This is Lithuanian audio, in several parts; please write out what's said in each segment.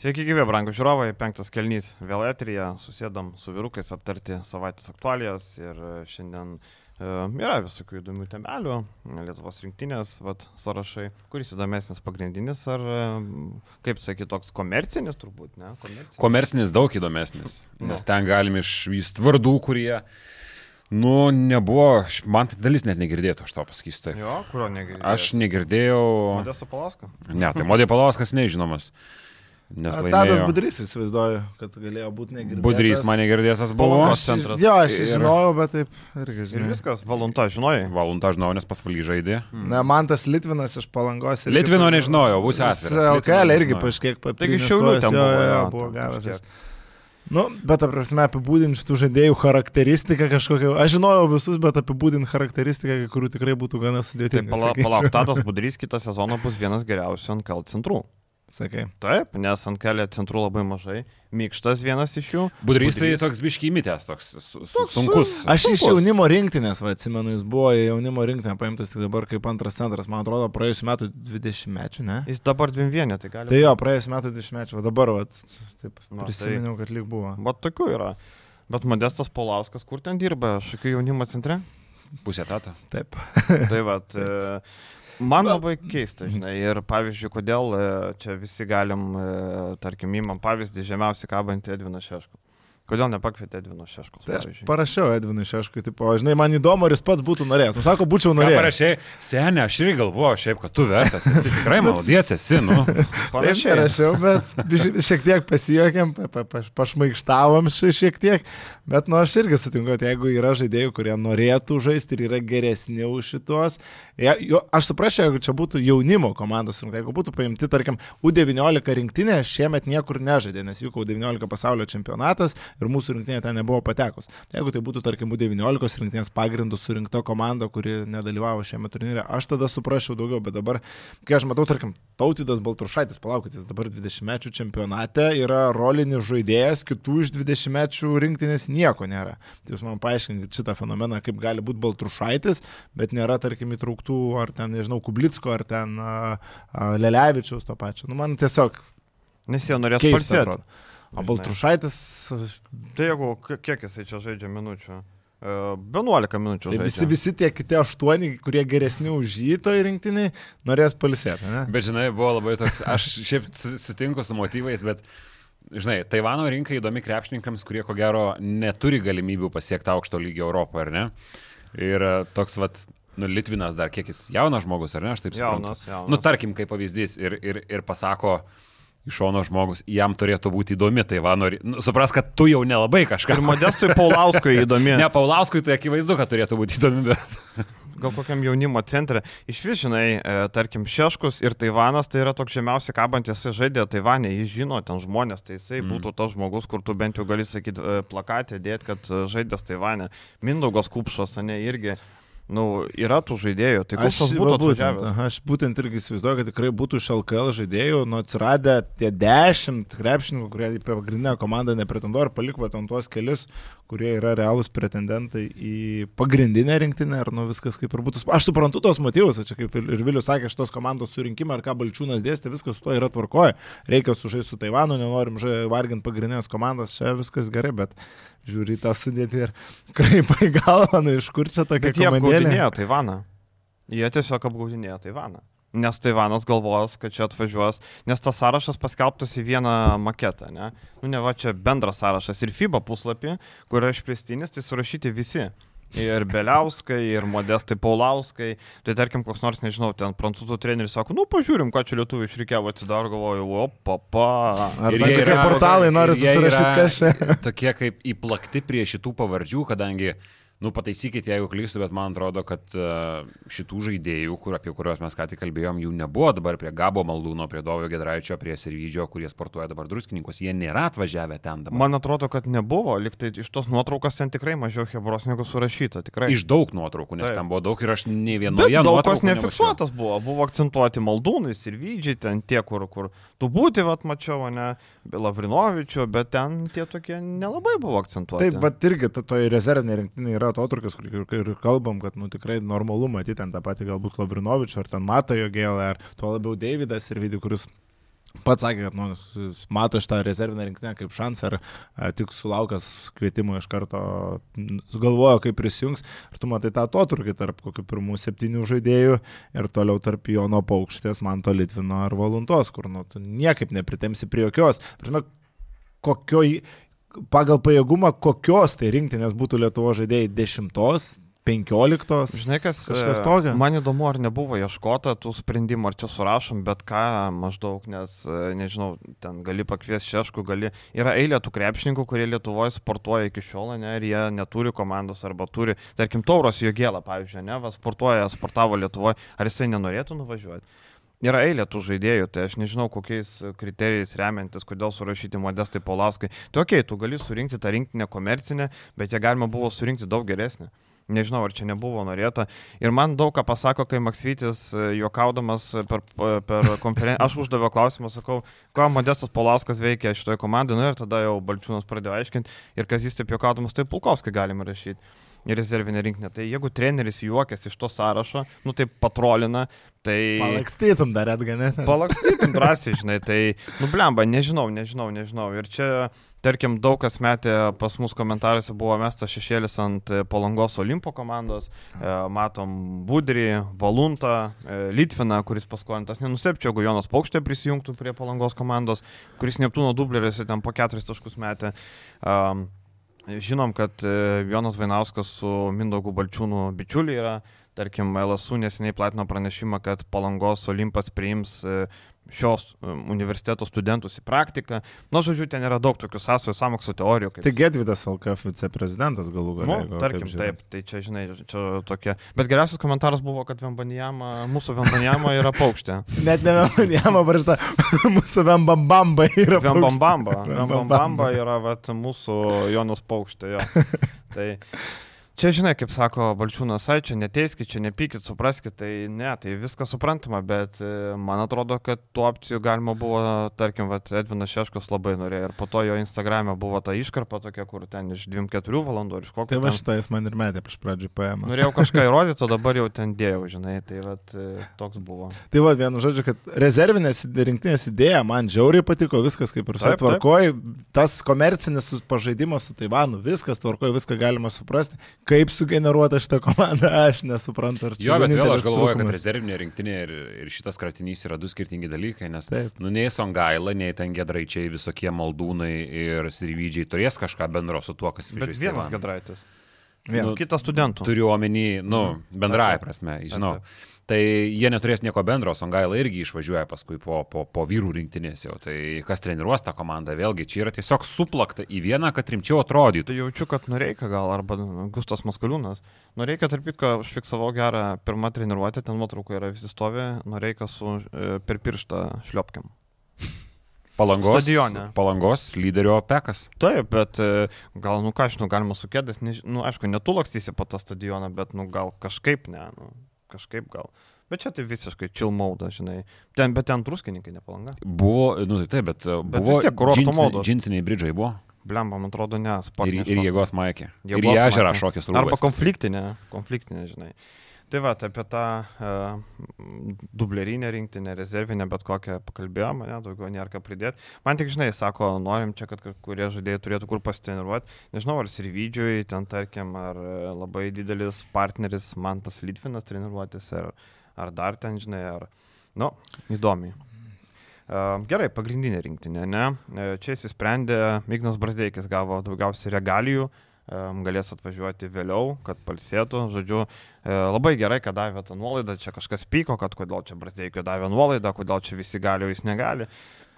Sveiki, gyvi, brangų žiūrovai, penktas kelnys vėl etrija, susėdam su vyrukais aptarti savaitės aktualijas ir e, šiandien e, yra visokių įdomių temelių, Lietuvos rinktinės vat, sąrašai, kuris įdomesnis pagrindinis ar, e, kaip sakyti, toks komercinis turbūt, ne? Komercinis, komercinis daug įdomesnis, nes no. ten galim išvysti vardų, kurie Nu, nebuvo, man tai dalis net negirdėtų, aš to pasakysiu. Tai. Jo, kurio negirdėjau? Aš negirdėjau. Modesto Palaskas? Ne, tai Modė Palaskas nežinomas. Nes laimėjo. Tadas Budrys įsivaizduoju, kad galėjo būti negirdėtas. Budrys mane girdėtas buvo. Aš, jo, aš ir... žinojau, bet taip irgi žinau. Ir viskas, valunta žinojai. Valunta žinojau, nes pasvaly žaidė. Mm. Ne, man tas Litvinas iš palangos. Litvino irgi, nežinojau, bus atviras. LKL irgi paaiškiek papildė. Taigi šiauliu ten buvo, jo, jo, buvo gavęs. Nu, bet, prasme, apibūdinti šitų žaidėjų charakteristiką kažkokią. Aš žinojau visus, bet apibūdinti charakteristiką, kurių tikrai būtų gana sudėtinga. Palauk, palauk, Tadas Budrys kitą sezoną bus vienas geriausių NKL centrų. Sakai. Taip, nes ant kelio centrų labai mažai. Mikštas vienas iš jų. Budrys tai toks biškymitės, toks su, su, sunkus. Aš iš jaunimo rinktinės, va, atsimenu, jis buvo jaunimo rinktinė paimtas tik dabar kaip antras centras, man atrodo, praėjusiu metu 20 metų, ne? Jis dabar 21, tai gali. Tai jo, praėjusiu metu 20 metų, o dabar, va, taip, Na, prisiminiau, tai, kad lyg buvo. Va, tokių yra. Bet Modestas Polauskas, kur ten dirba, šakių jaunimo centre? Pusė tato. Taip. tai va, Man labai keista, žinai, ir pavyzdžiui, kodėl e, čia visi galim, e, tarkim, įmam pavyzdį žemiausiai kabantį Edviną Šešką. Kodėl nepakvietė Edvino Šeškos? Tai aš pavyzdžiui? parašiau Edvinui Šeškui, tipo, žinai, man įdomu, ar jis pats būtų norėjęs. Nu, sako, būčiau norėjęs. Parašiai, senė, aš irgi galvoju, šiaip, kad tu vertas, esi tikrai malodėts, esi, nu. Parašiau, parašiau, bet šiek tiek pasijokėm, pa, pa, pašmaikštavom šiek tiek, bet, nu, aš irgi sutinku, kad jeigu yra žaidėjų, kurie norėtų žaisti ir yra geresni už šitos, ja, jo, aš suprasčiau, jeigu čia būtų jaunimo komandos rinktinė, jeigu būtų paimti, tarkim, U19 rinktinė, šiemet niekur nežaidė, nes vyko U19 pasaulio čempionatas ir mūsų rinktinė ten nebuvo patekus. Jeigu tai būtų, tarkim, 19 rinktinės pagrindų surinkta komanda, kuri nedalyvavo šiame turnyre, aš tada suprasčiau daugiau, bet dabar, kai aš matau, tarkim, Tautidas Baltrušaitis, palaukit, jis dabar 20 mečių čempionate yra rolinis žaidėjas, kitų iš 20 mečių rinktinės nieko nėra. Tai jūs man paaiškinkit šitą fenomeną, kaip gali būti Baltrušaitis, bet nėra, tarkim, įtrauktų ar ten, nežinau, Kublicko, ar ten uh, uh, Lelevičiaus to pačio. Nu, man tiesiog Nes jie norės palsėti. O Baltrušaitis. Tai jeigu kiek jisai čia žaidžia minučių? 11 e, minučių. Tai visi, visi tie kiti 8, kurie geresni už jį toj rinktiniai, norės palisėti. Ne? Bet žinai, buvo labai toks, aš šiaip sutinku su motyvais, bet žinai, Taivano rinka įdomi krepšininkams, kurie ko gero neturi galimybių pasiekti aukšto lygio Europoje, ar ne? Ir e, toks, vat, nu, Litvinas dar kiek jis jaunas žmogus, ar ne, aš taip suprantu. Jaunas, jaunas. Nu, tarkim, kaip pavyzdys ir, ir, ir pasako, iš šono žmogus, jam turėtų būti įdomi Taivano. Nu, supras, kad tu jau nelabai kažką. Ir Modestui Paulauskui įdomi. ne, Paulauskui tai akivaizdu, kad turėtų būti įdomi, bet... Gal kokiam jaunimo centre. Iš vis, žinai, e, tarkim, Šeškus ir Taivanas tai yra toks žemiausiai kabantis žaidė Taivanė, jis žino ten žmonės, tai jisai mm. būtų tas žmogus, kur tu bent jau gali sakyti e, plakatę, dėti, kad e, žaidės Taivanė. Mindaugas Kupšos, ne, irgi Nu, yra tų žaidėjų, tai tas būtų būtent, aha, aš būtent irgi įsivaizduoju, kad tikrai būtų iš LKL žaidėjų, nu atsiradę tie dešimt krepšininkų, kurie į pagrindinę komandą nepretenduoja ir paliko ant tuos kelius, kurie yra realūs pretendentai į pagrindinę rinktinę, ar nu viskas kaip ir būtų. Aš suprantu tos motyvus, čia kaip ir Vilius sakė, šitos komandos surinkimą, ar ką Balčiūnas dėstė, viskas su to yra tvarkoje. Reikia sužaisti su Taivanu, nenorim varginti pagrindinės komandos, čia viskas gerai, bet žiūri tą sudėti ir kraipai galvą, nu iš kur čia tokia komandėlė. Jie apgaudinėjo Taivaną. Jie tiesiog apgaudinėjo Taivaną. Nes Taivanas galvos, kad čia atvažiuos, nes tas sąrašas paskelbtas į vieną maketą, ne? Nu, ne va čia bendras sąrašas ir FIBA puslapį, kur yra išplėstinis, tai surašyti visi. Ir Beliauskai, ir Modestai Paulauskai. Tai tarkim, koks nors, nežinau, ten prancūzų treneris sako, nu pažiūrim, ką čia lietuvių išreikėjo, atsidaro, galvoju, o papa. Ar ir tokie portalai nori susirašyti kažką? Tokie kaip įplakti prie šitų pavardžių, kadangi Nu, pataisykit, jeigu klystu, bet man atrodo, kad uh, šitų žaidėjų, kur, apie kuriuos mes ką tik kalbėjom, jų nebuvo dabar prie Gabo Maldūno, prie Dovio Gedraičio, prie Sirvidžio, kurie sportuoja dabar druskininkus. Jie nėra atvažiavę ten dabar. Man atrodo, kad nebuvo. Liktai iš tos nuotraukos ten tikrai mažiau hebros negu surašyta. Tikrai. Iš daug nuotraukų, nes Taip. ten buvo daug ir aš ne vienoje nuotraukoje. Daug kas nefiksuotas buvo. Buvo akcentuoti Maldūnai, Sirvidžiai, ten tie, kur, kur tu būti, vat mačiau, ne, Lavrinovičio, bet ten tie tokie nelabai buvo akcentuoti. Taip, bet irgi to, toje rezervinėje rinktinėje yra atotrukis, kur ir, kalbam, kad nu, tikrai normalu matyti ten tą patį galbūt Lavrinovičio, ar ten Mata jo gėlę, ar tuo labiau Davidas ir vidų, kuris Pats sakė, kad nu, mato šitą rezervinę rinktinę kaip šansą ir a, tik sulaukęs kvietimo iš karto galvojo, kaip prisijungs. Ir tu matai tą atotrukį tarp kokių pirmų septynių žaidėjų ir toliau tarp Jono Paukštės, Manto Litvino ar Valuntos, kur nu, tu niekaip nepritemsi prie jokios. Prasme, kokioj, pagal pajėgumą, kokios tai rinktinės būtų Lietuvo žaidėjai dešimtos, penkioliktos. Žinai, kas, kažkas e, tokio. Man įdomu, ar nebuvo ieškota tų sprendimų, ar čia surašom, bet ką maždaug, nes, e, nežinau, ten gali pakviesti šeškų, gali. Yra eilė tų krepšininkų, kurie Lietuvoje sportuoja iki šiol, ne, ir jie neturi komandos arba turi, tarkim, Tauros Jogėlą, pavyzdžiui, ne, va, sportuoja, sportavo Lietuvoje, ar jisai nenorėtų nuvažiuoti. Yra eilė tų žaidėjų, tai aš nežinau, kokiais kriterijais remiantis, kodėl surašyti modestai Polauskai. Tai okei, okay, tu gali surinkti tą rinktinę komercinę, bet ją galima buvo surinkti daug geresnę. Nežinau, ar čia nebuvo norėta. Ir man daug ką pasako, kai Maksvytis e, juokaudamas per, per konferenciją, aš uždaviau klausimą, sakau, ką Modestas Polauskas veikia šitoje komandoje, nu ir tada jau Balčiūnas pradėjo aiškinti, ir kas jis taip juokaudamas, tai Pulkovskai galima rašyti. Ir rezervinė rinkinė. Tai jeigu treneris juokiasi iš to sąrašo, nu tai patrolina, tai... Palakstytum dar atganė. Palakstytum drąsiai, žinai, tai, nu blemba, nežinau, nežinau, nežinau. Ir čia, tarkim, daug kas metė pas mus komentaruose buvo mestas šešėlis ant e, Palangos Olimpo komandos. E, matom Budrį, Valuntą, e, Litviną, kuris paskolintas. Nenusepčiau, jeigu Jonas Paukštė prisijungtų prie Palangos komandos, kuris Neptūno dubleriuose ten po keturis taškus metė. Um, Žinom, kad e, Jonas Vainauskas su Mindaugu Balčiūnu bičiuliai yra. Tarkim, LSU neseniai platino pranešimą, kad Palangos Olimpas priims e, šios e, universiteto studentus į praktiką. Nu, žodžiu, ten yra daug tokių sąsajų, samokslo teorijų. Kaip... Tai Gedvidas LKF viceprezidentas galų Nu, gale. jeigu tarkim, taip taip, tai čia, žinai, čia tokia. Bet geriausias komentaras buvo, kad Vembanijama, mūsų Vembanijama yra paukštė. Net ne Vembambamba parašta, mūsų Vembambamba yra. paukštė. Vembambamba. Vembambamba yra vat, mūsų Jonas paukštė. Jo. Tai čia, žinai, kaip sako Balčiūnas, ai čia neteiskit, čia nepykit, supraskit, tai ne, tai viskas suprantama, bet e, man atrodo, kad tų opcijų galima buvo, tarkim, vat, Edvinas Šeškus labai norėjo ir po to jo Instagram'e buvo ta iškarpa tokia, kur ten iš 2-4 valandų ir iš kokio. Tai va šitą jis man ir metė prieš pradžią paėmą. Norėjau kažką įrodyti, o dabar jau ten dėjau, žinai, tai vat, e, toks buvo. Tai va, vienu žodžiu, kad rezervinės rinktinės idėja man žiauriai patiko, viskas kaip ir tvarkoj, tas komercinis pažaidimas su Taivanu, viskas tvarkoj, viską galima suprasti, kaip sugeneruota šitą komandą, aš nesuprantu. Jo, bet vėl aš galvoju, kad trūkumas. rezervinė rinktinė ir, ir šitas kratinys yra du skirtingi dalykai, nes, Taip. nu, nei Songaila, nei ten gedraičiai, visokie maldūnai ir sirvydžiai turės kažką bendro su tuo, kas į vienas. Gedraitis. Vien. Nu, Kitas studentų. Turiu omeny, nu, bendraja Taip, taip. prasme, žinau. taip. Tai jie neturės nieko bendro, Songaila irgi išvažiuoja paskui po, po, po vyrų rinktinės jau. Tai kas treniruos tą komandą, vėlgi, čia yra tiesiog suplakta į vieną, kad rimčiau atrodytų. Tai jaučiu, kad Noreika gal, arba Gustas Maskaliūnas. Noreika, tarp kitko, aš fiksavau gerą pirmą treniruotę, ten nuotraukoje yra visi stovi, Noreika su e, per pirštą šliopkiam. Palangos, Stadione. palangos lyderio pekas. Taip, bet e, gal, nu ką aš, nu galima su kėdės, než... nu aišku, netu lakstysi po tą stadioną, bet, nu gal kažkaip ne, nu kažkaip gal. Bet čia tai visiškai chill mauda, žinai. Ten, bet ten druskininkai nepalanga. Buvo, nu tai taip, bet, bet Bet buvo vis tiek kurorto džinsiniai- modos. džinsiniai bridžai buvo. Blemba, man atrodo, ne, Ir, ir jėgos maikė. Ir į ežerą šokis Arba rūbas. konfliktinė, konfliktinė, žinai. Tai va, tai apie tą uh, dublerinę rinktinę, rezervinę, bet kokią pakalbėjome, ne, daugiau nėra ką pridėti. Man tik, žinai, sako, norim čia, kad kurie žaidėjai turėtų kur pasitreniruoti. Nežinau, ar Sirvidžiui, ten tarkim, ar e, labai didelis partneris man tas Litvinas treniruotis, ar, ar dar ten, žinai, ar, nu, įdomiai. Uh, Gerai, pagrindinė rinktinė, ne? E, Čia įsisprendė, Ignas Brasdeikis gavo daugiausiai regalijų, em, galės atvažiuoti vėliau, kad palsėtų. Žodžiu, e, labai gerai, kad davė tą nuolaidą, čia kažkas pyko, kad kodėl čia Brasdeikio davė nuolaidą, kodėl čia visi gali, o jis negali.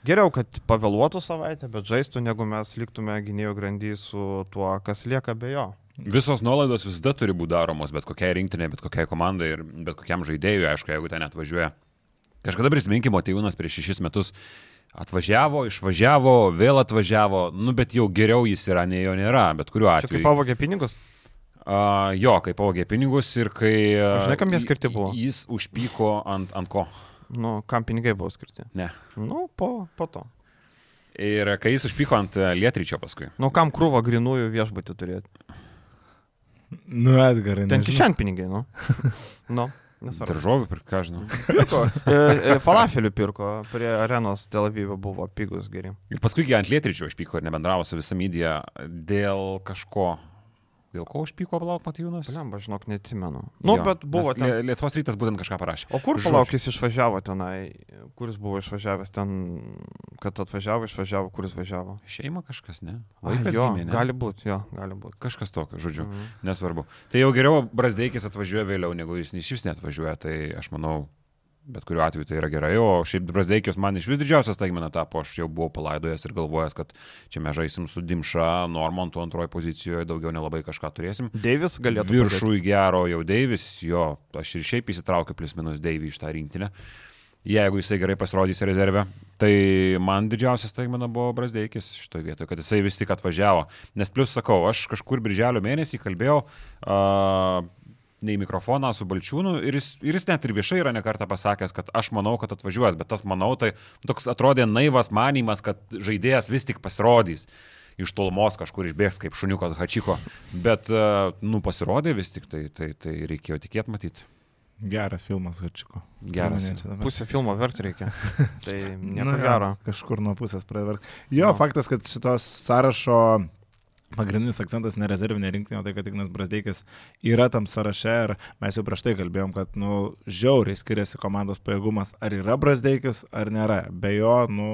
Geriau, kad pavėluotų savaitę, bet žaistų, negu mes liktume gynėjų grandy su tuo, kas lieka be jo. Visos nuolaidos visada turi būti daromos, bet kokiai rinktinė, bet kokiai komandai ir bet kokiam žaidėjui, aišku, jeigu ten atvažiuoja. Kažkada prisiminkime, Tėvūnas prieš šešis metus atvažiavo, išvažiavo, vėl atvažiavo, nu bet jau geriau jis yra, nei jo nėra, bet kuriuo Čia kaip atveju. pavogė pinigus? A, jo, kai pavogė pinigus ir kai... a, Žinai, kam jie skirti buvo? Jis užpyko ant, ant ko? Nu, kam pinigai buvo skirti? Ne. Nu, po, po to. Ir kai jis užpyko ant a, Lietryčio paskui. Nu, kam krūvo grinųjų viešbutį turėti? Nu, Edgarai. Ten nežinau. kišen pinigai, nu. nu. Nesvarbu. Daržovių, pirk, ką žinau. Pirko. Falafelių pirko, prie arenos Tel Avivo buvo pigus geri. Ir paskui ant lietryčio išpyko ir nebendravo su visa medija dėl kažko. Dėl ko užpyko palauk Matijūnas? Lemba, žinok, neatsimenu. Nu, Jo, bet buvo ten. Lie- Lietuvos rytas būtent kažką parašė. O kur palaukis išvažiavo tenai? Kuris buvo išvažiavęs ten, kad atvažiavo, išvažiavo, kuris važiavo? Šeima kažkas, ne? Ai, Vaikas jo, gimė, ne? gali būti, jo, gali būti. Kažkas tokio, žodžiu, Mhm. nesvarbu. Tai jau geriau Brasdeikis atvažiuoja vėliau, negu jis iš vis netvažiuoja, tai aš manau, bet kuriuo atveju tai yra gerai, o šiaip Brasdeikis man iš vis didžiausias taigmena tapo, aš jau buvau palaidojęs ir galvojęs, kad čia mes žaisim su Dimša, Normantu antroje pozicijoje, daugiau nelabai kažką turėsim. Deivis galėtų. Viršų į gero jau Deivis, jo, aš ir šiaip įsitraukiu plus minus Deivį iš tą rinktinę. Jeigu jisai gerai pasirodys rezervę, tai man didžiausias taigmena buvo Brasdeikis šitoje vietoje, kad jisai vis tik atvažiavo. Nes plus sakau, aš kažkur birželio mėnesį kalbėjau uh, ne į mikrofoną su Balčiūnu ir jis, ir jis net ir viešai yra nekartą pasakęs, kad aš manau, kad atvažiuos, bet tas manau, tai toks atrodė naivas manimas, kad žaidėjas vis tik pasirodys iš tolumos kažkur išbėgs kaip šuniukas Hačiko, bet, uh, nu, pasirodė vis tik, tai, tai, tai reikėjo tikėti matyti. Geras filmas, Hačiko. Geras. Pusę filmo verti reikia. Tai nieko Nu gero. Kažkur nuo pusės praverk. Jo, Nu. faktas, kad šitos sąrašo pagrindinis akcentas ne rezervinė rinktinė, o tai kad Ignas Brasdeikis yra tam sąraše ir mes jau prieš tai kalbėjom, kad, nu, žiauriai skiriasi komandos pajėgumas, ar yra Brasdeikis, ar nėra. Be jo, nu,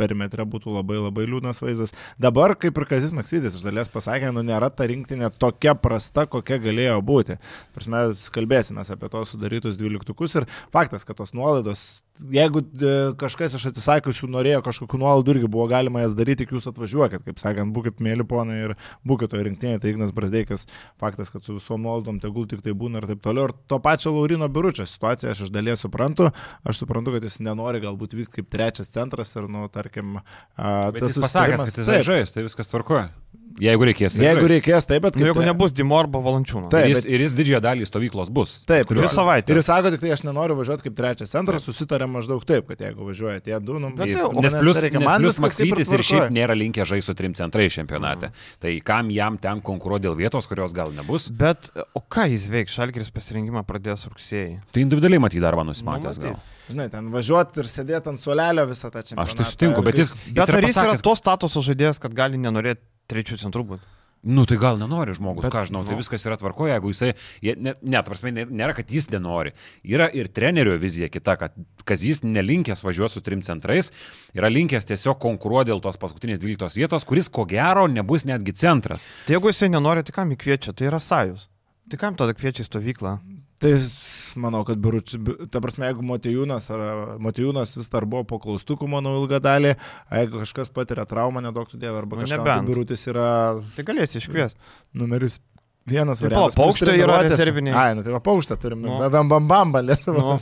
perimetre būtų labai labai liūdnas vaizdas. Dabar, kaip ir Kazis Maksvidis iš dalies pasakė, nu nėra ta rinktinė tokia prasta, kokia galėjo būti. Prasme, kalbėsime apie tos sudarytus dvyliktukus ir faktas, kad tos nuolaidos, jeigu e, kažkas iš atsisakiusių norėjo kažkokių nuolaidų irgi buvo galima jas daryti, tik jūs atvažiuokit, kaip sakant, būkit mėly ponai ir būkit toje rinktinėje, tai Ignas Brasdeikas, faktas, kad su visom nuolaidom tegul tik tai būna ir taip toliau. Ir to pačio Laurino Biručio situaciją aš iš dalies suprantu, aš suprantu, kad jis nenori galbūt vykti kaip trečias centras ir, nu, tarkim, a, Bet tas jis susitarimas- kad jis žais, tai viskas tvarkoja. Jeigu reikės. jis Jeigu reikės, taip, bet Nu, jeigu tre- nebus Dimo arba Valančiūno. Taip. Ir jis, ir jis didžiąją dalį stovyklos bus. Taip, Dvi ir- savaitės. Ir jis sako, tik tai aš nenoriu važiuoti kaip trečias centras, susitarėm maždaug taip, kad jeigu važiuoja tie du, nu, Bet Ir- tai- o nes plus, nereikia, nes plus Maksytis ir šiaip nėra linkę žaisti su trim centrais čempionate. Tai kam jam ten konkuruoti dėl vietos, kurios gal nebus, Bet o ką jis veiks? Šalgeris pasirinkimą pradės rugsėjai. tai individualiai matyti darbą nusimatęs Nu, gal. Žinai, ten važiuoti ir sėdėti ant suolelio visą tą čempionatą. Aš tai sutinku, bet jis, Bet yra ar jis yra to statuso žaidėjas, kad gali nenorėti trečių centrų būti? Nu tai gal nenori žmogus, Bet, ką žinau, tai nu. viskas yra tvarkoje, jeigu jisai, jie- ne, prasme, nėra, kad jis nenori. Yra ir trenerio vizija kita, kad Kazys nelinkęs važiuoti su trim centrais, yra linkęs tiesiog konkuruoti dėl tos paskutinės 12 vietos, kuris ko gero nebus netgi centras. Tai jeigu jisai nenori, tai kam jį kviečia? Tai yra sajus. Tai kam tada kviečia stovyklą? Tai manau, kad Biručius, ta prasme, jeigu Motijūnas, ar Motijūnas vis dar buvo po klaustukų, manau, ilgą dalį, jeigu kažkas patiria traumą, nedaug tu dievą, arba Nu, kažkas, nebent. tai Birutis yra Tai galėsi iškviesti. numeris vienas Tai plius yra rezerviniai. Ai, nu tai va, paukštą turim, Nu. nu. bambambamba, lietuva. Nu.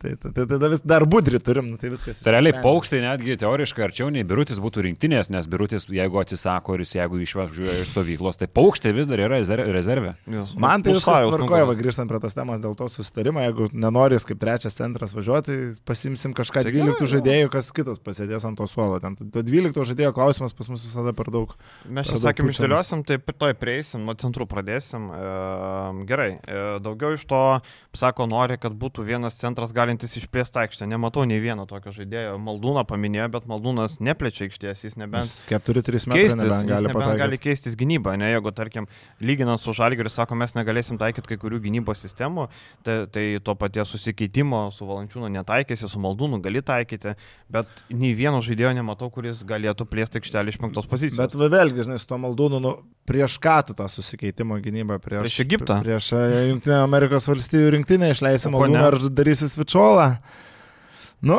Tai tai- tai tada vis dar budri turim, nu, tai viskas. Tai realiai paukštai netgi teoriškai arčiau nei birutis būtų rinktinės, nes birutis, jeigu atsisako ir jis jeigu išvažiuoja iš stovyklos, tai paukštai vis dar yra rezer- rezervė. Jūs- Man tai viskas tvarkoja, va grįžtant prie tos temos dėl to susitarimo, jeigu nenoris kaip trečias centras važiuoti, tai pasimsim kažką Tai 12 gerai, žaidėjų, kas kitas pasėdės ant to suolo. Ten to 12 žaidėjo klausimas pas mus visada per daug. Mes čia sakėm, išdėliosim, tai toj prieisim, nuo centrų pradėsim. E, gerai, e, daugiau iš to, sako, nori, kad būtų vienas centras galintis išplėsti aikštę. Nematau nei vieno tokio žaidėjo. Maldūną paminėjo, bet Maldūnas neplečia aikštės, jis nebent 4-3 metai keistis, nebent gali, gali nebent gali pataikyti. keistis gynybą, ne, jeigu, tarkim, lyginant su Žalgiriu, sako, mes negalėsim taikyti kai kurių gynybos sistemų, tai, tai to paties susikeitimo su Valančiūnu netaikysi, su Maldūnu gali taikyti, bet nei vieno žaidėjo nematau, kuris galėtų plėsti aikštelį iš penktos pozicijos. Bet vėlgi, žinai, su to maldūnu, nu, prieš ką tu tą susikeitimo gynybą? Prieš, Prieš Egiptą? Prieš e, Junktinę Amerikos valstybių rinktinę išleisi O ko ne? maldūną ar darysi svičiolą. Nu,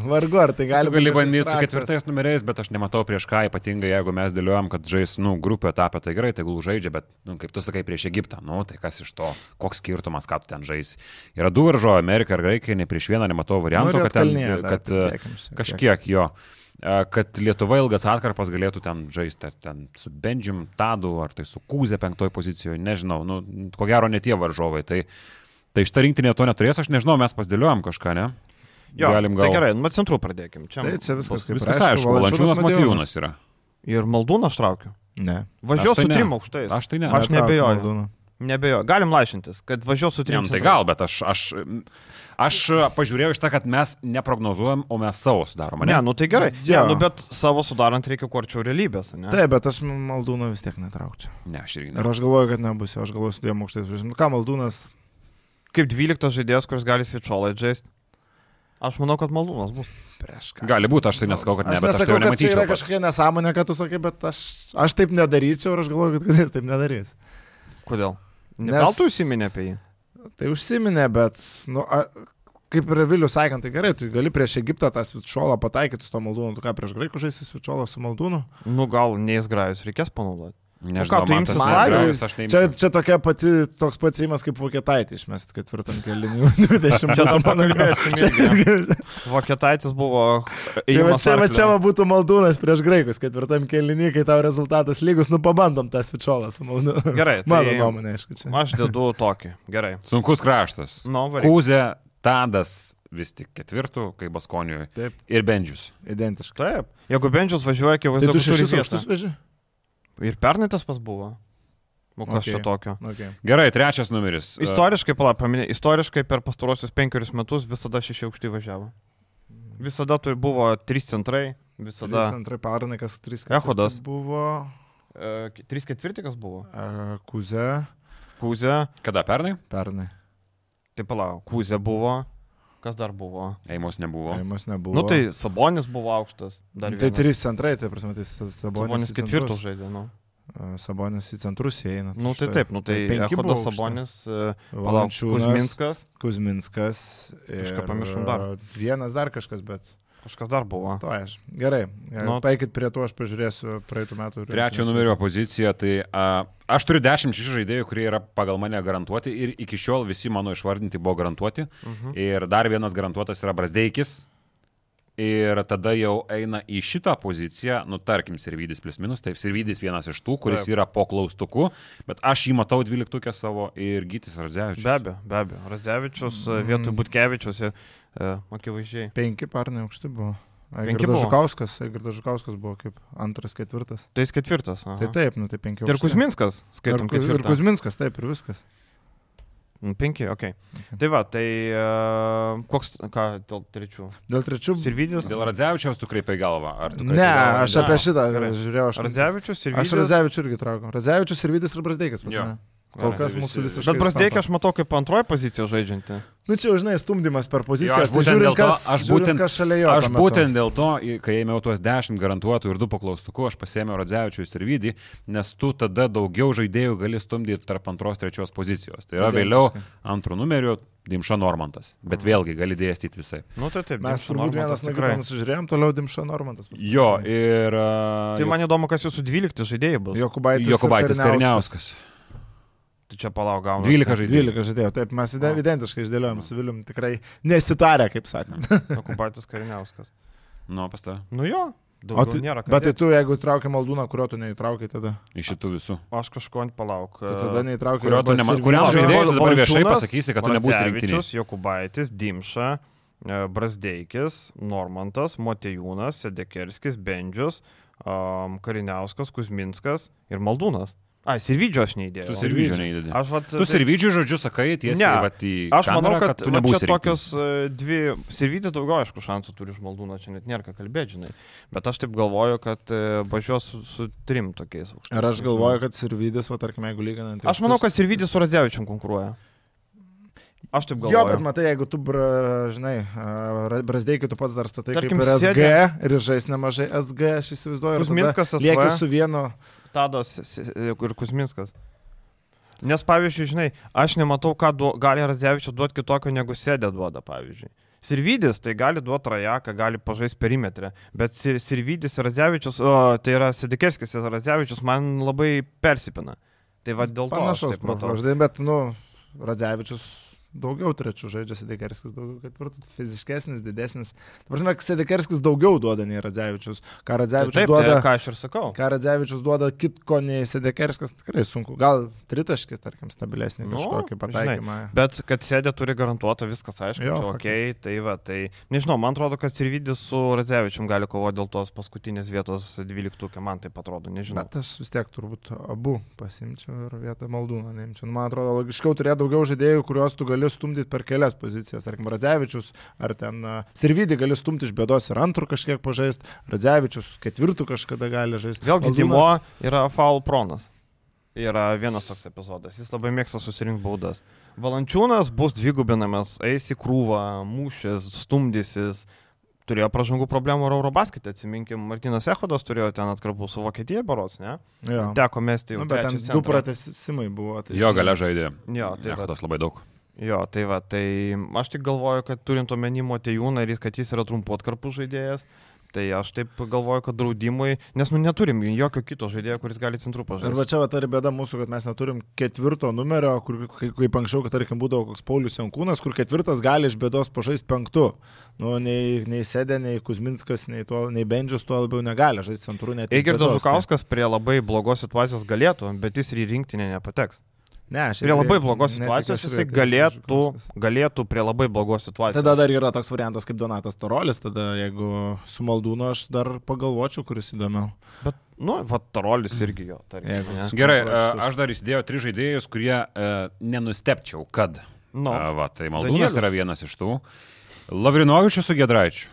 vargu, ar tai gali Tu gali bandyti su ketvirtais numeriais, bet aš nematau prieš ką, ypatingai jeigu mes dėliojam, kad žais, nu, grupė etapą, tai gerai, tegul žaidžia, bet, nu, kaip tu sakai, prieš Egiptą, nu, tai kas iš to, koks skirtumas, ką tu ten žaisi. Yra du varžovai, Amerika ir Graikija, ne prieš vieną nematau varianto, ir kad, ten, kad e, tiek. kažkiek jo. e, Kad Lietuva ilgas atkarpas galėtų ten žaisti, ar ten su Benjim Tadu, ar tai su Kūzė penktoje pozicijoje, nežinau, nu, ko gero ne tie varžovai. Tai, tai šitą rinktinę to neturės, aš nežinau, mes pasidėliojom kažką, ne? Jo, Galim Tai gal- gerai, nuo centrų pradėkim. Čia, Tai čia viskas bus- kaip Viskas aišku, Valančiūnas Matijūnas yra. Ir Maldūną aš traukiu. Ne. Važiuosiu Aš tai su ne. trim aukštais. Aš tai ne. Aš Netrauk neabejoju. Maldūno. Nebejo, galim laišintis, kad važiuos su Ne, trim. nu, tai gal, bet aš, aš, aš pažiūrėjau iš tą, kad mes neprognozuojam, o mes savo sudarom. Ne, nu tai gerai. Jo. Ne, nu, bet savo sudarant reikia kuo arčiau realybės, ne? Taip, bet aš Maldūną vis tiek netraukčiau. Ne, aš irgi Ir ne. aš galvoju, kad nebus, aš galvoju su dviem aukštais. Nu ką, Maldūnas, Kaip 12 žaidėjas, kuris gali svičiolai žaisti. Aš manau, kad malūnas bus. Gali būti, aš tai nesakau, kad ne, aš bet aš tai nesakau, jau kad čia nematyčiau. yra pats. kažkokia nesąmonė, kad tu sakai, bet aš, aš taip nedaryčiau ir aš galvoju, kad jis taip nedarys. Kodėl? Nes-. Gal tu užsiminė apie jį? Tai užsiminė, bet, nu, a, kaip ir Vilius sakant, tai gerai, tu gali prieš Egiptą tą svičiolą pataikyti su to Maldūnu, tu ką prieš Graikų žaisi svičiolą su Maldūnu? Nu, gal neįsgrajus reikės panaudoti. Nežinau, ką, tu imsi aš Čia, čia tokia pati, toks pats įimas kaip Vokietaitė išmest ketvirtam keliniui 20 Čia metų. pakalbėsim. Vokietaitis buvo Tai va čia, va čia va būtų Maldūnas prieš Graikus ketvirtam keliniui, kai tau rezultatas lygus, nu pabandom tą svičiolą su Maldūnu. Gerai, tai Mano nuomonė, aišku, čia. Aš dedu tokį. Gerai. Sunkus kraštas. Nu, varyk. Kūzė, Tadas vis tik ketvirtų, kaip Baskonijoje. Taip, Ir Bendžius. identiškai. Taip. Jeigu Bendžius važiuoja, Tai akivaizdu, tu kad turi šešis aukštus veži? Ir pernai tas pas buvo. O kas Okay. čia tokio? Okay. Gerai, trečias numeris. Istoriškai, pala, paminė, istoriškai per pastarosius penkerius metus visada šeši aukštai važiavo. Visada turi, buvo trys centrai, visada. Trys antrai parnai, kas trys Echodas. Buvo E, trys ketvirtikas buvo. e, Kuze Kūzė, Kada pernai? pernai. tai pala, Kūzė buvo. Kas dar buvo? Eimos nebuvo. Aimas nebuvo. Nu tai Sabonis buvo aukštas. Dar Tai vienas. trys centrai, tai prasme, tai Sabonis. Sabonis ketvirtų centrus. žaidė, nu. Sabonis į centrus įeina. Nu tai štai. taip, nu tai Echodas aukšti. Sabonis, e, Valančiūnas, Kuzminskas, Kuzminskas. Kažką ir, pamiršom dar. Vienas dar kažkas, bet. Kažkas dar buvo. To aš. Gerai. Nu. Paikit prie to, aš pažiūrėsiu praeitų metų. Trečio numerio pozicija, tai a, aš turiu dešimt šešių žaidėjų, kurie yra pagal mane garantuoti ir iki šiol visi mano išvardinti buvo garantuoti. Mhm. Ir dar vienas garantuotas yra Brasdeikis. Ir tada jau eina į šitą poziciją, nu tarkim, Sirvidis plus minus, taip, Sirvidis vienas iš tų, kuris Taip. yra po klaustuku, bet aš jį matau dvyliktukę savo ir Gytis Radzevičius. Be abejo, be abejo. Radzevičius e, vietoj Butkevičius, e, akivaizdžiai. Penki parnai aukšti buvo. Buvo? Žukauskas, Aigardas Žukauskas buvo kaip antras, ketvirtas. Tai jis ketvirtas. aha. Tai taip, nu tai penki. Ir. Kuzminskas, skaitom Ir, ir. Kuzminskas, taip, ir viskas. Mm, Penki, ok. Tai va, tai uh, koks, ką dėl trečių? Dėl trečių. Sirvidis. Dėl Radzevičiaus tu kreipai galvą. ar tu Ne, galvą? aš apie šitą žiūrėjau. Aš, Radzevičius, aš Sirvidis. Radzevičius irgi traukiau. Radzevičius ir Vidis ir Brasdeikas pas Jo. Kol kas mūsų visi- visiškai. Bet sutampa. aš matau kaip antroji pozicija žaidžianti. Nu čia, žinai, stumdymas per pozicijas. aš tai būtent žiūrint, dėl to- kas, aš būtent- kas šalia jo. Aš būtent dėl to, kai ėmiau tuos 10 garantuotų ir 2 paklaustukų, aš pasėmiau Radzevičius ir Vydį, nes tu tada daugiau žaidėjų gali stumdyti tarp antros, trečios pozicijos. Tai yra vėliau antrų numerių Dimša Normantas. Bet vėlgi gali dėstyti visai. Nu tai taip. Mes Dimša turbūt Normantas vienas nuo tikrai. nusižiūrėjom, toliau Dimša Normantas. pas mus. Jo, ir... a, Tai man įdomu, kas jūsų 12 žaidėjai bus. Jokubaitis. Jokubaitis Kariniauskas. Kariniauskas. Tai čia palauk, gaunu. 12 žaidėjų. 12 žaidėjų, taip, mes identiškai išdėliojom su Vilium, tikrai nesitarę, kaip sakant. Okupatis Kariniauskas. Nu, pas tave. Nu jo, O tai, nėra. bet tai tu, jeigu trauki maldūną, kurio tu neįtraukai tada. Iš šitų visų. Aš kažko ant palauk. Tu tada neįtraukai. Kurio tu arba nema- Sirvidžio- kuriam žaidėjui tu dabar viešai pasakysi, kad tu nebūsi. Radzevičius, Jokubaitis, Dimša, e, Brasdeikis, Normantas, Motejūnas, Sedekerskis, Bendžius, um, Kariniauskas, Kuzminskas ir Maldūnas. Ai, Sirvidžio aš neįdėjau. Tu Sirvidžio neįdedi. Aš, vat, Tu Sirvidžių žodžiu sakai tiesiai Ne, vat į Aš manau, kamerą, kad, tu kad va, nebūsi čia tokios e, dvi, Sirvidis daugiau, aišku, šansų turi iš Maldūno, čia net nėra ką kalbėti, žinai. Bet aš taip galvoju, kad e, važiuos su, su trim tokiais. Ir aš galvoju, kad Sirvidis, va, tarkim, jeigu lyginant. Aš manau, kad Sirvidis su Radzevičium konkuruoja. Aš taip Jo, galvoju. bet matai, jeigu tu, bra, žinai, Brasdeikį tu pats dar statai Tarkim, kaip ir SG sėdi- ir žais nemažai SG, aš įsivaizduoju. ir tada Kuzminskas SV. Lieki su vienu. Tadas ir Kuzminskas. Nes, pavyzdžiui, žinai, aš nematau, ką duo, gali Radzevičius duoti kitokio, negu sėdė duoda, pavyzdžiui. Sirvidis tai gali duoti rajaką, gali pažaisti perimetrę, bet Sir, Sirvidis ir Radzevičius, o, tai yra Sedikerskis ir Radzevičius, man labai persipina. Tai va dėl to. aš Panašaus taip matau. žinai, bet, nu, Radzevičius daugiau trečių žaidžia Sedekerskis, daugiau ketvirtų, fiziškesnis, didesnis. Prasme, Sedekerskis daugiau duoda nei Radzevičius. Ką Radzevičius Taip, duoda, tai, ką aš ir sakau. ką Radzevičius duoda kitko nei Sedekerskas, tikrai sunku. Gal tritaškis, tarkim, stabilesnį Nu, kažkokį žinai, pataikymą. Bet kad sėdė turi garantuotą, viskas aišku, Jo, čia, faktas. okay, tai va, tai nežinau, man atrodo, kad Sirvidis su Radzevičium gali kovoti dėl tos paskutinės vietos 12, man tai atrodo, nežinau. Bet aš vis tiek turbūt abu pasimčiau ir vietą maldūną neimčiau. Nu, Man atrodo, logiškiau turėti daugiau žaidėjų, kuriuos tu gali stumdyti per kelias pozicijas. Tarkim, Radzevičius ar ten Sirvidį gali stumti iš bėdos ir antrų kažkiek pažaisti, Radzevičius ketvirtų kažkada gali žaisti. Vėlgi, Dimo yra faul pronas. Yra vienas toks epizodas. Jis labai mėgsta susirinkti baudas. Valančiūnas bus dvigubinamas, eis į krūvą, mūšis, stumdysis. Turėjo pražangų problemų ir Eurobasketė, atsiminkim, Martinas Ehodas turėjo ten atkarpų su Vokietija barots, ne? Jo. Teko mesti jau. Nu, bet ten trečią du centrą. pratesimai buvo. Tai Jo gale žaidė. Jo, tai va, Echodas labai daug. Jo, tai va, tai aš tik galvoju, kad turint omeny Motejūną ir kad jis yra trumpu atkarpų žaidėjas, tai aš taip galvoju, kad draudimui, nes nu neturim jokio kito žaidėjo, kuris gali centrų Ir va pažaisti. čia va ta bėda mūsų, kad mes neturim ketvirto numerio, kur kai- kaip anksčiau, kad tarkim būdavo koks Paulius Jankūnas, kur ketvirtas gali iš bėdos pažaisti penktu. Nu, nei, nei Sedė, nei Kuzminskas, nei, tuo, nei Bendžius tuo labiau negali žaisti centrų Eigirdas bėdos, Žukauskas prie labai blogos situacijos galėtų, bet jis ir į rinktinę nepateks. Ne, aš Prie labai blogos situacijos jisai galėtų, galėtų prie labai blogos situacijos. Tada dar yra toks variantas kaip Donatas Tarolis, tada jeigu su Maldūnu aš dar pagalvočiau, kuris įdomiau. Bet, nu, va, tarolis irgi jo, tarkim. Jeigu- ne? Gerai, aš dar įsidėjau tris žaidėjus, kurie e, nenustepčiau, kad. Nu, E, Va, tai Maldūnas Danielius. yra vienas iš tų. Lavrinovičius su Gedraičiu.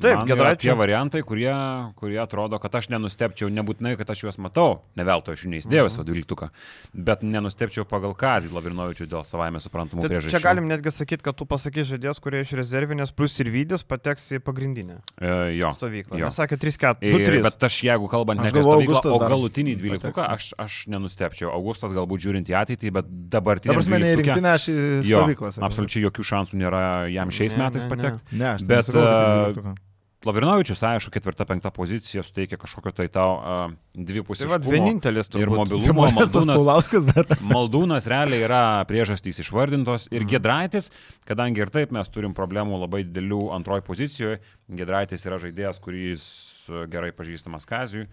Taip, Giedraičiu- Tie variantai, kurie, kurie atrodo, kad aš nenustepčiau, nebūtinai, kad aš juos matau, ne veltui aš jų neįsidėjau Mhm. savo dvyliktuką, bet nenustepčiau pagal Kazį Lavrinovičių dėl savaime suprantamų Tai priežasčių. čia galim netgi sakyti, kad tu pasakai žaidėjas, kurie iš rezervinės plus ir vydis pateks į pagrindinę E, jo. stovyklą. Jo. Jis sakė 3-4, Ir, 2-3. bet aš jeigu kalbant ne apie stovyklą, o galutinį dvyliktuką, aš, aš nenustepčiau. Augustas galbūt žiūrint į ateitį, bet dabartinį. prasme, ne į rinktinę, aš į Jo, stovyklą. sakau. absoliučiai jokių šansų nėra jam šiais Ne, metais ne, ne. patekti. Ne, aš Bet, Lavrinovičius, aišku, ketvirta, penkta pozicija suteikia kažkokio tai tau uh, Tai dvipusiškumo. va, vienintelis ir turbūt. Tai mobilumo. Modestas Maldūnas. Maldūnas realiai yra priežastys išvardintos ir Gedraitis, kadangi ir taip mes turim problemų labai didelių antroji pozicijoje, Gedraitis yra žaidėjas, kuris gerai pažįstamas Kazijui.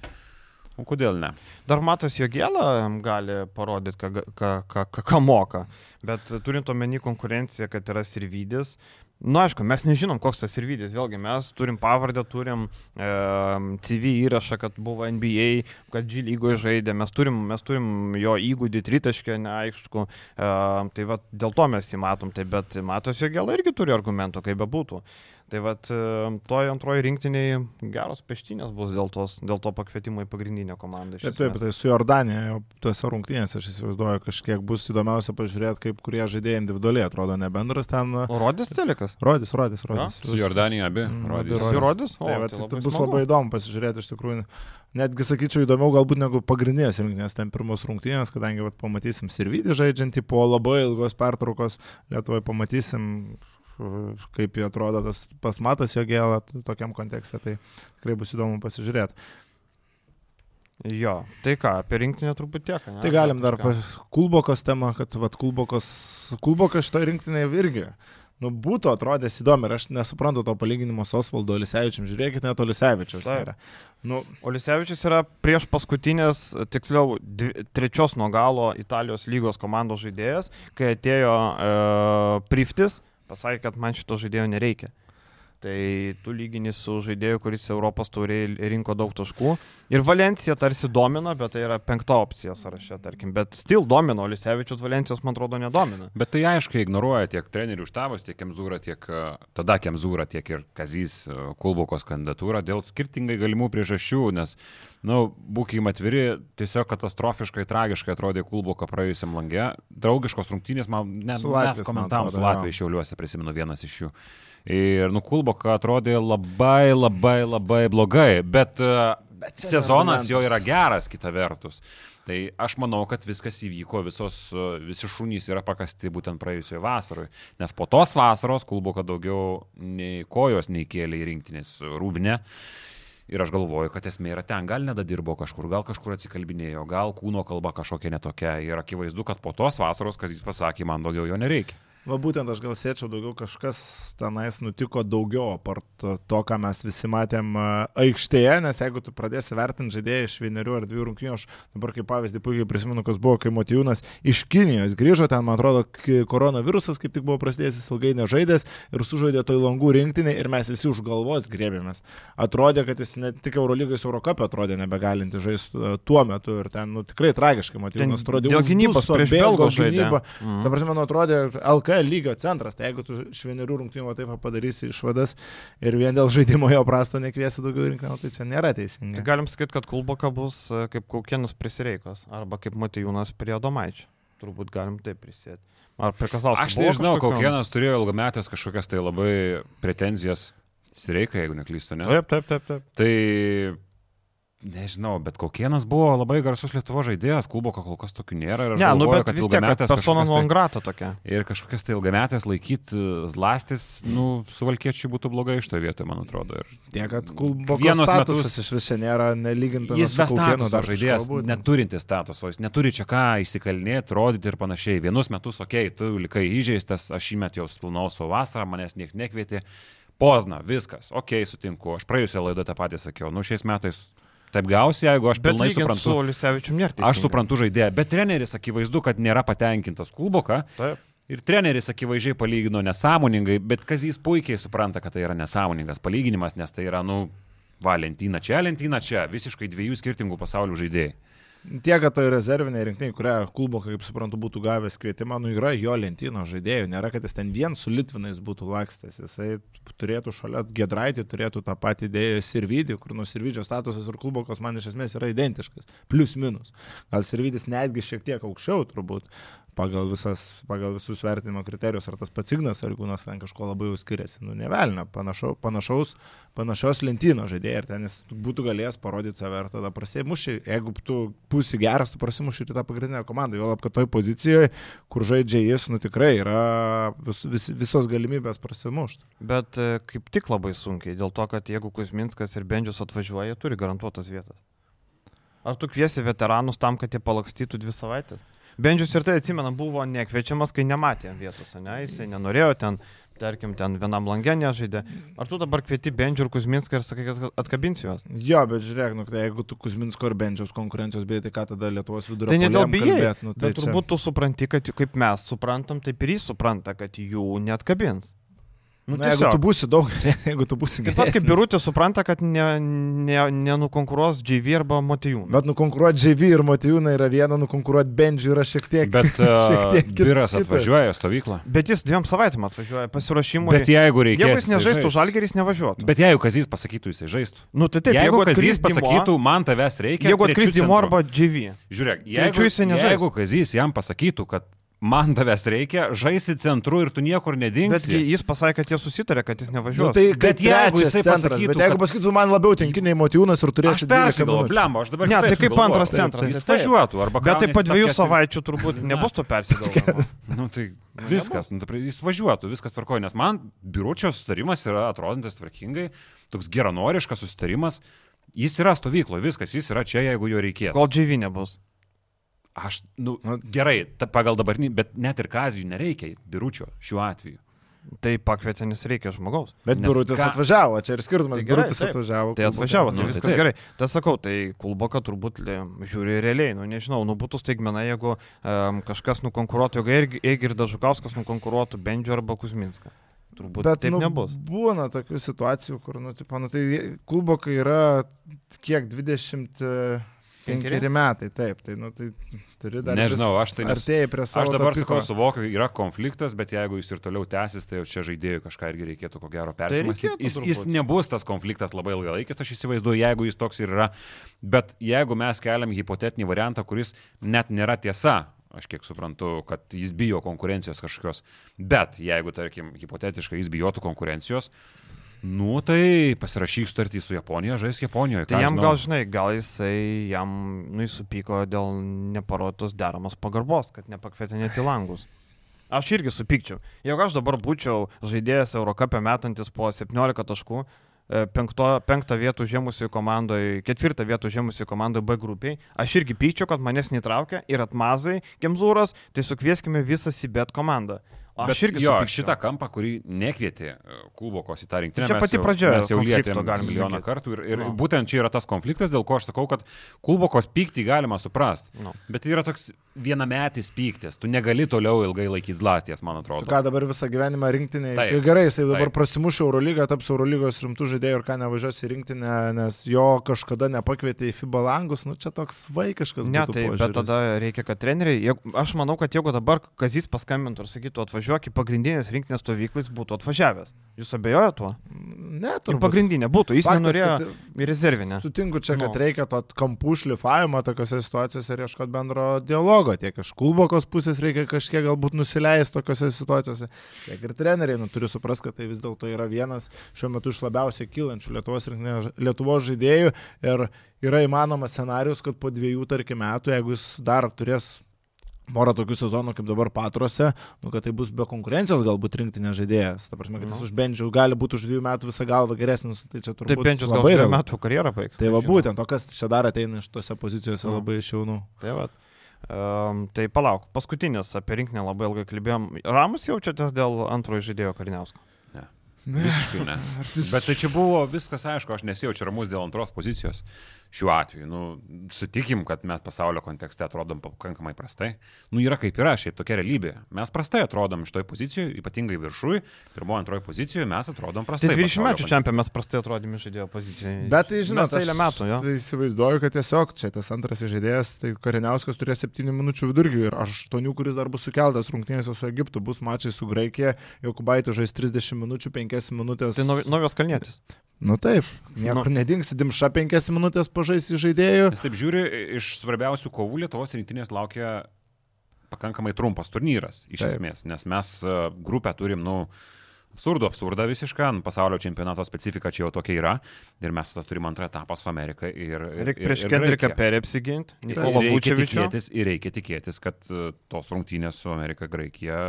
O kodėl ne? Dar matas jo gėlą gali parodyti, ką, ką, ką, ką moka. Bet turint omeny konkurenciją, kad yra Sirvidis, Na, nu, aišku, mes nežinom, koks tas Sirvidis. Vėlgi, mes turim pavardę, turim e, CV įrašą, kad buvo NBA, kad G lygoje žaidė, mes turim, mes turim jo įgūdį tritaškę, neaišku. E, tai va, dėl to mes jį matom, tai bet matos jo gėlą irgi turi argumentų, kaip bebūtų. Tai va, toj antroji rinktiniai geros peštinės bus dėl, tos, dėl to pakvietimo į pagrindinę komandą. iš Taip, taip, tai su Jordanija, tuose rungtynėse aš įsivaizduoju, kažkiek bus įdomiausia pažiūrėti, kaip kurie žaidėjai individualiai atrodo, ne bendras ten. O rodys Celikas? Rodys, rodys, rodys. Su Jordanija abi. Rodys. abi Jis įrodys? O, Tai, va, tai tai, labai tai bus smagu. labai įdomu pasižiūrėti iš tikrųjų. Netgi sakyčiau įdomiau galbūt negu pagrindinės rinktinės, ten pirmos rungtynės, kadangi vat, pamatysim Sirvidį žaidžiantį po labai ilgos pertraukos, Lietuvoje pamatysim, kaip jie atrodo tas pasmatas jo gėlą tokiam kontekste, tai tikrai bus įdomu pasižiūrėti. Jo, tai ką, apie rinktinę truputį tiek. ne? Tai galim dar pas Kulbokos temą, kad vat, Kulbokos, Kulbokas šitoje rinktinėje irgi. Nu, būtų atrodęs įdomu ir aš nesuprantu to palyginimo su Osvaldo Lisevičium. Žiūrėkit, net Lisevičius. Taip. Nu, Olisevičius yra prieš paskutinės, tiksliau, dvi, trečios nuo galo Italijos lygos komandos žaidėjas, kai atėjo e, Priftis, pasakė, kad man šito žaidėjo nereikia. Tai tu lygini su žaidėju, kuris Europos tauriai rinko daug taškų. Ir Valencija tarsi domina, bet tai yra penkta opcija sąraše, tarkim. Bet stil domina, Olisevičius Valencijos, man atrodo, nedomina. Bet tai aiškiai ignoruoja tiek trenerių štabas, tiek Kemzūra, tiek e, tada Kemzūra, tiek ir Kazys e, Kulbokos kandidatūrą dėl skirtingai galimų priežasčių, nes, na, nu, būkime atviri, tiesiog katastrofiškai, tragiškai atrodė Kulboko praėjusiam langė. Draugiškos rungtynės, man net mes komentavom su. Latvijai šiauliuose, prisimenu vienas iš jų. Ir, nu, Kulboka atrodė labai, labai, labai blogai, bet, bet čia sezonas jo yra geras, kita vertus. Tai aš manau, kad viskas įvyko, visos, e, visi šunys yra pakasti būtent praėjusioje vasaroje. Nes po tos vasaros Kulboka daugiau nei kojos neįkėlė į rinktinės rūbinę. Ir aš galvoju, kad esmė yra ten, gal nedadirbo kažkur, gal kažkur atsikalbinėjo, gal kūno kalba kažkokia netokia. Ir akivaizdu, kad po tos vasaros, kas jis pasakė, man daugiau jo nereikia. Va būtent aš gal sėčiau daugiau kažkas tenais nutiko daugiau, apart to, to, ką mes visi matėm a, aikštėje, nes jeigu tu pradėsi vertinti žaidėjai iš vienerių ar dviejų rungtynių, aš dabar kaip pavyzdį puikiai prisimenu, kas buvo, kai Motijūnas iš Kinijos grįžo, ten man atrodo, koronavirusas kaip tik buvo prasidėjęs, jis ilgai nežaidęs ir sužaidė toj langų rinktinį ir mes visi už galvos grėbėmės. Atrodė, kad jis ne tik Eurolygos Eurocapė atrodė nebegalinti žaisti a, tuo metu ir ten nu, tikrai tragiškai Motijūnas atrodė. dėl gynybos prieš žaidė. gynybą. Ta prasme, man atrodė LK lygio centras, tai jeigu tu iš vienerių rungtynių taip padarysi išvadas ir vien dėl žaidimo jo prasto nekviesi daugiau rinktinio, tai čia nėra Tai teisinga. galim sakyti, kad Kulboka bus e, kaip Kaukienas prisireikos arba kaip Matijūnas prie Domaičio. Turbūt galim taip prisėti. Ar prie Kazauskas. Aš nežinau, kokienas turėjo ilgametės kažkokias tai labai pretenzijas. Sireikai, jeigu neklystu, ne? Taip, taip, taip, taip. Tai nežinau, bet kokienas buvo labai garsus Lietuvo žaidėjas, klubo kol kas tokių nėra. Ir aš Ne, nu galvoju, bet kad vis tiek, persona non tai- grata tokia. Ir kažkokias tai ilgametės laikyti lastis, nu, suvalkiečiai būtų blogai iš to vietoje, man atrodo. Ir Tiek, kad Vienus statusas metus- iš vis čia nėra nelygintas. Jis be statuso žaidėjas, neturintis statuso, jis neturi čia ką įsikalnėti, rodyti ir panašiai. Vienus metus, okei, okay, tu likai įžeistas, aš įmet jau spilnau savo vasarą, manęs niekas nekvietė. Pozna, viskas, okei, okay, sutinku. Aš praėjusią laidą tą patį sakiau. Nu, šiais metais taip gausi, jeigu aš pilnai suprantu. su Lisevičium nėra. Aš suprantu žaidėją, bet treneris akivaizdu, kad nėra patenkintas kluboka. Taip. Ir treneris akivaizdžiai palygino nesąmoningai, bet Kazys puikiai supranta, kad tai yra nesąmoningas palyginimas, nes tai yra, nu, va, lentyna čia, lentyna čia, visiškai dviejų skirtingų pasaulių žaidėjai. Tiek, kad tai rezervinė rinktinė, kurią Kulboka, kaip suprantu, būtų gavęs kvietimą, nu yra jo lentyno žaidėjų, nėra, kad jis ten vien su Litvinais būtų lakstęs, jisai turėtų šalia Gedraitį, turėtų tą patį idėją Sirvidį, kur nu Sirvidžio statusas ir Kulbokos man iš esmės yra identiškas, plius minus. Gal Sirvidis netgi šiek tiek aukščiau turbūt. Pagal, visas, pagal visus vertinimo kriterijus, ar tas pats Ignas, ar Gūnas ten kažko labai jau skiriasi. Nu, nevelna, panašau, panašaus, panašios lentyno žaidėjai ir ten jis būtų galėjęs parodyti save ir tada prasimuši. Jeigu tu būsi geras, tu prasimuši ir tą pagrindinę komandą. Jo lab, kad toj pozicijoje, kur žaidžia jis, nu tikrai yra vis, vis, visos galimybės prasimušti. Bet e, kaip tik labai sunkiai, dėl to, kad jeigu Kuzminskas ir Bendžius atvažiuoja, jie turi garantuotas vietas. Ar tu kviesi veteranus tam, kad jie palakstytų dvi savaitės? Bendžius ir tai atsimena, buvo nekviečiamas, kai nematė vietos, ne? Jisai nenorėjo ten, tarkim, ten vienam langė nežaidė. Ar tu dabar kvieti Bendžių ir Kuzminską ir sakai, kad atkabinsi juos? Jo, bet žiūrėk, nu, tai jeigu tu Kuzminsko ir Benčiaus konkurencijos bijai, tai ką tada Lietuvos vidurio Tai ne dėl puolėjam bijai? Nu, tai Bet turbūt tu supranti, kad kaip mes suprantam, taip ir jis supranta, kad jų net kabins. Nu, Na, jeigu tiesiog. tu būsi daug, jeigu tu būsi Taip pat kaip geresnis. Birutė supranta, kad ne, ne, nenukonkuruos JV arba Motijūną. Bet nukonkuruoti JV ir Motijūną yra viena, nukonkuruoti Benžių yra šiek tiek. Bet šiek uh, tiek kit- Biras atvažiuoja į stovyklą. Bet jis dviem savaitėm atvažiuoja pasiruošimui. Bet jeigu reikės. Jeigu jis nežaistų žais. žalgerį, jis nevažiuotų. Bet jeigu Kazys pasakytų, jisai žaistų. nu, tai taip, jeigu jeigu Kazys pasakytų, man tavęs reikia. jeigu atkris Dimo arba JV. Žiūrėk, jeigu, jeigu Kazys jam pasakytų, kad man tavęs reikia, žaisi centru ir tu niekur Bet nedingsi. jis pasakė, kad jie susitarė, kad jis Nu, nevažiuos. tai Bet jeigu jisai jisai pasakytų, bet jeigu kad- pasakytų, man labiau tinkiniai Motijūnas ir turėsi 12 persigalvoju, minučių. blem, aš dabar Ne, kitaip tai kaip antras centras. Jis Taip. važiuotų. Bet tai po dviejų savaičių turbūt nebus to persigalvojimo. Nu, tai viskas, nu, jis važiuotų, viskas tvarkoja, nes man biuručio sustarimas yra atrodantis tvarkingai, toks geranoriškas sustarimas. Jis yra stovyklo, viskas, jis yra čia, jeigu jo reikės. Kol JV nebus. Aš, nu, Nu, gerai, ta, pagal dabartinį, bet net ir kazijų nereikia biuručio šiuo atveju. Tai pakvietė, nes reikia žmogaus. Bet Nes Birutis ką- atvažiavo, čia ir skirtumas, Tai gerai, Birutis taip. atvažiavo. Tai atvažiavo, Nu, tai tai viskas taip. gerai. Tai sakau, tai Kulboka turbūt žiūri realiai, nu nežinau, nu būtų staigmena, jeigu um, kažkas nukonkuruotų, jeigu Eigirdas Žukauskas nukonkuruotų Bendžių arba Kuzminską. Turbūt Bet taip nu, nebus. Būna tokių situacijų, kur, nu, tipo, nu, tai klubokai yra kiek 25 Penkeri? metai, taip, tai, nu, tai turi dar... Nežinau, aš tai Artėjai prie savo... Aš dabar sakau, suvokiu, yra konfliktas, bet jeigu jis ir toliau tęsis, tai jau čia žaidėjų kažką irgi reikėtų ko gero persimastyti. reikėtų Jis, jis nebus tas konfliktas labai ilgalaikis, aš įsivaizduoju, jeigu jis toks ir yra. Bet jeigu mes keliam hipotetinį variantą, kuris net nėra tiesa, aš kiek suprantu, kad jis bijo konkurencijos kažkokios, bet jeigu, tarkim, hipotetiškai jis bijotų konkurencijos, nu tai pasirašyk sutartį su Japonija, žais Japonijoje. Tai jam žinau. gal, žinai, gal jisai jam, nu, jis supyko dėl neparodytos deramos pagarbos, kad nepakvietė net į langus. Aš irgi supykčiau. Jeigu aš dabar būčiau žaidėjas Eurocapė metantis po 17 taškų, e, penkto, penktą vietą užėmusi komandoje, ketvirtą vietą užėmusi komandoje B grupiai, aš irgi pykčiau, kad manęs netraukia ir atmazai, Gemzūras, tai sukvieskime visą Sibet komandą. Aš Bet irgi jo, supykčiau. šitą kampą, kurį nekvietė e, Kulbokos į tą rinktinę. Čia mes pati pradžia Mes jau konflikto, lietėm galim milijoną sakyt. kartų ir, ir Nu. būtent čia yra tas konfliktas, dėl ko aš sakau, kad Kulbokos pyktį galima suprasti. Nu. Bet tai yra toks vienametis pyktis. Tu negali toliau ilgai laikyti zlasties, man Tu atrodo. ką dabar visą gyvenimą rinktinė. Taip. Taip. Gerai, jisai dabar Taip. prasimuš Eurolygą, taps Eurolygos rimtų žaidėjų ir ką nevažiuos į rinktinę, nes jo kažkada nepakvietė į FIBA langus. Nu čia toks vaikiškas. Ne, būtų tai bet požiūris. tada reikia, kad treneriai, aš manau, kad jeigu dabar Kazys paskambintų ir sakytų, atvažiuok į pagrindinės rinkinės stovyklais, būtų atvažiavęs. Jūs abejojate tuo? Ne, Ir turbūt. pagrindinė būtų, jis Faktas, nenorėjo į rezervinę. Sutinku čia, kad Nu. reikia to kampų šlifavimo tokiuose situacijose ir ieškoti bendro dialogo. Tiek iš Kulbokos pusės reikia kažkiek galbūt nusileisti tokiuose situacijose, tiek ir treneriai nu, turi suprasti, kad tai vis dėlto yra vienas šiuo metu iš labiausiai kylančių Lietuvos, Lietuvos žaidėjų ir yra įmanomas scenarius, kad po dviejų, tarkim, metų, jeigu jis dar turės porą tokių sezonų kaip dabar patruose, nu, kad tai bus be konkurencijos galbūt rinktinė žaidėjas. Ta prasme, kad jis Nu. už Benčių gali būti už dviejų metų visą galvą geresnis, tai čia turbūt jau gal labai metų karjerą baigs. Tai va žinau. būtent, o kas čia dar ateina iš tose pozicijose Nu. labai iš jaunų. Tai, va. Um, tai palauk, paskutinis apie rinkinį labai ilgai kalbėjom. Ramus jaučiatės dėl antrojo žaidėjo Kariniausko. Visiškai ne. Bet tai čia buvo viskas aišku, aš nesijaučiu ramus dėl antros pozicijos. Šiuo atveju, nu, sutikim, kad mes pasaulio kontekste atrodom pakankamai prastai. Nu, yra kaip yra, šiaip tokia realybė. Mes prastai atrodom iš toj pozicijoje, ypatingai viršui, pirmoji, antroji pozicijoje mes atrodom Tai prastai. 20 pasaulio metų čempionai mes prastai atrodėme žaidėjo pozicijai. Bet tai žinot, eilę metų, jo. tai įsivaizduoju, kad tiesiog čia tas antras žaidėjas, tai Kariniauskas turės 7 minučių vidurkį ir 8, kuris dar bus sukeltas rungtynėse su Egiptu, bus mačai su Graikija, Jokubaitis žais 30 minučių, 5 minutės. Tai nau- naujos kalnėtis. Nu taip, niekur Nu. nedingsi, Dimša 5 minutės pažais į žaidėjų. Nes taip žiūri, iš svarbiausių kovų Lietuvos rinktinės laukia pakankamai trumpas turnyras, iš Taip. esmės, nes mes e, grupę turim, nu, absurdo, absurdą visišką, nu, pasaulio čempionato specifika čia jau tokia yra ir mes tada turim antrą etapą su Amerika ir... ir Reikia ir- prieš Kendriką. Perį apsiginti. Reikia Vučevičių. tikėtis, ir reikia tikėtis, kad e, tos rungtynės su Amerika, Graikija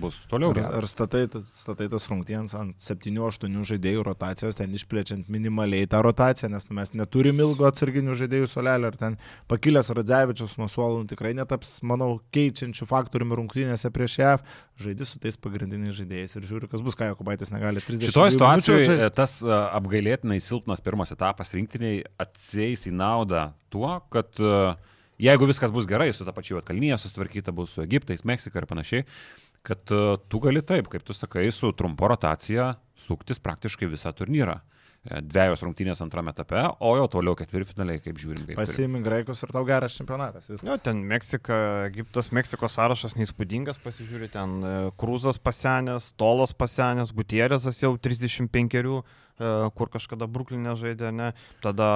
bus toliau. Ar, ar statai, statai tas rungtynės ant 7-8 žaidėjų rotacijos, ten išplečiant minimaliai tą rotaciją, nes nu, mes neturim ilgo atsarginių žaidėjų solelio, ar ten pakilęs Radzevičius nuo suolų nu, tikrai netaps, manau, keičiančių faktoriumi rungtynėse prieš JAV, žaidži su tais pagrindiniais žaidėjais ir žiūri, kas bus, ką Jokubaitis negali 30 Šitoje situacijoje tas e, apgailėtinai silpnas pirmas etapas rinktiniai atsieis į naudą tuo, kad e, jeigu viskas bus gerai, su ta pačia Atkalnyje sustvarkyta bus su Egiptais, Meksika ir panašiai, kad e, tu gali taip, kaip tu sakai, su trumpo rotacija suktis praktiškai visą turnyrą. E, Dviejos rungtynės antrame etape, o jau toliau ketvirtfinaliai, kaip žiūrim. Kaip. Pasiimi graikus ir tau geras čempionatas. Viskas. Jo, ten Meksika, Egiptas, Meksikos sąrašas neįspūdingas, pasižiūri, ten e, Krūzas pasenęs, Tolas pasenęs, Gutierrezas jau 35, e, kur kažkada Bruklinė žaidė, ne, tada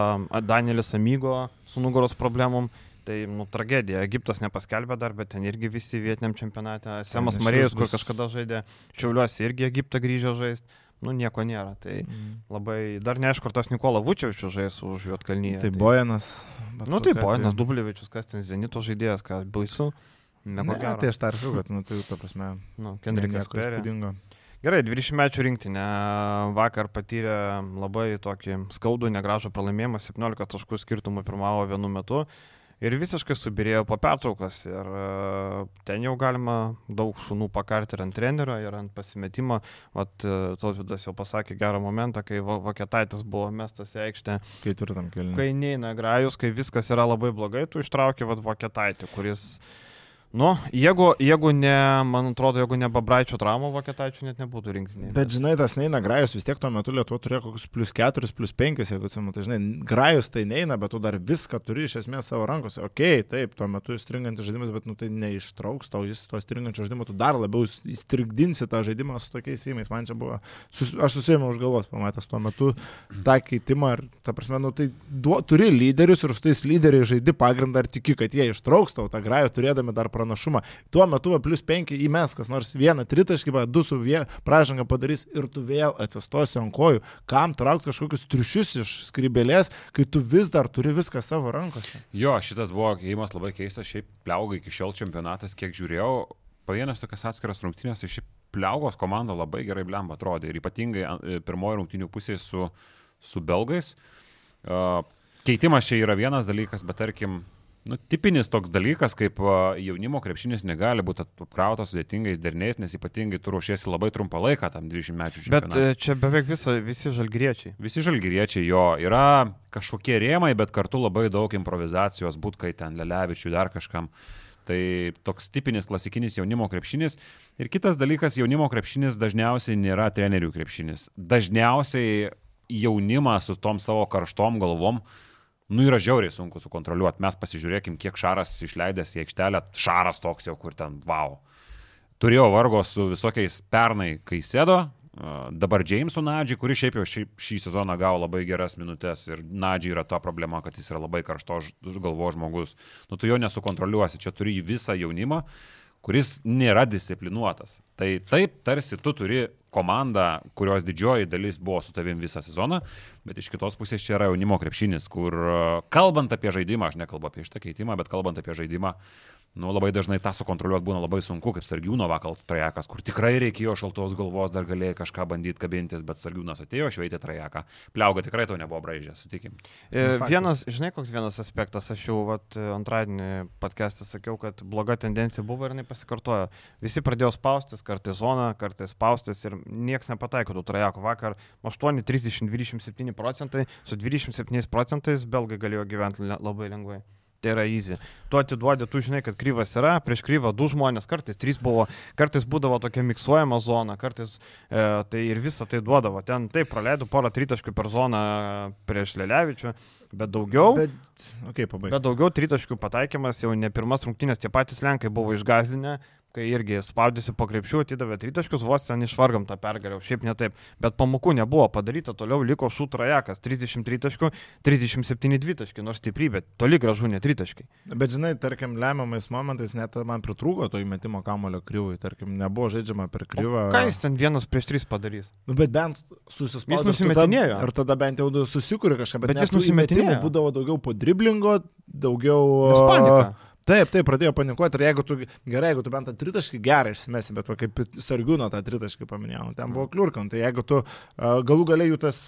Danielis Amygo su nugaros problemom. Tai, nu, tragedija. Egiptas nepaskelbė dar, bet ten irgi visi vietiniam čempionate. Semas Marėjus, kur kažkada žaidė, Šiauliuosi irgi Egiptą grįžo žaisti. Nu, nieko nėra. Tai Mm. labai, dar neaišku, ar tas Nikola Vučevičius žais už Juotkalnyje. Tai Bojanas. bet Nu tai Bojanas atveju- Dublievičius, kas ten Zenito žaidėjas, ką baisu. Ne, gero. tai aš tarsiu, kad, nu, tai, ta prasme, Nu, ne- Kendrikas Perė. Gerai, 20 mečių rinktinė vakar patyrė labai tokį skaudų, negražų pralaimėjimą, 17 taškų skirtumų pirmavo vienu metu. Ir visiškai subirėjo po pertraukos. Ir e, ten jau galima daug šunų pakarti ir ant trenerio, ir ant pasimetimo. Vat Tauvidas jau pasakė gerą momentą, kai Vokietaitis buvo mestas į aikštę. Ketvirtam keliui. Kai neina grajus, kai viskas yra labai blogai, tu ištrauki vad Vokietaitį, kuris... Nu, jeigu, jeigu ne, man atrodo, jeigu ne Babraičio traumų, Vokietaičių net nebūtų rinktinėje. Bet žinai, tas neina grajus, vis tiek tuo metu Lietuva turėjo kokius plus 4, plus 5, jeigu atsimenu, tai žinai, grajus tai neina, bet tu dar viską turi iš esmės savo rankose. Ok, taip, tuo metu stringantis žaidimas, bet nu tai neištrauks tau, jis to stringančio žaidimo, tu dar labiau įstrigdinsi tą žaidimą su tokiais įmais. Man čia buvo, sus, aš susėmiau už galvos, pamatęs tuo metu tą keitimą, ir, ta prasme, nu tai duo, turi lyderius ir su tais lyderiais žaidi pagrindą ir tiki, kad jie ištrauks tau tą grajų, turėdami dar pranašumą. Tuo metu va, plus 5 įmes, kas nors vieną tritaškį, va, du su vie, pražangą padarys ir tu vėl atsistosi ant kojų. Kam traukti kažkokius triušius iš skrybelės, kai tu vis dar turi viską savo rankose? Jo, šitas buvo įėjimas labai keistas, šiaip pliauga iki šiol čempionatas, kiek žiūrėjau, pavienės tokias atskiras rungtynės, tai šiaip pliaugos komanda labai gerai blemba atrodė ir ypatingai e, pirmoji rungtynių pusė su, su belgais. Uh, keitimas čia yra vienas dalykas, bet tarkim, Nu, tipinis toks dalykas, kaip jaunimo krepšinis negali būti apkrautas sudėtingais derniais, nes ypatingai tu ruošiesi labai trumpą laiką tam 20 metų Bet čempionatui. e, čia beveik visa, visi žalgriečiai. Visi žalgyriečiai jo yra kažkokie rėmai, bet kartu labai daug improvizacijos, būt kai ten Lelevičiui dar kažkam. Tai toks tipinis klasikinis jaunimo krepšinis. Ir kitas dalykas, jaunimo krepšinis dažniausiai nėra trenerių krepšinis. Dažniausiai jaunimą su tom savo karštom galvom, nu yra žiauriai sunku sukontroliuoti. Mes pasižiūrėkim, kiek Šaras išleidęs į aikštelę, Šaras toks jau, kur ten wow. Turėjo vargo su visokiais pernai, kai sėdo, dabar Jamesu Nadžiai, kuris šiaip jau šį, šį sezoną gavo labai geras minutės ir Nadžiai yra ta problema, kad jis yra labai karšto galvo žmogus. Nu, tu jo nesukontroliuosi, čia turi visą jaunimą, kuris nėra disciplinuotas. Tai taip, tarsi tu turi komandą, kurios didžioji dalis buvo su tavim visą sezoną, bet iš kitos pusės čia yra jaunimo krepšinis, kur e, kalbant apie žaidimą, aš nekalbu apie šitą keitimą, bet kalbant apie žaidimą, nu, labai dažnai tą sukontroliuoti būna labai sunku, kaip Sargiūno vakal trajekas, kur tikrai reikėjo šaltos galvos, dar galėjai kažką bandyti kabintis, bet Sargiūnas atėjo, šveitė trajeką. Pliauga tikrai to nebuvo braižė, sutikim. E. Vienas, žinai, koks vienas aspektas, aš jau vat, antradienį podcast'e sakiau, kad bloga tendencija buvo ir jinai pasikartojo. Visi pradėjo spaustis, kartais zoną, kartais spaustis ir niekas nepataiko tų trajekų. Vakar 8, 30, 27 procentai, su 27 procentais belgai galėjo gyventi labai lengvai. Tai yra easy. Tu atiduodi, tu žinai, kad kryvas yra, prieš kryvą du žmonės, kartais trys buvo, kartais būdavo tokia miksuojama zona, kartais e, tai ir visą tai duodavo. Ten taip praleido porą tritaškių per zoną prieš Lelevičių, bet daugiau. Bet, okay, pabaigai. bet daugiau tritaškių pataikymas jau ne pirmas rungtynės, tie patys Lenkai buvo išgazdinę, kai irgi spaudėsi po krepšių, atidavė tritaškius, vos ten išvargam tą pergalę, o šiaip ne taip. Bet pamokų nebuvo padaryta, toliau liko šūtrajakas, 30 tritaškių, 37 dvitaškių, nors stiprybė, toli gražu ne tritaškiai. Bet žinai, tarkim, lemiamais momentais net man pritrūko to įmetimo kamulio kryvui, tarkim, nebuvo žaidžiama per kryvą. Ką jis ten vienas prieš tris padarys? Nu, bet bent susispaudė. Jis nusimetinėjo. Ir tada bent jau susikūrė kažką, bet, Bet jis nusimetinėjo. Būdavo daugiau po driblingo, daugiau... Nes panika. Taip, taip, pradėjo panikuoti ir jeigu tu, gerai, jeigu tu bent tą tritaškį gerai išsimesi, bet va, kaip sargiūno tą tritaškį paminėjau, ten buvo kliurkant, tai jeigu tu galų galiai jų tas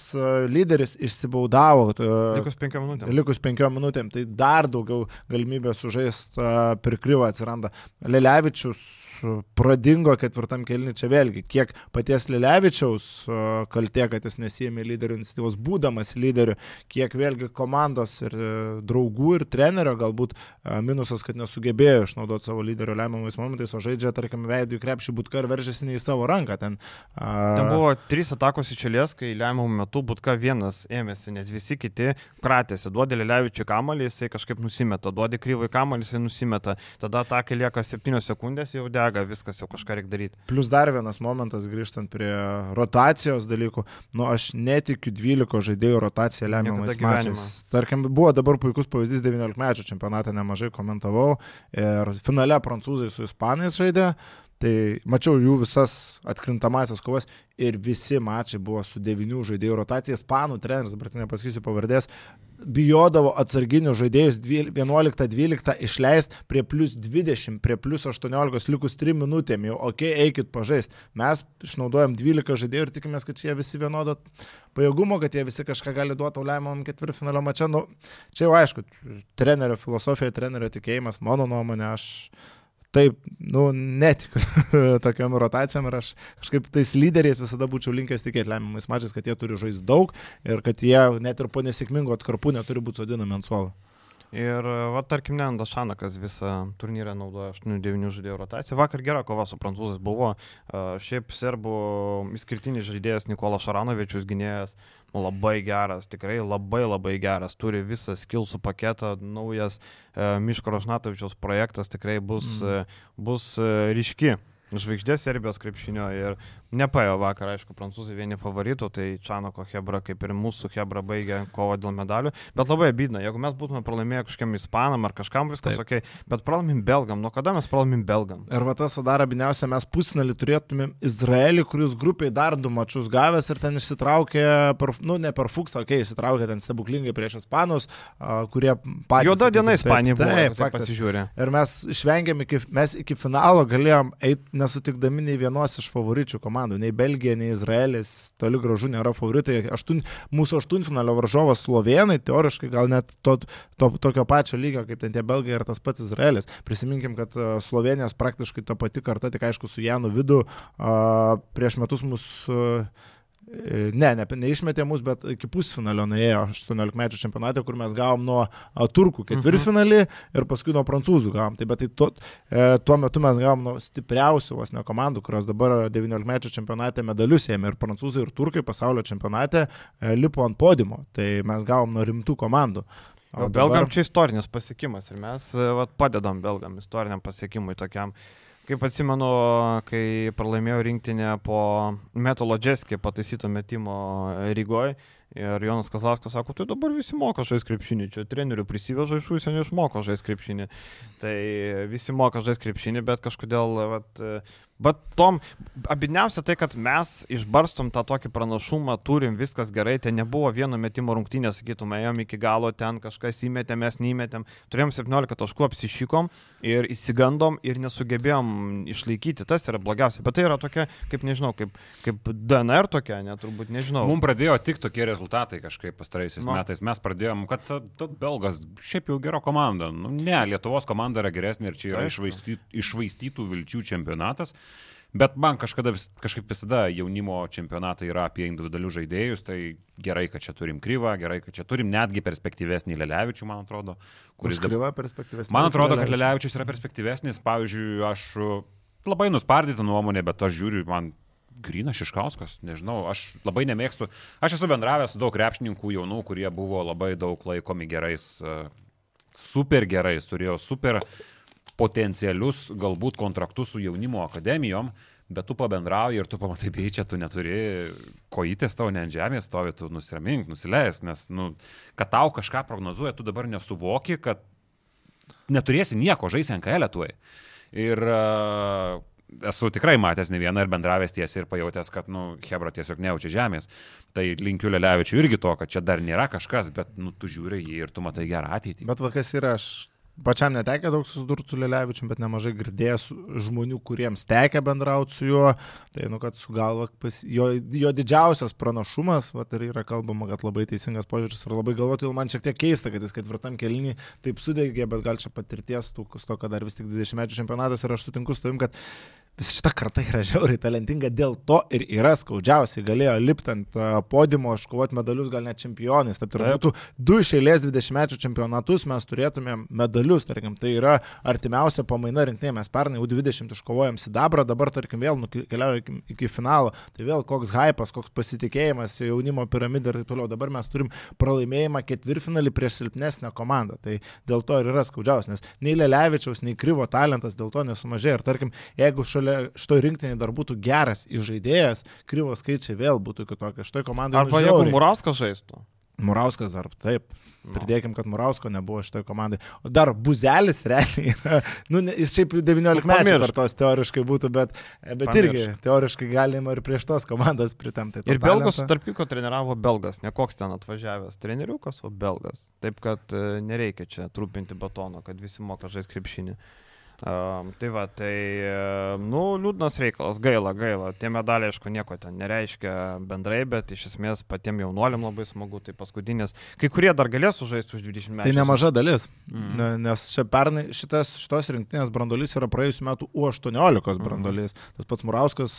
lyderis išsibaudavo, a, Likus penkiom minutėm. likus penkiom minutėm, tai dar daugiau galimybės sužaisti prikryvą atsiranda. Lelevičius pradingo ketvirtam kelniui čia vėlgi, kiek paties Lelevičiaus a, kaltė, kad jis nesijėmė lyderio iniciatyvos, būdamas lyderiu, kiek vėlgi komandos ir e, draugų ir trenerio galbūt a, minusas, kad nesugebėjo išnaudoti savo lyderio lemiamais momentais, o žaidžia, tarkim, veidų į krepšį būtka ir veržėsi ne į savo ranką. Ten, a, Ten buvo trys atakos iš eilės, kai lemiamų metų Butka vienas ėmėsi, nes visi kiti kratėsi. Duodė Lelevičiui kamalį, jisai kažkaip nusimeta, duodė kryvai kamalį, jisai nusimeta. Tada atakai lieka 7 sekundės, jau dega, viskas jau kažką reikia daryti. Plus dar vienas momentas grįžtant prie rotacijos dalykų. Nu, aš netikiu 12 žaidėjų rotaciją lemiamais mačais. Tarkim, buvo dabar puikus pavyzdys 19 mečių čempionatą, nemažai komentavau. Ir finale prancūzai su ispanais žaidė. Tai mačiau jų visas atkrintamasias kovas ir visi mačai buvo su devinių žaidėjų rotacija. Ispanų treneris, dabar nepasakysiu pavardės, bijodavo atsarginių žaidėjus 11-12 išleisti prie plus 20, prie plus 18, likus 3 minutėm jau, okay, eikit pažaisti. Mes išnaudojam 12 žaidėjų ir tikimės, kad jie visi vienodo pajėgumo, kad jie visi kažką gali duoti auliamam ketvirtfinalio mače. Nu, čia jau aišku, trenerio filosofija, trenerio tikėjimas, mano nuomonė, aš taip, nu, netikiu tokiam rotacijam ir aš kažkaip tais lyderiais visada būčiau linkęs tikėti lemiamais mačais, kad jie turi žaisti daug ir kad jie net ir po nesėkmingo atkarpų neturi būti sodinami ant suolo. Ir, va, tarkim, Nendas Šanakas visą turnyrą naudoja 8-9 žaidėjų rotaciją. Vakar gera kova su prancūzais buvo. Šiaip serbų išskirtinis žaidėjas Nikolas Šaranovičius gynėjas. Labai geras, tikrai labai labai geras. Turi visą skilsų paketą, naujas e, Miško Rošnatovičiaus projektas tikrai bus, Mm. mm. bus e, ryški. Žvaigždė Serbijos krepšinio ir nepaėjo vakar, aišku, prancūzai vieni favoritų, tai Čanoko Hebra, kaip ir mūsų Hebra baigė kovą dėl medalių, bet labai abydna, jeigu mes būtume pralaimėję kažkam ispanam ar kažkam viskas Taip. ok, bet pralaimim belgam, nuo kada mes pralaimim belgam? Ir va tas dar abiniausia, mes pusnalį turėtumėm Izraelį, kuris grupiai dar du mačius gavęs ir ten išsitraukė, per, nu ne per fuksą, okei, okay, išsitraukė ten stebuklingai prieš Ispanus, kurie patys. Juoda diena Ispanija buvo, Taip, taip pasižiūrė. Ir mes išvengėm iki, mes iki finalo galėjom eiti nesutikdami nei vienos iš favoričių komandų. Komandų. Nei Belgija, nei Izraelis toli gražu nėra favoritai. Aštun, mūsų aštuntfinalio varžovas Slovenai, teoriškai gal net to, to, tokio pačio lygio kaip ten tie Belgai ir tas pats Izraelis. Prisiminkim, kad uh, Slovenijos praktiškai ta pati karta, tik aišku su Janu Vidu uh, prieš metus mūsų uh, Ne, ne, neišmetė mus, bet iki pusfinalio nuėjo 18 metų čempionate, kur mes gavom nuo a, turkų ketvirtfinalį ir paskui nuo prancūzų gavom. Tai bet tai tuo, e, tuo metu mes gavom nuo stipriausių vos ne komandų, kurios dabar 19 metų čempionate medalius ėmė ir prancūzai, ir turkai pasaulio čempionate e, lipo ant podimo. Tai mes gavom nuo rimtų komandų. O belgam čia istorinis pasiekimas ir mes e, vat, padedam belgam istoriniam pasiekimui tokiam. Kaip atsimenu, kai pralaimėjau rinktinę po Metalo Džeskį pataisyto metimo Rygoje ir Jonas Kazlauskas sako, tu dabar visi moka žaisti krepšinį, čia trenerių prisiveža iš užsienio išmoko žaisti krepšinį. Tai visi moka žaisti krepšinį, bet kažkodėl vat, Bet tom, abidniausia tai, kad mes išbarstom tą tokį pranašumą, turim viskas gerai, ten nebuvo vieno metimo rungtynės, sakytume, ėjom iki galo, ten kažkas įmetė, mes neįmetėm, turėjom 17 taškų, apsišykom ir įsigandom ir nesugebėjom išlaikyti, tas yra blogiausia. Bet tai yra tokia, kaip nežinau, kaip, kaip DNR tokia, neturbūt nežinau. Mums pradėjo tik tokie rezultatai kažkaip pastaraisiais no. metais. Mes pradėjom, kad ta Belgas šiaip jau gera komanda. Nu, ne, Lietuvos komanda yra geresnė ir čia yra išvaistytų, išvaistytų vilčių čempionatas. Bet man kažkada vis, kažkaip visada jaunimo čempionatai yra apie individualius žaidėjus, tai gerai, kad čia turim kryvą, gerai, kad čia turim netgi perspektyvesnį Lelevičių, man atrodo. Kuris kryvą perspektyvesnį. Man atrodo, kad Lelevičius yra perspektyvesnis, pavyzdžiui, aš labai nuspardytą nuomonę, bet aš žiūriu, man Grinas Šiškauskas, nežinau, aš labai nemėgstu. Aš esu bendravęs su daug krepšininkų jaunų, kurie buvo labai daug laikomi gerais, super gerais, turėjo super potencialius galbūt kontraktus su jaunimo akademijom, bet tu pabendrauji ir tu pamatai, bei čia tu neturi kojytės tavo ne ant žemės stovi, tu nusiramink, nusileis, nes, nu, kad tau kažką prognozuoja, tu dabar nesuvoki, kad neturėsi nieko žaisti NKL tuoj. Ir uh, esu tikrai matęs ne vieną ir bendravęs tiesiai ir pajutęs, kad, nu, Hebra tiesiog nejaučia žemės. Tai linkiu Lelevičiu irgi to, kad čia dar nėra kažkas, bet, nu, tu žiūri jį ir tu matai gerą ateitį. Bet vakas yra, aš Pačiam netekė daug susidurti su Lelevičiu, bet nemažai girdėjęs žmonių, kuriems tekė bendrauti su juo. Tai, nu, kad su galva, pas, jo, jo didžiausias pranašumas, va, ir yra kalbama, kad labai teisingas požiūris ir labai galvoti, man šiek tiek keista, kad jis ketvirtam kelinį taip sudegė, bet gal čia patirties tų, to, kad dar vis tik 20 metų čempionatas ir aš sutinku su tavim, kad Vis šita karta yra žiauriai talentinga, dėl to ir yra skaudžiausiai. Galėjo lipti ant podimo, iškovoti medalius, gal net čempionais. Taip, tai būtų du iš eilės 20 metų čempionatus, mes turėtumėm medalius, tarkim, tai yra artimiausia pamaina rinktinė. Mes pernai U20 iškovojom Sidabrą, dabar, tarkim, vėl keliaujame iki, iki finalo. Tai vėl koks hypas, koks pasitikėjimas, jaunimo piramidė ir taip toliau. Dabar mes turim pralaimėjimą ketvirtfinalį prieš silpnesnę komandą. Tai dėl to ir yra skaudžiausias, nes nei Lelevičiaus, nei Kryvo talentas dėl to nesumažėjo. Ir tarkim, jeigu šalia šalia šito rinktinį dar būtų geras žaidėjas, kryvo skaičiai vėl būtų kitokie. Šitoj komandai. Arba nu, jeigu Murauskas žaistų. Murauskas dar, taip. No. Pridėkim, kad Murausko nebuvo šitoje komandai. O dar Buzelis realiai, nu, jis šiaip 19 metų per tos teoriškai būtų, bet, bet Pamirš. irgi teoriškai galima ir prieš tos komandas pritemti. Ir Belgas, tarp kitko, treniravo Belgas, ne koks ten atvažiavęs treneriukas, o Belgas. Taip, kad e, nereikia čia trupinti batono, kad visi moka žaisti krepšinį. Um, tai va, tai, nu, liūdnas reikalas, gaila, gaila. Tie medaliai, aišku, nieko ten nereiškia bendrai, bet iš esmės patiem jaunuoliam labai smagu, tai paskutinis. Kai kurie dar galės sužaisti už 20 metų. Tai nemaža dalis, mm. nes čia pernai šitas, šitos rinktinės brandolys yra praėjusiu metu U18 brandolys. Mm. Tas pats Murauskas,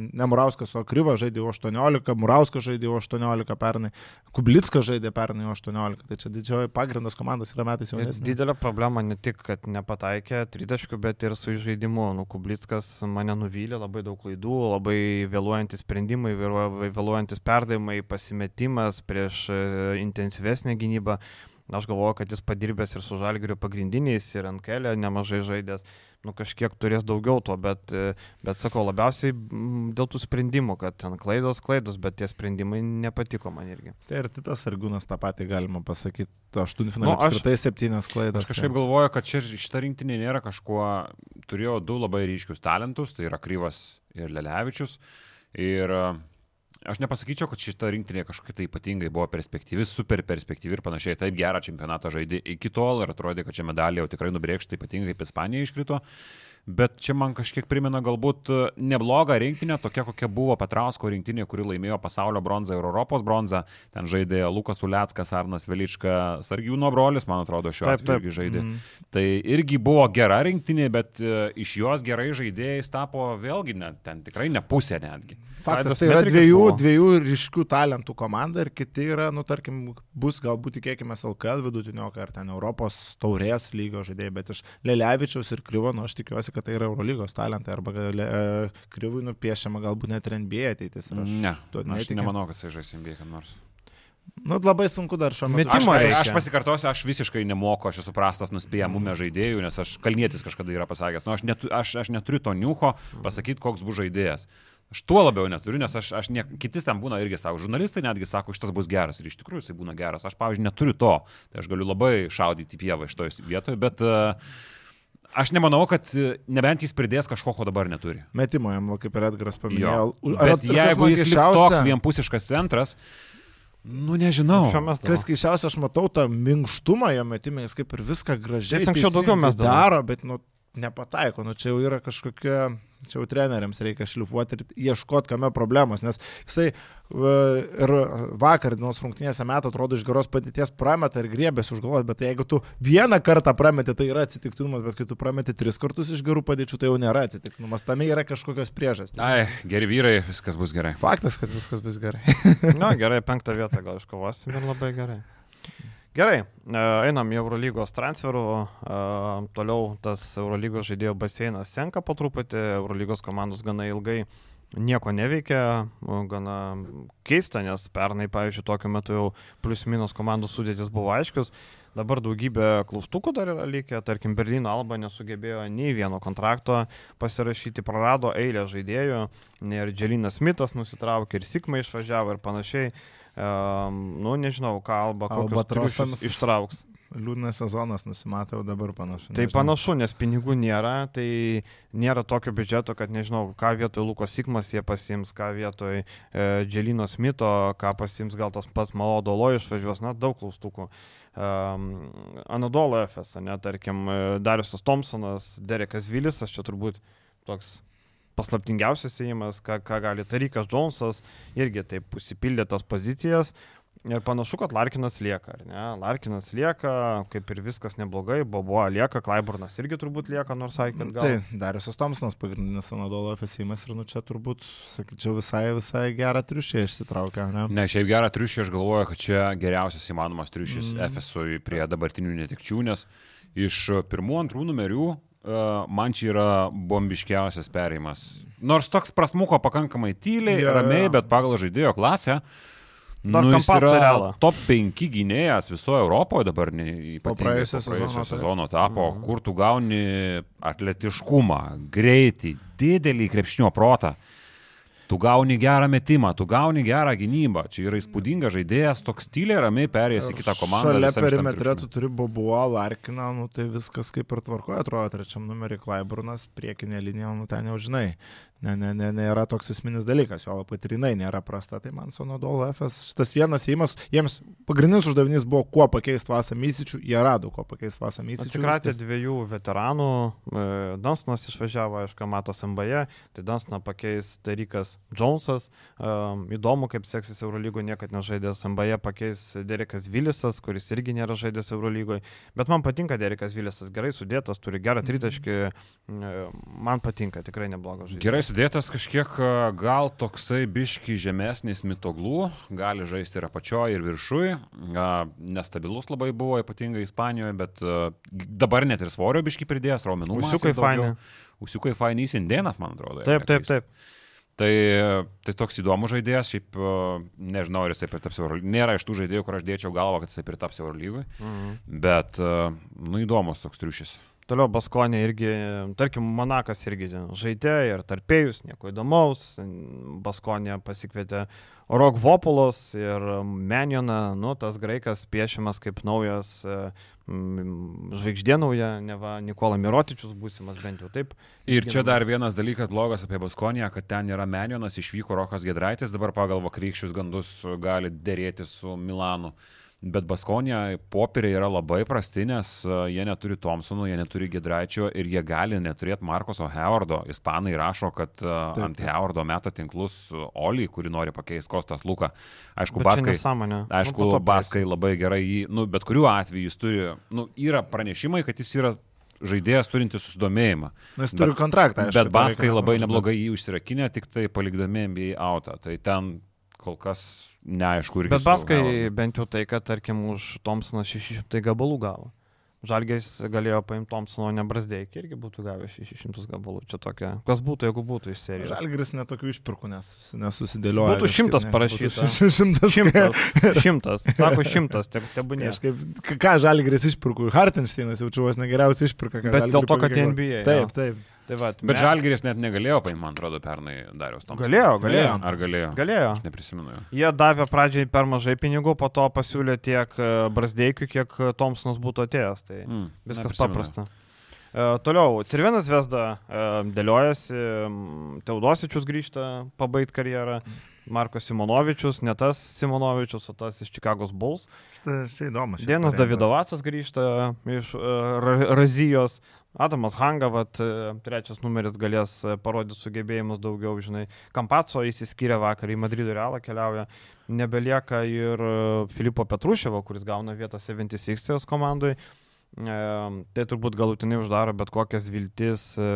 ne Murauskas, o Kryva žaidė U18, Murauskas žaidė U18 pernai, Kublickas žaidė pernai U18. Tai čia didžioji pagrindas komandos yra metais jaunesnis. Didelė problema ne tik, kad nepataikė 30 aišku, bet ir su žaidimu. Nu, Kublickas mane nuvylė, labai daug klaidų, labai vėluojantis sprendimai, vėluojantis perdavimai, pasimetimas prieš e, intensyvesnę gynybą. Aš galvoju, kad jis padirbęs ir su žalgiriu pagrindiniais, ir ant kelio nemažai žaidęs nu, kažkiek turės daugiau to, bet, bet sakau, labiausiai dėl tų sprendimų, kad ten klaidos, klaidos, bet tie sprendimai nepatiko man irgi. Tai ir Titas Argūnas tą patį galima pasakyti, aštuntfinalį nu, apskritai septynias klaidas. Aš kažkaip tai. galvoju, kad čia šita rinktinė nėra kažkuo, turėjo du labai ryškius talentus, tai yra Kryvas ir Lelevičius. Ir Aš nepasakyčiau, kad šita rinktinė kažkokia tai ypatingai buvo perspektyvi, super perspektyvi ir panašiai. Taip gerą čempionatą žaidė iki tol ir atrodė, kad čia medaliai jau tikrai nubrėžti, ypatingai kaip Ispanija iškrito. Bet čia man kažkiek primena galbūt e, neblogą rinktinę, tokia kokia buvo Petrausko rinktinė, kuri laimėjo pasaulio bronzą ir Europos bronzą. Ten žaidė Lukas Uleckas, Arnas Velička, Sargiūno brolis, man atrodo, šiuo Taip, atveju taip. irgi žaidė. Mhm. Tai irgi buvo gera rinktinė, bet e, iš jos gerai žaidėjais tapo vėlgi, ne, ten tikrai ne pusė netgi. Faktas, tai yra dviejų, buvo. dviejų ryškių talentų komanda ir kiti yra, nu, tarkim, bus galbūt tikėkime LKL vidutiniokai ar ten Europos taurės lygio žaidėjai, bet iš Lelevičiaus ir Kryvo, nu, aš tikiuosi, kad tai yra Eurolygos talentai arba e, Kryvui nupiešiama galbūt net ir NBA ateitis. aš Ne, aš nemanau, kad jisai žais NBA kam nors. Nu, labai sunku dar šiuo metu. Aš, aš pasikartosiu, aš visiškai nemoku, aš esu prastas nuspėjamume žaidėjų, nes aš kalnietis kažkada yra pasakęs, nu, aš, netu, aš, aš neturiu to niucho pasakyti, koks bus žaidėjas. Aš tuo labiau neturiu, nes aš, aš ne, kitis ten būna irgi savo, žurnalistai netgi sako, šitas bus geras ir iš tikrųjų jisai būna geras. Aš, pavyzdžiui, neturiu to, tai aš galiu labai šaudyti pievą iš toje vietoje, bet uh, aš nemanau, kad uh, nebent jis pridės kažko, ko dabar neturi. Metimo jam, kaip ir Edgaras Jo. paminėjo. Bet kas jeigu jis liks toks vienpusiškas centras, nu nežinau. Kas keiščiausia, aš matau tą minkštumą jo metimais, kaip ir viską gražiai. Jis anksčiau daugiau mesdavo. daro, bet nu, nepataiko. Nu, čia jau yra kažkokia, čia jau treneriams reikia šlifuoti ir ieškoti, kame problemos, nes jisai ir vakar dienos rungtynėse metų atrodo iš geros patirties prameta ir griebėsi už galvos, bet jeigu tu vieną kartą prameti, tai yra atsitiktinumas, bet kai tu prameti tris kartus iš gerų padėčių, tai jau nėra atsitiktinumas, tame yra kažkokios priežastys. Ai, geri vyrai, viskas bus gerai. Faktas, kad viskas bus gerai. Na, gerai, penktą vietą gal iškovosim ir labai gerai. Gerai, e, einam į Eurolygos transferų. e, Toliau tas Eurolygos žaidėjų baseinas senka po truputį. Eurolygos komandos gana ilgai nieko neveikia, o gana keista, nes pernai, pavyzdžiui, tokiu metu jau plius minus komandų sudėtis buvo aiškius. Dabar daugybė klaustukų dar yra likę, tarkim, Berlyno Alba nesugebėjo nei vieno kontrakto pasirašyti, prarado eilę žaidėjų, ir Dželinas Smithas nusitraukė, ir Sikma išvažiavo ir panašiai. Um, nu, nežinau, ką Alba kokius triušius ištrauks. Liūdnas sezonas nusimato jau dabar panašu. Tai nežinau. panašu, nes pinigų nėra, tai nėra tokio biudžeto, kad nežinau, ką vietoj Luko Sikmas jie pasims, ką vietoj e, Dželino Smito, ką pasims, gal tas pats Malodolo išvažiuos, na, daug klaustukų. Um, Anadolo FS, ne, tarkim, e, Dariusas Thompsonas, Derekas Vilisas, čia turbūt toks paslaptingiausias įėjimas, ką, ką gali Tarikas Džonsas, irgi taip užsipildė tas pozicijas. Ir panašu, kad Larkinas lieka, ar ne? Larkinas lieka, kaip ir viskas neblogai, Bobo lieka, Klaiburnas irgi turbūt lieka, nors sakė, gal. Tai Dariusas Tomsonas pagrindinis Anadolo FSImas ir nu čia turbūt, sakyčiau, visai, visai gerą triušį išsitraukia, ne? Ne, šiaip gerą triušį, aš galvoju, kad čia geriausias įmanomas triušis Mm. FSUI prie dabartinių netikčių, nes iš pirmų, antrų numerių man čia yra bombiškiausias perėjimas. Nors toks prasmuko pakankamai tyliai, yeah. ramiai, jo. bet pagal žaidėjo klasę. Dar Nu, jis Kampatso yra Realą. top 5 gynėjas visoje Europoje dabar, ne, ypatingai praėjusio sezono, sezono tapo, Mhm. kur tu gauni atletiškumą, greitį, didelį krepšnio protą. Tu gauni gerą metimą, tu gauni gerą gynybą. Čia yra įspūdingas žaidėjas, toks tyliai ramiai perėjęs į kitą komandą. Šalia perimetre tu turi Bobuo, Larkiną, nu tai viskas kaip ir tvarkoja, atrodo, trečiam numerį Klaiburnas, priekinė linija, nu ten jau žinai. Ne, ne, ne, nėra toks esminis dalykas, jo labai trinai nėra prasta, tai man Sonadolo FS, šitas vienas įimas, jiems pagrindinis uždavinys buvo, kuo pakeisti Vasą Mysičių, jie rado, kuo pakeisti Vasą Mysičių. Atsikratė viskas. dviejų veteranų, e, Dansonas išvažiavo, aišku, Matas MBA, tai Dansoną pakeis Tarikas Jonesas. Um, įdomu, kaip seksis Eurolygoje, niekad nežaidęs MBA, pakeis Derekas Vilisas, kuris irgi nėra žaidęs Eurolygoje. Bet man patinka Derekas Vilisas, gerai sudėtas, turi gerą tritaškį, e, man patinka, tikrai neblogas žaidėjas. Gerai sudėtas kažkiek gal toksai biški žemesnis mitoglų, gali žaisti ir apačioje, ir viršui. Nestabilus labai buvo, ypatingai Ispanijoje, bet dabar net ir svorio biški pridėjęs, raumenų. Usiukai faini. Usiukai faini, jis indėnas, man atrodo. Taip, taip, taip. Tai, tai toks įdomus žaidėjas, šiaip nežinau, ar jisai pritaps Eurolygui. Nėra iš tų žaidėjų, kur aš dėčiau galvą, kad jisai pritaps Eurolygui, Mhm. bet, nu, įdomus toks triušis. Toliau Baskonė irgi, tarkim, Monakas irgi žaidė ir tarpėjus, nieko įdomaus. Baskonė pasikvietė Rok Vopulos ir Menjoną, nu, tas graikas piešiamas kaip naujas e, žvaigždė nauja, ne va Nikola Mirotičius būsimas bent jau taip. Ir čia dar vienas dalykas blogas apie Baskoniją, kad ten yra Menjonas, išvyko Rokas Gedraitis, dabar pagal vakarykščius gandus gali dėrėti su Milanu. Bet Baskonija popieriai yra labai prasti, nes e, jie neturi Thompsono, jie neturi Gedraičio ir jie gali neturėti Markoso Howardo. Ispanai rašo, kad e, Taip. ant Howardo meta tinklus Oli, kuri nori pakeisti Kostas Luką. Aišku, Bet Baskai, nesąmonė. aišku, Nu, Baskai labai gerai jį, nu, bet kuriuo atveju jis turi, nu, yra pranešimai, kad jis yra žaidėjas turintis susidomėjimą. Na, jis turi kontraktą, aišku. Bet Baskai labai neblogai jį užsirakinę, tik tai palikdami NBA outą. Tai ten kol kas neaišku irgi. Bet Baskai Howardu. bent jau tai, kad tarkim už Thompsoną 600 gabalų gavo. Žalgės galėjo paimti Thompsono, ne Brasdeikį, irgi būtų gavęs 600 gabalų. Čia tokia. Kas būtų, jeigu būtų iš serijos? Žalgris netokių išpirkų nes, nesusidėlioja. Būtų šimtas ne. parašyta. Būtų ši- Šimtas. Šimtas. Šimtas. Sako šimtas, te- tebūnė. Ką Žalgris išpirkų? Hartensteinas jaučiu vos negeriausiai išpirka. Bet dėl to, kad. NBA. Taip, taip. Tai va, Bet me- Žalgiris net negalėjo paimti, man atrodo, pernai Darius Tomas. Galėjo, galėjo. Ar galėjo? Galėjo. Aš neprisimenu. jo. Jie davė pradžiai per mažai pinigų, po to pasiūlė tiek e, Brasdeikių, kiek e, Thompsonas būtų atėjęs. Tai Mm, viskas neprisimenu. paprasta. E, toliau, Cirvenas Vesda e, dėliojasi, Teodosičius grįžta pabaigti karjerą, Marko Simonovičius, ne tas Simonovičius, o tas iš Čikagos Bulls. Štai štai įdomu. šiaip Dienas. Davidovacas grįžta iš Ra- Razijos. Adamas Hanga, vat, e, trečias numeris galės e, parodyti sugebėjimus daugiau, žinai. Kampaco įsiskyrė vakar į Madrido realą keliauja. Nebelieka ir e, Filipo Petruševo, kuris gauna vietą 76 komandai. E, tai turbūt galutinai uždaro bet kokias viltis e,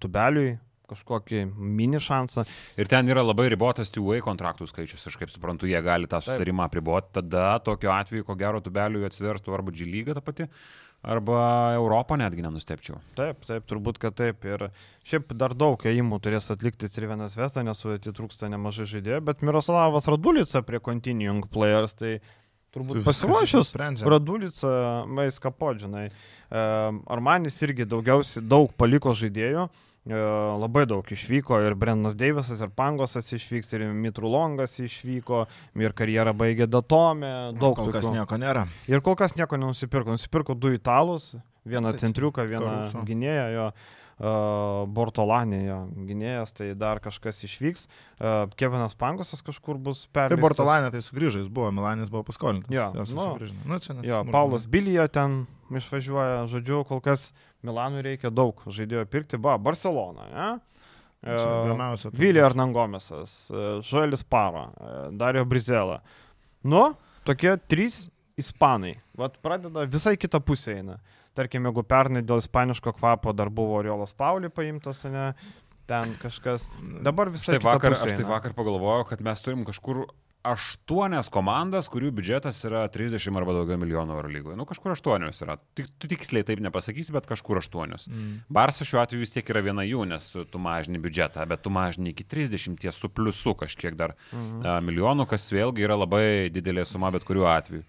tubeliui, kažkokį mini šansą. Ir ten yra labai ribotas two-way kontraktų skaičius, aš kaip suprantu, jie gali tą sutarimą apriboti. Tada tokiu atveju, ko gero, tubeliui atsiverstų arba G lyga ta pati, arba Europą netgi nenustepčiau. Taip, taip, turbūt, kad taip. Ir šiaip dar daug ėjimų turės atlikti Cirvenas Vesta, nes sudėti trūksta nemažai žaidėjų, bet Miroslavas Radulica prie Continuing Players, tai turbūt pasiruošęs. Radulica, Maiska Podžinai. Armanis irgi daugiausiai daug paliko žaidėjų. E, Labai daug išvyko ir Brennas Deivisas, ir Pangosas išvyks, ir Mitrulongas išvyko, ir karjerą baigė Datome. Daug Kol kas tokių. nieko nėra. Ir kol kas nieko nenusipirko. Nusipirko du italus, vieną Tai centriuką, vieną gynėją, jo uh, Bortolanį, jo gynėjas, tai dar kažkas išvyks. Uh, Kevinas Pangosas kažkur bus Tai perėjęs. Bortolanė tai sugrįžo, jis buvo, Milanis buvo paskolintas. Jo, Jos nu, sugrįžo. nu, nes- Jo. Paulas Bilija ten išvažiuoja, žodžiu, kol kas Milanui reikia daug žaidėjų pirkti. Ba, Barcelona, ne? Čia Uh. Vilija Arnangomesas, Žuelis Paro, e, Dario Brizela. Nu, tokie trys ispanai. Vat pradeda visai kitą pusę eina. Tarkim, jeigu pernai dėl ispaniško kvapo dar buvo Oriolas Pauli paimtas, ne? Ten kažkas. Dabar visai Štai kita vakar, aš tai vakar pagalvojau, kad mes turim kažkur aštuonias komandas, kurių biudžetas yra 30 arba daugiau milijonų eurų lygoje. Nu, kažkur aštuonios yra. Tik, tu tiksliai taip nepasakysi, bet kažkur aštuonios. Mm. Barsas šiuo atveju vis tiek yra viena jų, nes tu mažini biudžetą, bet tu mažini iki 30 su pliusu kažkiek dar mm. a, milijonų, kas vėlgi yra labai didelė suma bet kuriuo atveju.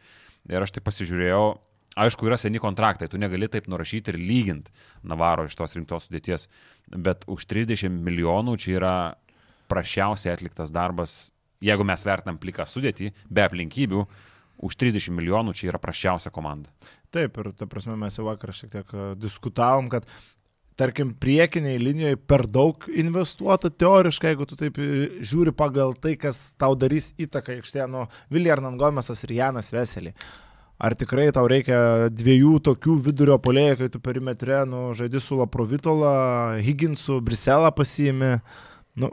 Ir aš tai pasižiūrėjau, aišku, yra seni kontraktai, tu negali taip nurašyti ir lyginti Navaro iš tos rinktos sudėties, bet už 30 milijonų čia yra prašiausiai atliktas darbas, jeigu mes vertinam pliką sudėtį, be aplinkybių, už 30 milijonų čia yra prašiausia komanda. Taip, ir ta prasme mes jau vakar šiek tiek e, diskutavom, kad tarkim, priekiniai linijoje per daug investuota teoriškai, jeigu tu taip e, žiūri pagal tai, kas tau darys įtaką aikštėje, nu, Viljarnan Gomesas ir Janas Veselį. Ar tikrai tau reikia dviejų tokių vidurio polėjų, kai tu perimetre, nu, žaidži su Laprovitola, Higginsu, Briselą pasiimi. Nu,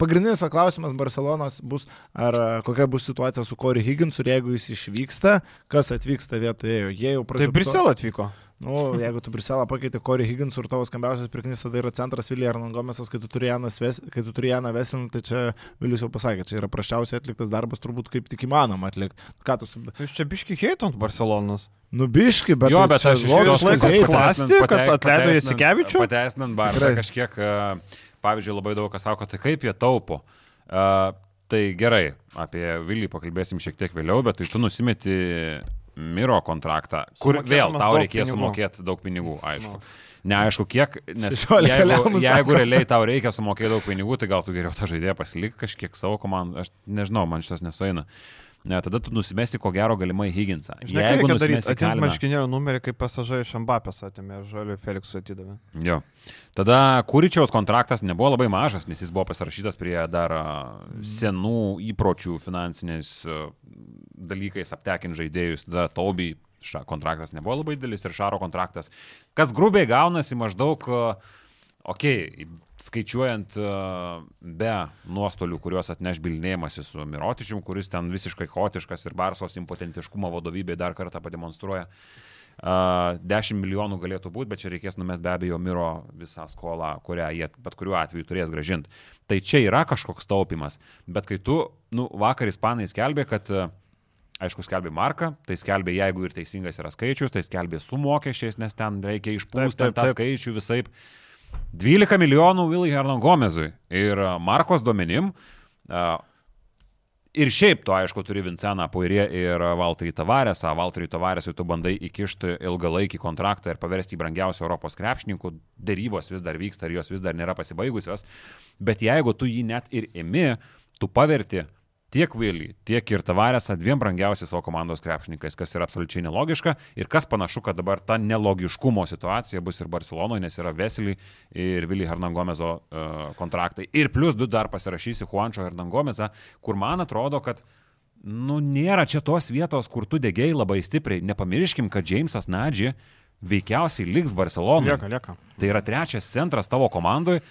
Pagrindinis klausimas Barcelonos bus, ar kokia bus situacija su Corey Higginsu ir jeigu jis išvyksta, kas atvyksta vietoje jo. Jie jau Tai pradėjo. Brisel atvyko. Nu, jeigu tu Briselą pakeiti Corey Higginsu ir tavo skambiausias pirkinys tada yra centras Vilija Arnangomesas, kai tu turi Janą Ves- Veselin, tai čia Vilius jau pasakė, čia yra prašiausiai atliktas darbas, turbūt kaip tik įmanoma atlikti. Ką tu su... Jūs čia biški heitant Barcelonos. Nubiški, bet... jo, tai bet aš klasti, kad atleido Jasikevičių? Pateisinant Tikrai. kažkiek, a, pavyzdžiui, labai daug kas sako, tai kaip jie taupo. A, Tai gerai, apie Vilį pakalbėsim šiek tiek vėliau, bet tai tu nusimeti Miro kontraktą, kur vėl tau reikės pinigų. sumokėti daug pinigų, aišku. Nu. Neaišku, kiek, nes 16 jeigu, jeigu realiai tau reikia sumokėti daug pinigų, tai gal tu geriau tą žaidėją pasilik kažkiek savo komandą, aš nežinau, man šitas nesueina. Ne, tada tu nusimesi ko gero galimai Higginsą. Žinai, reikia daryti? Atimti marškinėlių numerį, kaip pasažai iš Ambapės atėmė ir Žaliui Feliksui atidavė. Jo. Tada Kūryčiaus kontraktas nebuvo labai mažas, nes jis buvo pasirašytas prie dar senų įpročių finansiniais dalykais aptekint žaidėjus. Tada Toby ša, kontraktas nebuvo labai didelis ir Šaro kontraktas. Kas grubiai gaunasi maždaug, okei, okay, skaičiuojant a, be nuostolių, kuriuos atneš bilinėjimasis su Mirotičium, kuris ten visiškai chaotiškas ir Barsos impotentiškumo vadovybė dar kartą pademonstruoja. Uh, 10 milijonų galėtų būti, bet čia reikės numest be abejo Miro visą skolą, kurią jie bet kuriuo atveju turės gražinti. Tai čia yra kažkoks taupimas, bet kai tu, nu, vakar ispanai skelbė, kad, uh, aišku, skelbė marką, tai skelbė, jeigu ir teisingas yra skaičius, tai skelbė su mokesčiais, nes ten reikia išpūsti Taip, taip, tą taip. skaičių visai. 12 milijonų Vilai Hernan Gomezui ir uh, Markos duomenim. Uh, Ir šiaip tu, aišku, turi Vinceną Poirė ir Valterį Tavaresą. Valterį Tavaresui tu bandai įkišti ilgalaikį kontraktą ir paversti į brangiausią Europos krepšininkų. Dėrybos vis dar vyksta ir jos vis dar nėra pasibaigusios. Bet jeigu tu jį net ir imi, tu paverti tiek Vilį, tiek ir Tavaresą dviem brangiausiais savo komandos krepšininkais, kas yra absoliučiai nelogiška ir kas panašu, kad dabar ta nelogiškumo situacija bus ir Barcelonoje, nes yra Vesely ir Vili Hernangomezo uh, kontraktai. Ir plus du dar pasirašysi Juančio Hernangomezą, kur man atrodo, kad nu, nėra čia tos vietos, kur tu degėjai labai stipriai. Nepamirškim, kad Jamesas Nadži veikiausiai liks Barcelonoje. Lieka, lieka. Tai yra trečias centras tavo komandai.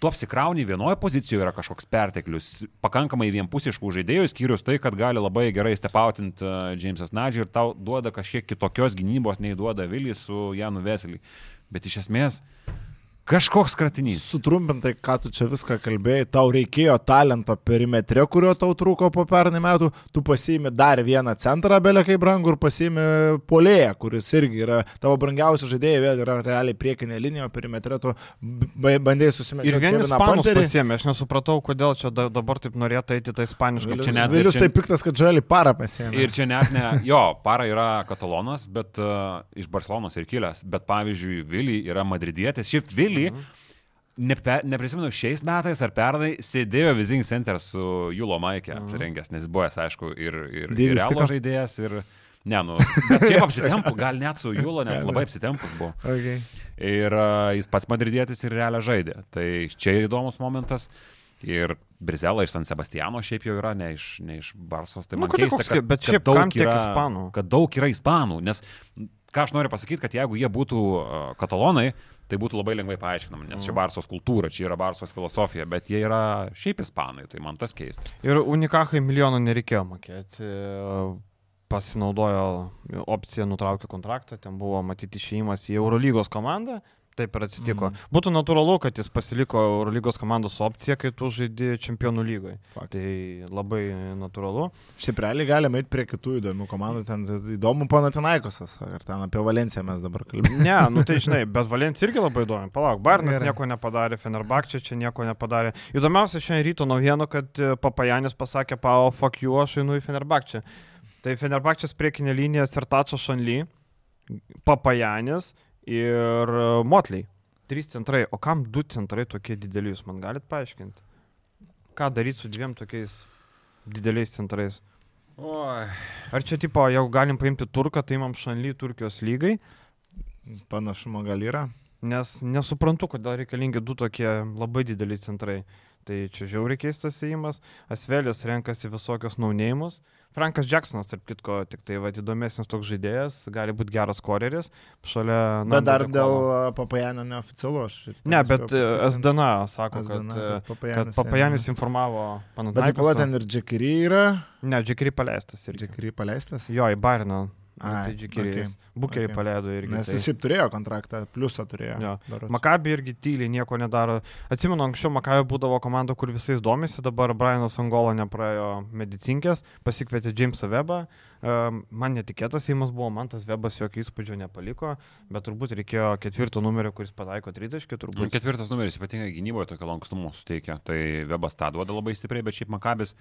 Tu apsikrauni vienoje pozicijoje yra kažkoks perteklius, pakankamai vienpusiškų žaidėjų, skyrius tai, kad gali labai gerai stepautinti uh, Jamesas Nadži ir tau duoda kažkiek kitokios gynybos, nei duoda Vilis su Janu Veselį. Bet iš esmės kažkoks kratinys. Sutrumpintai, ką tu čia viską kalbėjai, tau reikėjo talento perimetre, kurio tau trūko po pernai metų, tu pasiimi dar vieną centrą, belė kaip brangų, ir pasiimi polėją, kuris irgi yra tavo brangiausi žaidėjai, vėl yra realiai priekinė linija, perimetre tu ba- bandėjai susimėgti. Ir vieni ispanus pasiemė, aš nesupratau, kodėl čia da, dabar taip norėtų eiti tą ispanišką. Čia net- Vilius čia- taip piktas, kad žalį parą pasiemė. Ir čia net ne, jo, para yra katalonas, bet uh, iš Barcelonos ir kilęs, bet pavyzdžiui, Vili yra madridietis. Šiaip Vili, Mhm. nepe, neprisimenu, šiais metais ar pernai sėdėjo Vizing Center su Julo Maikė Mhm. apsirengęs, nes buvęs, aišku, ir, ir, ir Realo žaidėjas, ir... Ne, nu, šiaip apsitempu, gal net su Julo, nes labai apsitempus buvo. Okay. Ir uh, jis pats madridietis ir realią žaidė. Tai čia įdomus momentas. Ir Brizela iš San Sebastiano šiaip jau yra, ne iš, ne iš Barsos. Tai Nu, man kad keista, koks kad, bet kad šiaip kam tiek ispanų? Kad daug yra ispanų. Nes ką aš noriu pasakyti, kad jeigu jie būtų uh, katalonai, tai būtų labai lengvai paaiškinama, nes čia Mhm. Barsos kultūra, čia yra Barsos filosofija, bet jie yra šiaip ispanai, tai man tas keista. Ir unikahai milijono nereikėjo mokėti. Pasinaudojo opciją, nutraukė kontraktą, ten buvo matyti išėjimas į Eurolygos komandą. Taip ir atsitiko. Mm. Būtų natūralu, kad jis pasiliko Eurolygos komandos opciją, kai tu žaidži čempionų lygoje. Tai labai natūralu. Šiaip realiai galime eiti prie kitų įdomių komandų, ten įdomu Panatinaikosas, ar ten apie Valenciją mes dabar kalbame. Ne, nu tai žinai, bet Valencija irgi labai įdomi. Palauk, Barnas Gerai. nieko nepadarė, Fenerbakčia čia nieko nepadarė. Įdomiausia šiandien ryto naujienų, kad e, Papajanis pasakė, pao, fuck you, aš einu į Fenerbakčią. Tai Fenerbakčias priekinė linija Sertačio Šanly, Papajanis ir e, Motliai. Trys centrai. O kam du centrai tokie dideli, jūs man galit paaiškinti? Ką daryti su dviem tokiais dideliais centrais? Oi. Ar čia tipo, jeigu galim paimti turką, tai imam Šanly Turkijos lygai? Panašumo gal yra. Nes nesuprantu, kodėl reikalingi du tokie labai dideliai centrai. Tai čia žiauriai keistas įėjimas. Asvelis renkasi visokios naunėjimus. Frankas Jacksonas, tarp kitko, tik tai va, įdomesnis toks žaidėjas, gali būti geras koreris. Šalia... Bet dar dėl Dekolo. a, Papajanio neoficialu aš. Ne, bet e, SDN sako, SDN, kad, e, kad Papajanis kad Papajanis eina. informavo Bet tai pala Panathinaikosą. ten ir Džekiri yra. Ne, Džekiri paleistas irgi. Džekiri paleistas. Jo, į Bariną. Ai, Tai Džekiri. okei, Bukerį okei. paleido irgi. Nes tai. jis šiaip turėjo kontraktą, pliusą turėjo. Jo. berods. Makabi irgi tyliai nieko nedaro. Atsimenu, anksčiau Makabi būdavo komanda, kur visais domisi, dabar Brianas Angolo nepraėjo medicinkės, pasikvietė Jamesą Webą. Man netikėtas įimas buvo, man tas Webas jokio įspūdžio nepaliko, bet turbūt reikėjo ketvirto numerio, kuris pataiko tritaškį, Nu, turbūt. Ketvirtas numeris ypatingai gynyboje tokio lankstumo suteikia. Tai Webas tą duoda labai stipriai, bet šiaip Makabis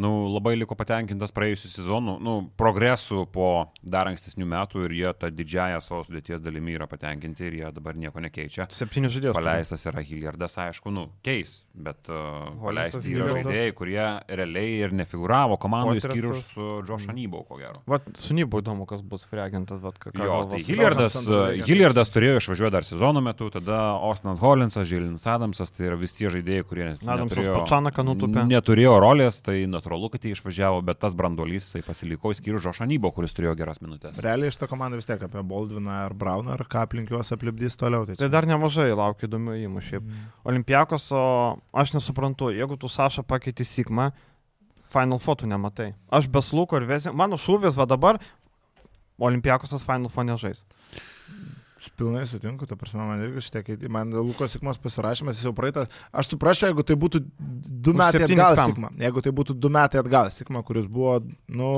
nu, labai liko patenkintas praėjusiu sezonu, nu, progresu po dar ankstesnių metų ir jie tą didžiąją savo sudėties dalimi yra patenkinti ir jie dabar nieko nekeičia. Septyni žaidėjai. Paleistas yra Hilliardas, aišku, nu, keis, bet uh, Hollinsas, paleisti yra žaidėjai, kurie realiai ir nefiguravo komandoje skyrus su Josh Anybau, ko gero. Vat su Nybu įdomu, kas bus freagentas. Vat, ką, Jo, tai Hilliardas, Johansson labai Hilliardas turėjo išvažiuoti dar sezono metu, tada Osnas Holinsas, Žilinas Adamsas, tai yra vis tie žaidėjai, kurie Adamsas Pačanaką nutupė. neturėjo rolės, tai natūralu, kad jie išvažiavo, bet tas branduolys jisai pasiliko išskyrus Žošanybo, kuris turėjo geras minutės. Realiai šitą komandą vis tiek apie Baldviną ar Brauną, ar ką aplink juos aplipdys toliau. Tai Tai čia- dar nemažai laukia įdomių įmų šiaip. Olimpiakos, o aš nesuprantu, jeigu tu Sašą pakeiti Sigma, Final Fotų nematai. Aš be sluko ir vėsi, mano šūvis va dabar, Olimpiakosas Final Four nežais. Pilnai sutinku, tu prasme, man irgi šitie, kai man Lukos Sikmos pasirašymas, jis jau praeitą, aš suprasčiau, jeigu tai būtų du metai atgal. Sikma, jeigu tai būtų du metai atgal Sikma, kuris buvo, nu,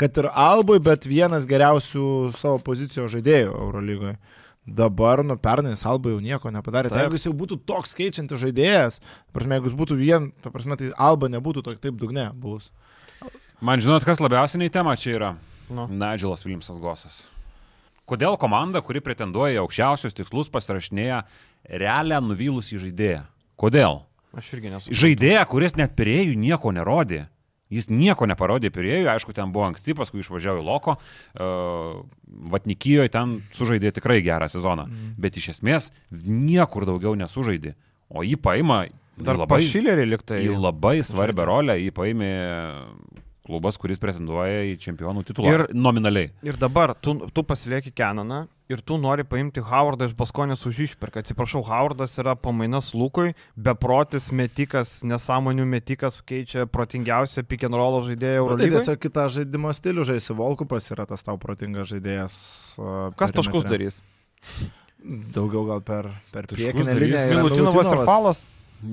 kad ir Albui, bet vienas geriausių savo pozicijos žaidėjų Eurolygoje. Dabar, nu, pernai jis Alba jau nieko nepadarė. Tai jeigu jis jau būtų toks keičiantis žaidėjas, ta prasme, jeigu jis būtų vien, ta prasme, tai Alba nebūtų tok, taip dugne buvus. Man žinot, kas labiausiai nei tema čia yra? Nu. Nigelas Viljamsas Gosas. Kodėl komanda, kuri pretenduoja į aukščiausius tikslus, pasirašinėja realią nuvylusį žaidėją? Kodėl? Aš irgi nesu. Žaidėją, kuris net pirėjų nieko nerodė. Jis nieko neparodė pirėjų, aišku, ten buvo anksti, paskui išvažiavo į Loko, uh, Vatnikijoje ten sužaidė tikrai gerą sezoną, mm. bet iš esmės niekur daugiau nesužaidė. O jį paima Dar labai, pašilerį liktai. į labai svarbią rolę, jį paėmė klubas, kuris pretenduoja į čempionų titulą. Ir- nominaliai. Ir dabar tu, tu pasilieki Kenaną ir tu nori paimti Howardą iš Baskonės už išpirką. Atsiprašau, Howardas yra pamainas Lukui, beprotis metikas, nesąmonių metikas, keičia protingiausią pick and roll žaidėją Nu, tai Eurolygoje. tiesiog kitą žaidimo stilių žaisi. Volkupas yra tas tau protingas žaidėjas. Kas taškus perimetre. darys? Daugiau gal per, per Taškus priekinę darys liniją. Milutinovas ir. Falas.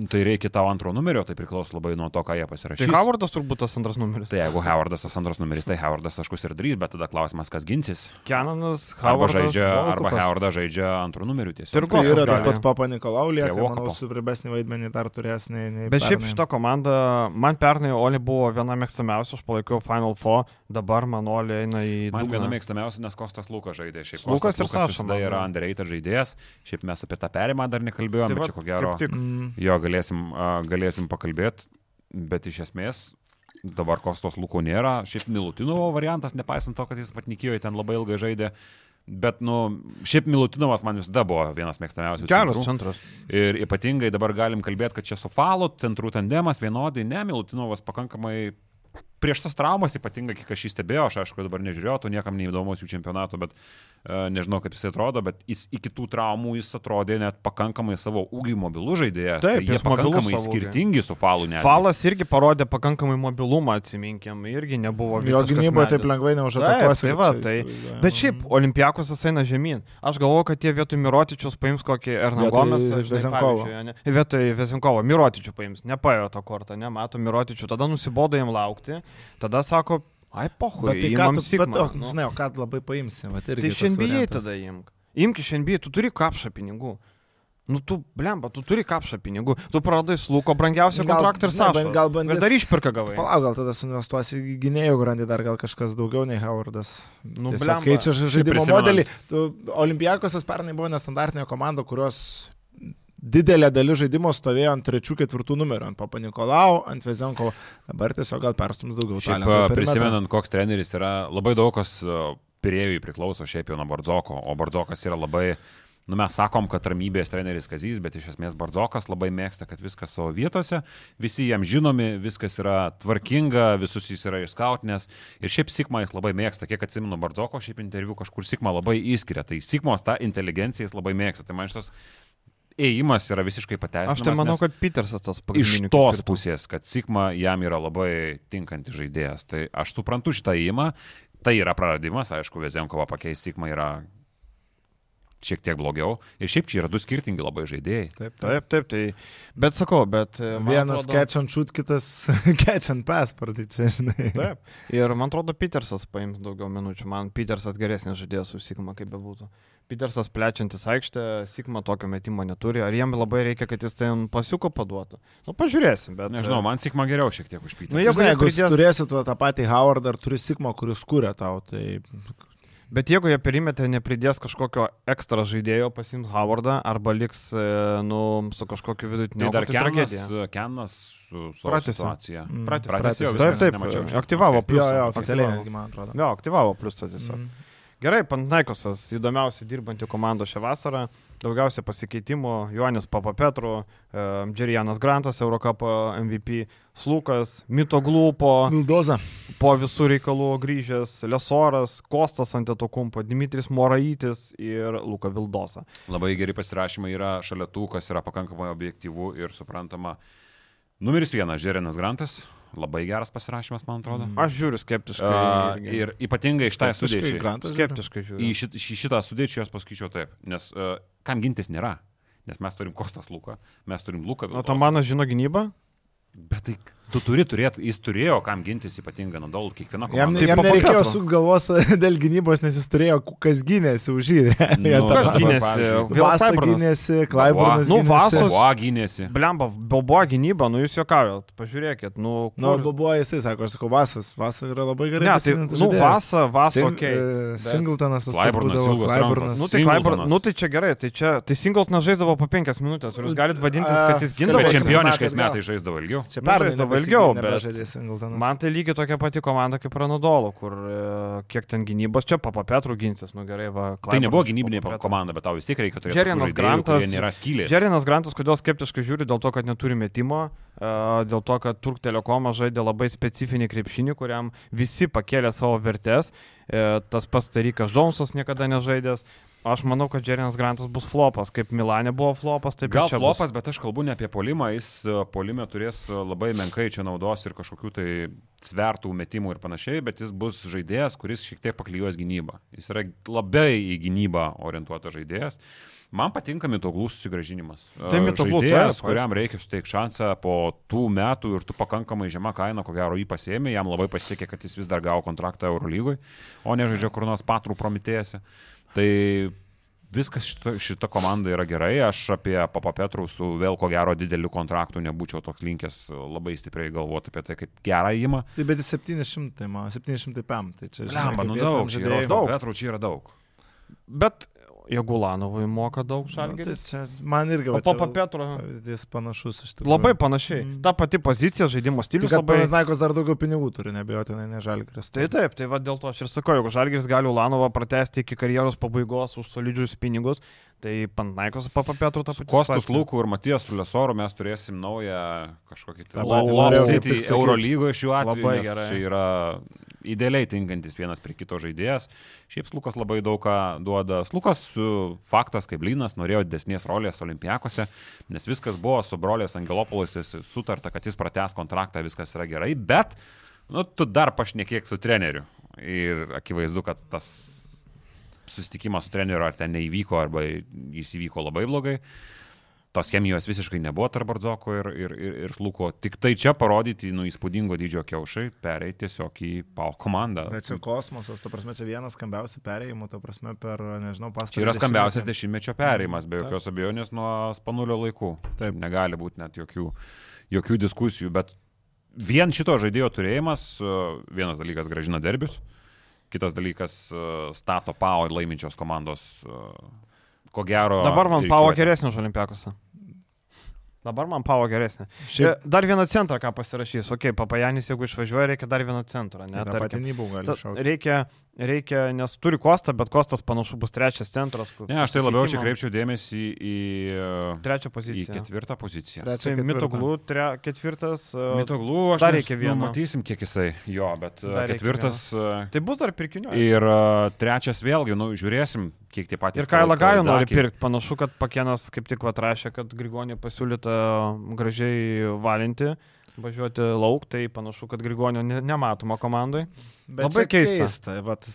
Tai reikia tau antro numerio, tai priklauso labai nuo to, ką jie Tai pasirašys. Howardas turbūt tas antras numeris. Tai jeigu Howardas tas antras numeris, tai Howardas taškus ir darys, bet tada klausimas, kas ginsis. Kenanas, Arba Howardas. žaidžia, arba. Howardas žaidžia antrų numerių tiesiog. Tai ir Tai yra tas pats Papa Nikolau, lieka, Prie manau, Vokapo. svarbesnį vaidmenį dar turės nei... nei Bet šiaip pernai. šita komanda, man pernai Oli buvo viena mėgstamiausia, aš palaikiau Final Four, dabar man Oli eina į... Man viena mėgstamiausia, nes Kostas Lukas žaidė. Šiaip Lukas Kostas ir Saša, visada man yra underrated žaidėjas. Šiaip mes apie tą perimą dar nekalbėjome, Tai bet va, čia ko gero tik. Mm, jo galėsim, a, galėsim pakalbėti. Bet iš esmės dabar Kostos Luko nėra. Šiaip Milutinovo variantas, nepaisant to, kad jis Vatnikijoje ten labai ilgai žaidė. Bet, nu, šiaip Milutinovas man visada buvo vienas mėgstamiausių. Geras centras. Ir ypatingai dabar galim kalbėti, kad čia su Falu centrų tandemas vienodai, ne, Milutinovas pakankamai prieš tas traumas, ypatingai kiek aš jį stebėjau, aš aišku dabar nežiūrėjau, to niekam neįdomus jų čempionato, bet uh, nežinau, kaip jis atrodo, bet jis iki tų traumų jis atrodė net pakankamai savo ūgį mobilų žaidėjas. Taip, tai jie jis pakankamai skirtingi su Falu net. Falas irgi parodė pakankamai mobilumą, atsiminkim, irgi nebuvo Jo visiškas gynyboje taip lengvai Taip, neužatakuosi. tai va, tai. įsivaizduoja. Bet šiaip, Olimpiakosas eina žemyn. Aš galvoju, kad jie vietoj Mirotičius paims kokį Ernagomės. Vietoj Vezinkovo. Mirotičių paims. Nepaėjo tą kortą, nemato Mirotičių. Tada nusibodo jam laukti. Tada sako, ai pohui, tai ką tu, bet, o, nu. žinai, o ką labai paimsi? Va, Tai iš NBA tada imk. Imk iš NBA, tu turi kapšą pinigų. Nu tu, blemba, tu turi kapšą pinigų. Tu praradai sluko brangiausią kontraktą ir savo. gal bandys- Ir dar išpirka gavai. Palauk, gal tada suinvestuosi gynėjų grandį dar gal kažkas daugiau nei Howardas. Nu, blemba. Keičia ža- žaidimo modelį. Tu, Olimpijakosas pernai buvo nestandartinė komanda, kurios didelė dalis žaidimo stovėjo ant trečių, ketvirtų numerių, ant Papa Nikolau, ant Vezenko. Dabar tiesiog gal perstums daugiau. Šiaip prisimenant, koks treneris yra, labai daug kas pirėjui priklauso šiaip jau nuo Bardzoko, o Bardzokas yra labai, nu mes sakom, kad ramybės treneris Kazys, bet iš esmės Bardzokas labai mėgsta, kad viskas savo vietose, visi jam žinomi, viskas yra tvarkinga, visus jis yra išskautinės ir šiaip Sikma jis labai mėgsta, kiek atsimenu Bardzoko, šiaip interviu kažkur Sikma labai įskiria, tai Sikmos tą inteligenciją jis labai mėgsta, tai man šitas ėjimas yra visiškai pateisinamas. Aš tai manau, kad Petersas tas iš pagrindinis. tos pusės, kad Sigma jam yra labai tinkantis žaidėjas. Tai aš suprantu šitą įimą, tai yra praradimas, aišku, Vezenkovo pakeisti Sigma yra šiek tiek blogiau. Ir šiaip čia yra du skirtingi labai žaidėjai. Taip, Taip, taip, tai. Bet sakau, bet. e, man Vienas atrodo- catch and shoot, kitas catch and pass, pradai čia, žinai. Taip. Ir man atrodo, Petersas paims daugiau minučių. Man Petersas geresnis žaidėjas už Sigma, kaip bebūtų. Petersas plečiantis aikštę, Sigma tokio metimo neturi. Ar jiem labai reikia, kad jis ten pasiuko paduotų? Nu, pažiūrėsim, bet. Nežinau, man Sigma geriau šiek tiek užpytė. Nu, Nu, jeigu jeigu, jie jeigu pridės- pridės... turėsi tu tą patį Howard ar turi Sigma, kuris kūrė tau, tai Bet jeigu jie perimetė nepridės kažkokio ekstra žaidėjo, pasims Howardą arba liks, e, nu, su kažkokiu vidutiniu. Tai dar tai Kenas, tragedija. Kenas su Pratęsė. situacija. Mm. Pratęsė. Pratęsė Taip, taip, aktyvavo pliusą. jo, jo, oficialiai, man atrodo. Jo, aktyvavo pliusą tiesiog. Mm. Gerai, Pantnaikosas įdomiausiai dirbanti komanda šią vasarą. Daugiausia pasikeitimų - Joanis Papapetru, Džerianas Grantas, Eurocapo MVP, Slukas, Mito Glūpo, Mildoza. po visų reikalų grįžęs, Lesoras, Kostas Antetokumpo, Dimitris Moraitis ir Luka Vildosa. Labai geri pasirašymai yra šalia tų, kas yra pakankamai objektyvu ir suprantama. Numeris vienas, Žerinas Grantas. Labai geras pasirašymas, man atrodo. Aš žiūriu skeptiškai. Uh, ir ypatingai iš tai Skeptiškai. Grantas žiūri. skeptiškai Į žiūriu. šit, šį- šitą sudėčią aš pasakyčiau taip, nes uh, kam gintis nėra. Nes mes turim Kostas Luką, mes turim Luką. O tam mano žino gynybą? Bet tai tu turi turėti, jis turėjo kam gintis ypatingai nuo dol, kiekviena Jam, komanda. Tai jam po nereikėjo Papetro. su galvos dėl gynybos, nes jis turėjo, kas gynėsi už jį. Nu, Kas gynėsi? Vasa Klaiburnas. gynėsi, Klaiburnas Nu. Vasos- Boa gynėsi. Blemba, Bobo gynyba, nu jūs juokaujat, pažiūrėkit, nu... Nu, kur- buvo jisai, sako, aš sakau, Vasas. Vasas yra labai gerai. Ne, tai, nu. Vasa, Vasa, Sing- okei. e, Singletonas tas pats Klaiburnas, būdavo, Klaiburnas. Nu tai, Klaibar, Singletonas. nu tai čia gerai, tai čia, tai Singletonas žaisdavo po penkias minutės, jūs galite vadintis, kad jis gindavo. Bet čempioniškais metai metais žaisdavo ilgiau. Čia Nu, nebesigynė, ilgiau, bet. Man tai lygiai tokia pati komanda kaip Ranadolo, kur e, kiek ten gynybos, čia Papa Petrų ginsis, nu gerai, va. Tai Klaiburnas, nebuvo gynybinė Papa komanda, bet tau vis tiek reikia turėti. Žaidėjų, Grantas- kurie Nėra skylės. Džerinas Grantas, kodėl skeptiškai žiūri, dėl to, kad neturi metimo, e, dėl to, kad Turk Telekomas žaidė labai specifinį krepšinį, kuriam visi pakėlė savo vertės, e, tas pats Tarikas Džonsas niekada nežaidęs. Aš manau, kad Džerinas Grantas bus flopas, kaip Milane buvo flopas, taip ir Gal flopas, bet aš kalbu ne apie polimą, jis e, polime turės e, labai menkai čia naudos ir kažkokių tai svertų, metimų ir panašiai, bet jis bus žaidėjas, kuris šiek tiek paklyjuos gynybą. Jis yra labai į gynybą orientuotas žaidėjas. Man patinka mitoglų susigražinimas. Tai E, Mitoglų, žaidėjas, taip, kuriam reikia suteikti šansą po tų metų ir tu pakankamai žemą kainą, ko gero jį pasėmė, jam labai pasisekė, kad jis vis dar gavo kontraktą Eurolygoj, o ne žaidžia kur nors patrų promitėjose. Tai viskas šita, šita komanda yra gerai. Aš apie Papa Petrų su vėl ko gero dideliu kontraktu nebūčiau toks linkęs labai stipriai galvoti apie tai, kaip gerą įimą. Tai bet jis 700, man 700 pam. Tai čia, žinai, Lemba, nu daug, čia yra daug. Petrų čia yra daug. Bet Jagulanovui moka daug Nu, tai žalgeris. čia man irgi O va, čia Papa Petro. Pavyzdys panašus iš tikrųjų. Labai panašiai. Mm. Ta pati pozicija, žaidimo Tik stilius kad labai. Panathinaikos dar daugiau pinigų turi, nebejotinai, ne Žalgiris. Tai taip, tai va dėl to aš ir sakau, jeigu Žalgiris gali Ulanovą pratesti iki karjeros pabaigos už solidžius pinigus, tai Pantnaikos papapetrų tą patį. Kostus Lūkų ir Matijas Lesoru mes turėsim naują kažkokį Ta tai tik sakyt. Eurolygoje šiuo atveju. Labai gerai. Čia yra idealiai tinkantis vienas prie kito žaidėjas. Šiaip Lukas labai daug ką duoda. Lukas faktas, kaip Lynas, norėjo didesnės rolės olimpiakose, nes viskas buvo su brolės Angelopolis sutarta, kad jis pratęs kontraktą, viskas yra gerai, bet nu, tu dar pašnekėk su treneriu. Ir akivaizdu, kad tas susitikimas su treneriu ar ten neįvyko, arba jis įvyko labai blogai. Tos chemijos visiškai nebuvo tarp Bardzoko ir, ir, ir, ir Sluko. Tik tai čia parodyti, nu, įspūdingo dydžio kiaušai, pereiti tiesiog į PAO komandą. Bet čia kosmosas, ta prasme, čia vienas skambiausių perėjimų, ta prasme, per, nežinau, pastarą. Čia yra skambiausias dešimtmečio perėjimas, be jokios abejonės nuo spanulio laikų. Taip. Negali būti net jokių, jokių diskusijų, bet vien šito žaidėjo turėjimas, e, vienas dalykas gražina derbius, kitas dalykas e, stato PAO laiminčios komandos, e, ko gero. Dabar man ir Pavo kvietė. geresnė už Olimpiakose. Dabar man Pavo geresnė. Šiaip E, Dar vieną centrą ką pasirašys. Ok, Papajanis, jeigu išvažiuoja, reikia dar vieno centro. Ne, ne, tą patį tarkim. nybų gali šaukti. reikia, reikia, nes turi Kostą, bet Kostas panašu bus trečias centras. kur- Ne, aš tai labiau čia kreipčiau dėmesį į, e, Trečią į poziciją. ketvirtą poziciją. Trečią, Tai. Mitoglų tre, ketvirtas. e, Mitoglų, aš dar reikia nu, vieno. matysim, kiek jisai jo, bet Dar ketvirtas. Tai bus dar pirkinių. Ir uh, trečias vėlgi, nu, žiūrėsim, kiek tie patys. Ir Kailą Gajų nori pirkti. Panašu, kad Pakenas kaip tik atrašė, kad Grigonį pasiūlyta gražiai valinti, važiuoti lauk, tai panašu, kad Grigonio ne, nematoma komandai. Bet Labai keista. keista. Vat.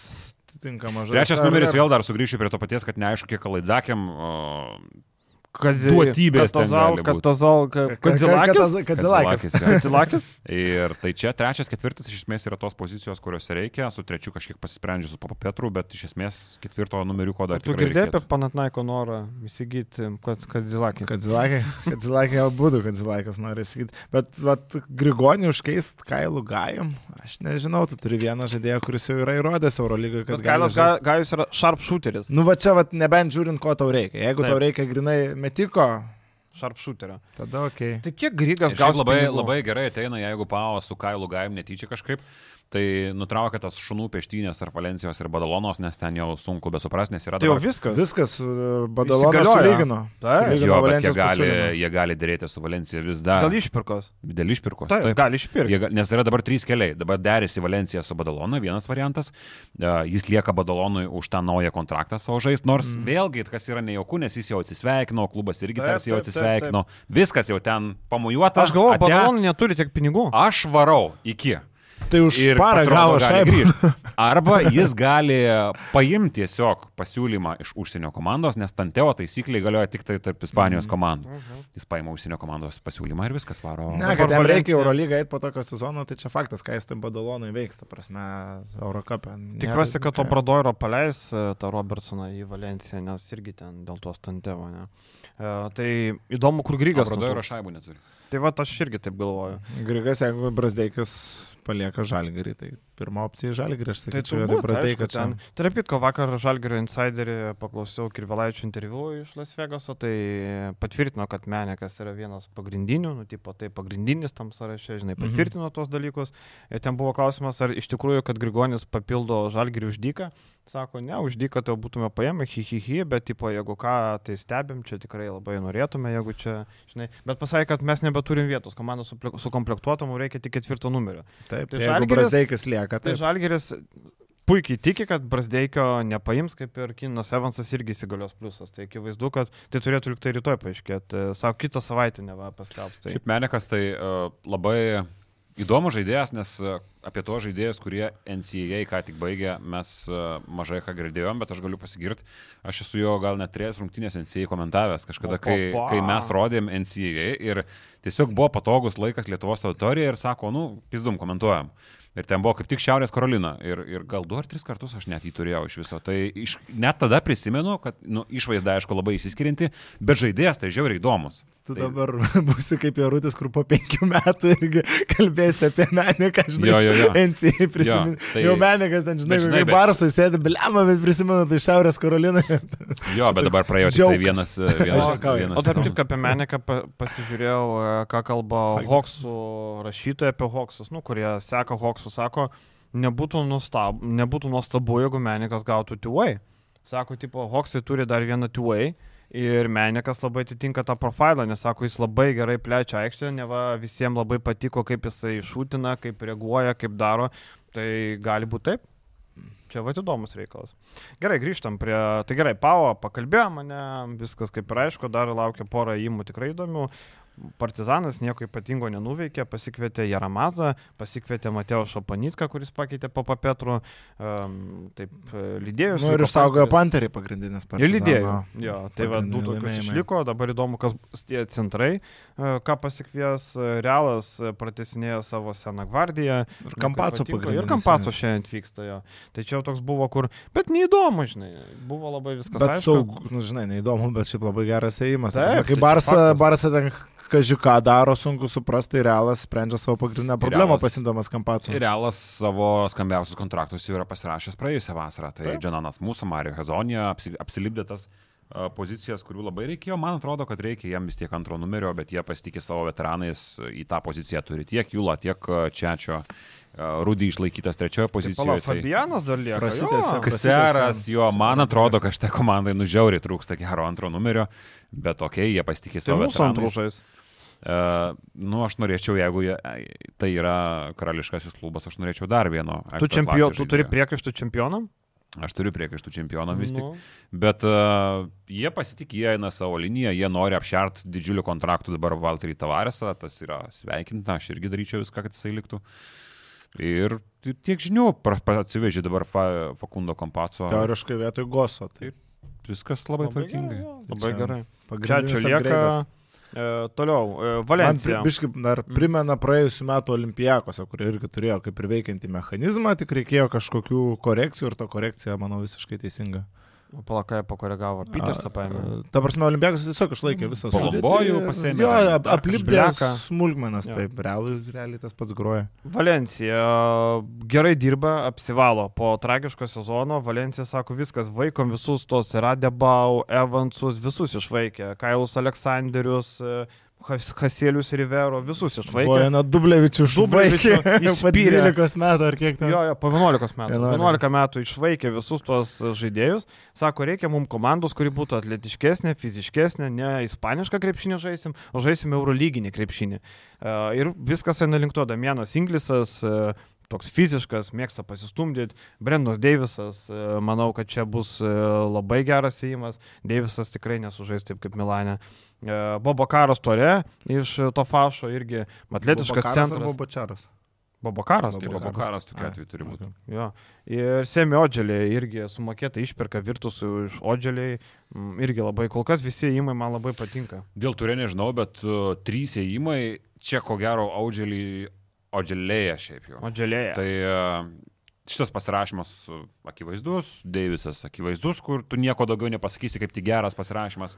Trečias numeris vėl dar sugrįšiu prie to paties, kad neaišku, kiek laidzakėm Kad Duotybės Katazal. Katazal, Kadzilakis. Kadzilakis. Kadzilakis. Ir tai čia trečias, ketvirtas iš esmės yra tos pozicijos, kuriuose reikia, su trečiu kažkiek pasisprendžiu su Papa Petru, bet iš esmės ketvirto numeriuko dar Tu girdėjai apie. Panatnaiko norą įsigyti Kadzilakį. Kadzilakė, Kadzilakė būdų, Kadzilakas nori sakyti. Bet vat, Grigonį užkeist Kailų Gajum, aš nežinau, tu turi vieną žaidėją, kuris jau yra įrodęs Eurolygoje, kad Kailas. Gajus yra sharpshooteris. Nu va čia, vat, nebent žiūrint, ko tau reikia. Jeigu Taip. tau reikia grinai metiko, Sharpshooterio. tada ok. Tai kiek Grygas šiaip gaus labai, pinigų? labai gerai ateina, jeigu Pao su Kailu Gaim netyčia kažkaip, tai nutraukia tas šunų peštynės tarp Valencijos ir Badalonos, nes ten jau sunku besuprasti, nes yra Tai jau dabar- viskas. Viskas, uh, Badalonas sulygino. Taip. Jo, bet jie gali, jie gali dėrėti su Valencija vis dar. Dėl išpirkos. Dėl išpirkos. Taip, Taip. gali išpirkti. Nes yra dabar trys keliai. Dabar derisi Valencija su Badalona, vienas variantas. Uh, jis lieka Badalonui už tą naują kontraktą savo žaisti. Nors mm. vėlgi, kas yra nejauku, nes jis jau atsisveikino, klubas irgi Taip, tarsi jau taip, taip, atsisveikino. Viskas jau ten pamujuota. Aš galvoju, ate. Badalonai neturi tiek pinigų. Aš varau iki. Tai už parą gavo šaibą. grįžt. Arba jis gali paimti tiesiog pasiūlymą iš užsienio komandos, nes Tanteo taisykliai galioja tik tai tarp Ispanijos komandų. Jis paima užsienio komandos pasiūlymą ir viskas varo. Ne, kad jam reikia Eurolygą eiti po tokio sezono, tai čia faktas, ką jis tam Badalonui veiks, ta prasme, Eurocapė. Tikiuosi, kad to Bradoiro paleis e, tą Robertsoną į Valenciją, nes irgi ten dėl to stantevo, ne. E, tai įdomu, kur Grygas. Nutrūks. šaibų neturi. Tai va, aš irgi taip galvoju. Grigas, jeigu Brasdeikis palieka žalgerį, tai pirma opcija žalgerį, aš Tai sakyčiau, turbūt, vietoj Brasdeikio aišku, ten. Tarp kitko, vakar Žalgerio insiderį paklausiau Kirvelaičio interviu iš Las Vegaso, tai patvirtino, kad Menekas yra vienas pagrindinių, nu, tipo, tai pagrindinis tam sąraše, žinai, patvirtino mhm. tos dalykus. Ir ten buvo klausimas, ar iš tikrųjų, kad Grigonis papildo Žalgerį už dyką. Sako, ne, už dyką tai jau būtume paėmę, hi, hi, hi, bet, tipo, jeigu ką, tai stebim, čia tikrai labai norėtume, jeigu čia, žinai, bet pasakė, kad mes nebeturim vietos, komanda sukomplektuota, mums reikia tik ketvirto numerio. Taip, Tai tai Žalgiris- lieka, Tai tai Žalgeris puikiai tiki, kad Brasdeikio nepaims, kaip ir Kinas Evansas irgi įsigalios pliusas. Tai akivaizdu, kad tai turėtų liktai rytoj paaiškėti. Savo kitą savaitę neva paskelbti. Tai. Šiaip Menekas tai uh, labai įdomus žaidėjas, nes uh, apie tuos žaidėjus, kurie NCAA ką tik baigė, mes uh, mažai ką girdėjom, bet aš galiu pasigirti. Aš esu jo gal net trejus rungtynės NCAA komentavęs kažkada, O, kai, pa. kai mes rodėm NCAA ir tiesiog buvo patogus laikas Lietuvos auditorija ir sako, nu, pizdum komentuojam. Ir ten buvo kaip tik Šiaurės Karolina. Ir, ir gal du ar tris kartus aš net jį turėjau iš viso. Tai iš, net tada prisimenu, kad nu, išvaizda, aišku, labai įsiskirinti, bet žaidėjas tai žiauriai įdomus. Tu Tai- dabar būsi kaip Jarutis, kur po penkių metų irgi kalbėsi apie meniką, žinai, Jo, jo, jo. NCA prisimeni. Jo, tai- Jau menikas ten, žinai, Bet žinai, žinai bet- Barsai sėdi, bliama, bet prisimenu tai Šiaurės Karolinoje. Jo, bet dabar praėjo tik tai vienas. vienas, O, ką- vienas O tarp tik apie Meneką pa, pasižiūrėjau, e, ką kalba Hoksų rašytojai apie Hoksus, nu, kurie seka Hoksus, sako, nebūtų, nustab, nebūtų nuostabu, jeigu Menekas gautų two-way. Sako, tipo, Hoksai turi dar vieną two-way. Ir Menikas labai atitinka tą profilą, nes sako, jis labai gerai plečia aikštę, neva visiems labai patiko, kaip jisai šūtina, kaip reaguoja, kaip daro. Tai gali būti taip. Čia va įdomus reikalas. Gerai, grįžtam prie... Tai gerai, Pavo pakalbėjo mane, viskas kaip ir aišku, dar laukia porą įmų tikrai įdomių. Partizanas nieko ypatingo nenuveikė, pasikvietė Jaramazą, pasikvietė Mateo Šapanitką, kuris pakeitė Papa Petru, um, taip e, lydėjus. Nu, ir išsaugojo panterį pagrindinis Ir partizano. lydėjo. Jo, tai va, du tokius išliko, dabar įdomu, kas tie centrai, e, ką pasikvies e, Realas, pratesinėjo savo seną gvardiją. Ir Kampaco patiko. pagrindinis. Ir Kampaco šiandien atvyksta jo. Tai čia toks buvo, kur, bet neįdomu, žinai, buvo labai viskas Bet aišku. saug, nu, žinai, neįdomu, bet šiaip labai geras ėjimas. Taip, Kai tai Barsa. Barsa ten kažką daro, sunku suprasti, realas sprendžia savo pagrindinę problemą Realas- pasimdamas kampacu. Ir Realas savo skambiausius kontraktus jau yra pasirašęs praėjusią vasarą. Tai Taip. Džananas mūsų, Mario Hezonija, apsi, apsilipdė tas a, pozicijas, kurių labai reikėjo. Man atrodo, kad reikia jam vis tiek antro numerio, bet jie pasitikė savo veteranais, į tą poziciją turi tiek Jūla, tiek. A, Rudy išlaikytas trečioje Tai pala, pozicijoje. Fabianas dar lieka. Prasitęsė. jo. Kseras, jo, man atrodo, kad šitai komandai nužiauriai trūksta gero antro numerio, bet okei, okay, jie pasitikė Tai savo mūsų veteranais. žais. Uh, nu, aš norėčiau, jeigu jie, tai yra karališkasis klubas, aš norėčiau dar vieno. Tu, čempio, tu turi priekaištų čempionam? Aš turiu priekaištų čempionam vis tik. Nu, Bet uh, jie pasitikė, jie eina savo liniją, jie nori apšert didžiulių kontraktų dabar Valterį Tavaresą, tas yra sveikintina, aš irgi daryčiau viską, kad jisai liktų. Ir tiek žinių atsivežė dabar fa, Fakundo Kompaco. Teoriškai vietoj goso. Tai Viskas labai Labai tvarkingai. gerai, jo, Labai gerai. Čia lieka. upgrade'as. E, toliau, e, Man Valencija. biškai dar primena praėjusiu metu olimpijakose, kurie irgi turėjo kaip ir veikiantį mechanizmą, tik reikėjo kažkokių korekcijų ir ta korekcija, manau, visiškai teisinga. Palakai pakoregavo. Petersą paėmė. Ta prasme, olimpijakas tiesiog išlaikė visą sudėtį. pasiėmė, Jo, ap, aplipdė smulkmenas, Jo. taip, realiai, realiai tas pats groja. Valencija gerai dirba, apsivalo po tragiško sezono. Valencija sako, viskas, vaikom visus tos Radebau, Evansus, visus išvaikė. Kailus Aleksandrius, Hasėlius Rivero, visus išvaikė. Bojana Dublevičių. Po įspyrė. 12 metų ar kiek ten. Jo, jo, po 11 metų. 11. 11 metų išvaikė visus tuos žaidėjus. Sako, reikia mums komandos, kuri būtų atletiškesnė, fiziškesnė, ne ispanišką krepšinį žaisim, o žaisim eurolyginį krepšinį. E, Ir viskas eina link to. Damienas Inglisas, e, toks fiziškas, mėgsta pasistumdyti. Brendas Deivisas, e, manau, kad čia bus e, labai geras įimas. Deivisas tikrai nesužais taip kaip Milane. E, Bobo Karas Tore iš to fašo irgi atletiškas centras. Bobo Karas. Bobo tai Tai Bobo karas tokia atveju turi būti. Jo. Ir Semi Odželė irgi sumokėta išperka virtus iš Odželiai. Mm, Irgi labai, kol kas visi įmai man labai patinka. Dėl turė nežinau, bet uh, trys įėjimai, čia ko gero audželį, audželėje šiaip jau. Odželėje. Tai uh, šitas pasirašymas akivaizdus, Deivisas akivaizdus, kur tu nieko daugiau nepasakysi, kaip tik geras pasirašymas.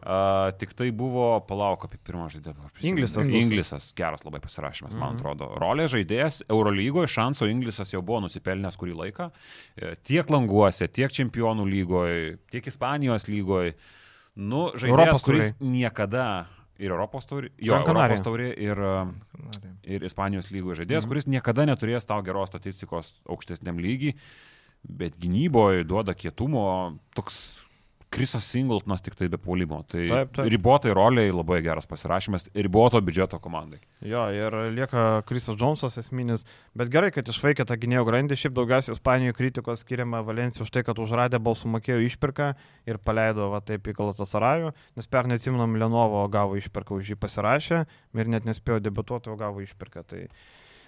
Uh, tik tai buvo, palauk, apie pirmą žaidėją. Inglisas. Inglisas, geras labai pasirašymas, man Mhm. atrodo. Rolė žaidėjas, Eurolygoje šanso Inglisas jau buvo nusipelnęs kurį laiką. E, Tiek languose, tiek čempionų lygoje, tiek Ispanijos lygoje. Nu, žaidėjas, kuris niekada ir Europos taurė, jo, Gran. Europos taurė ir, uh, ir Ispanijos lygoje žaidėjas, Mhm. kuris niekada neturės tau geros statistikos aukštesniam lygiai, bet gynyboje duoda kietumo, toks Krisas Singletonas tik tai be puolimo. Tai Taip, taip. ribotai roliai labai geras pasirašymas, riboto biudžeto komandai. Jo, ir lieka Krisas Džonsas esminis. Bet gerai, kad išvaikė tą gynėjo grandį. Šiaip daugiausiai Ispanijoje kritikos skiriama Valencijai už tai, kad užradė balsų mokėjo išpirką ir paleido va taip į Galatasarajų. Nes pernai atsiminam, Lenovo gavo išpirką už jį pasirašę ir net nespėjo debutuoti, o gavo išpirką. Tai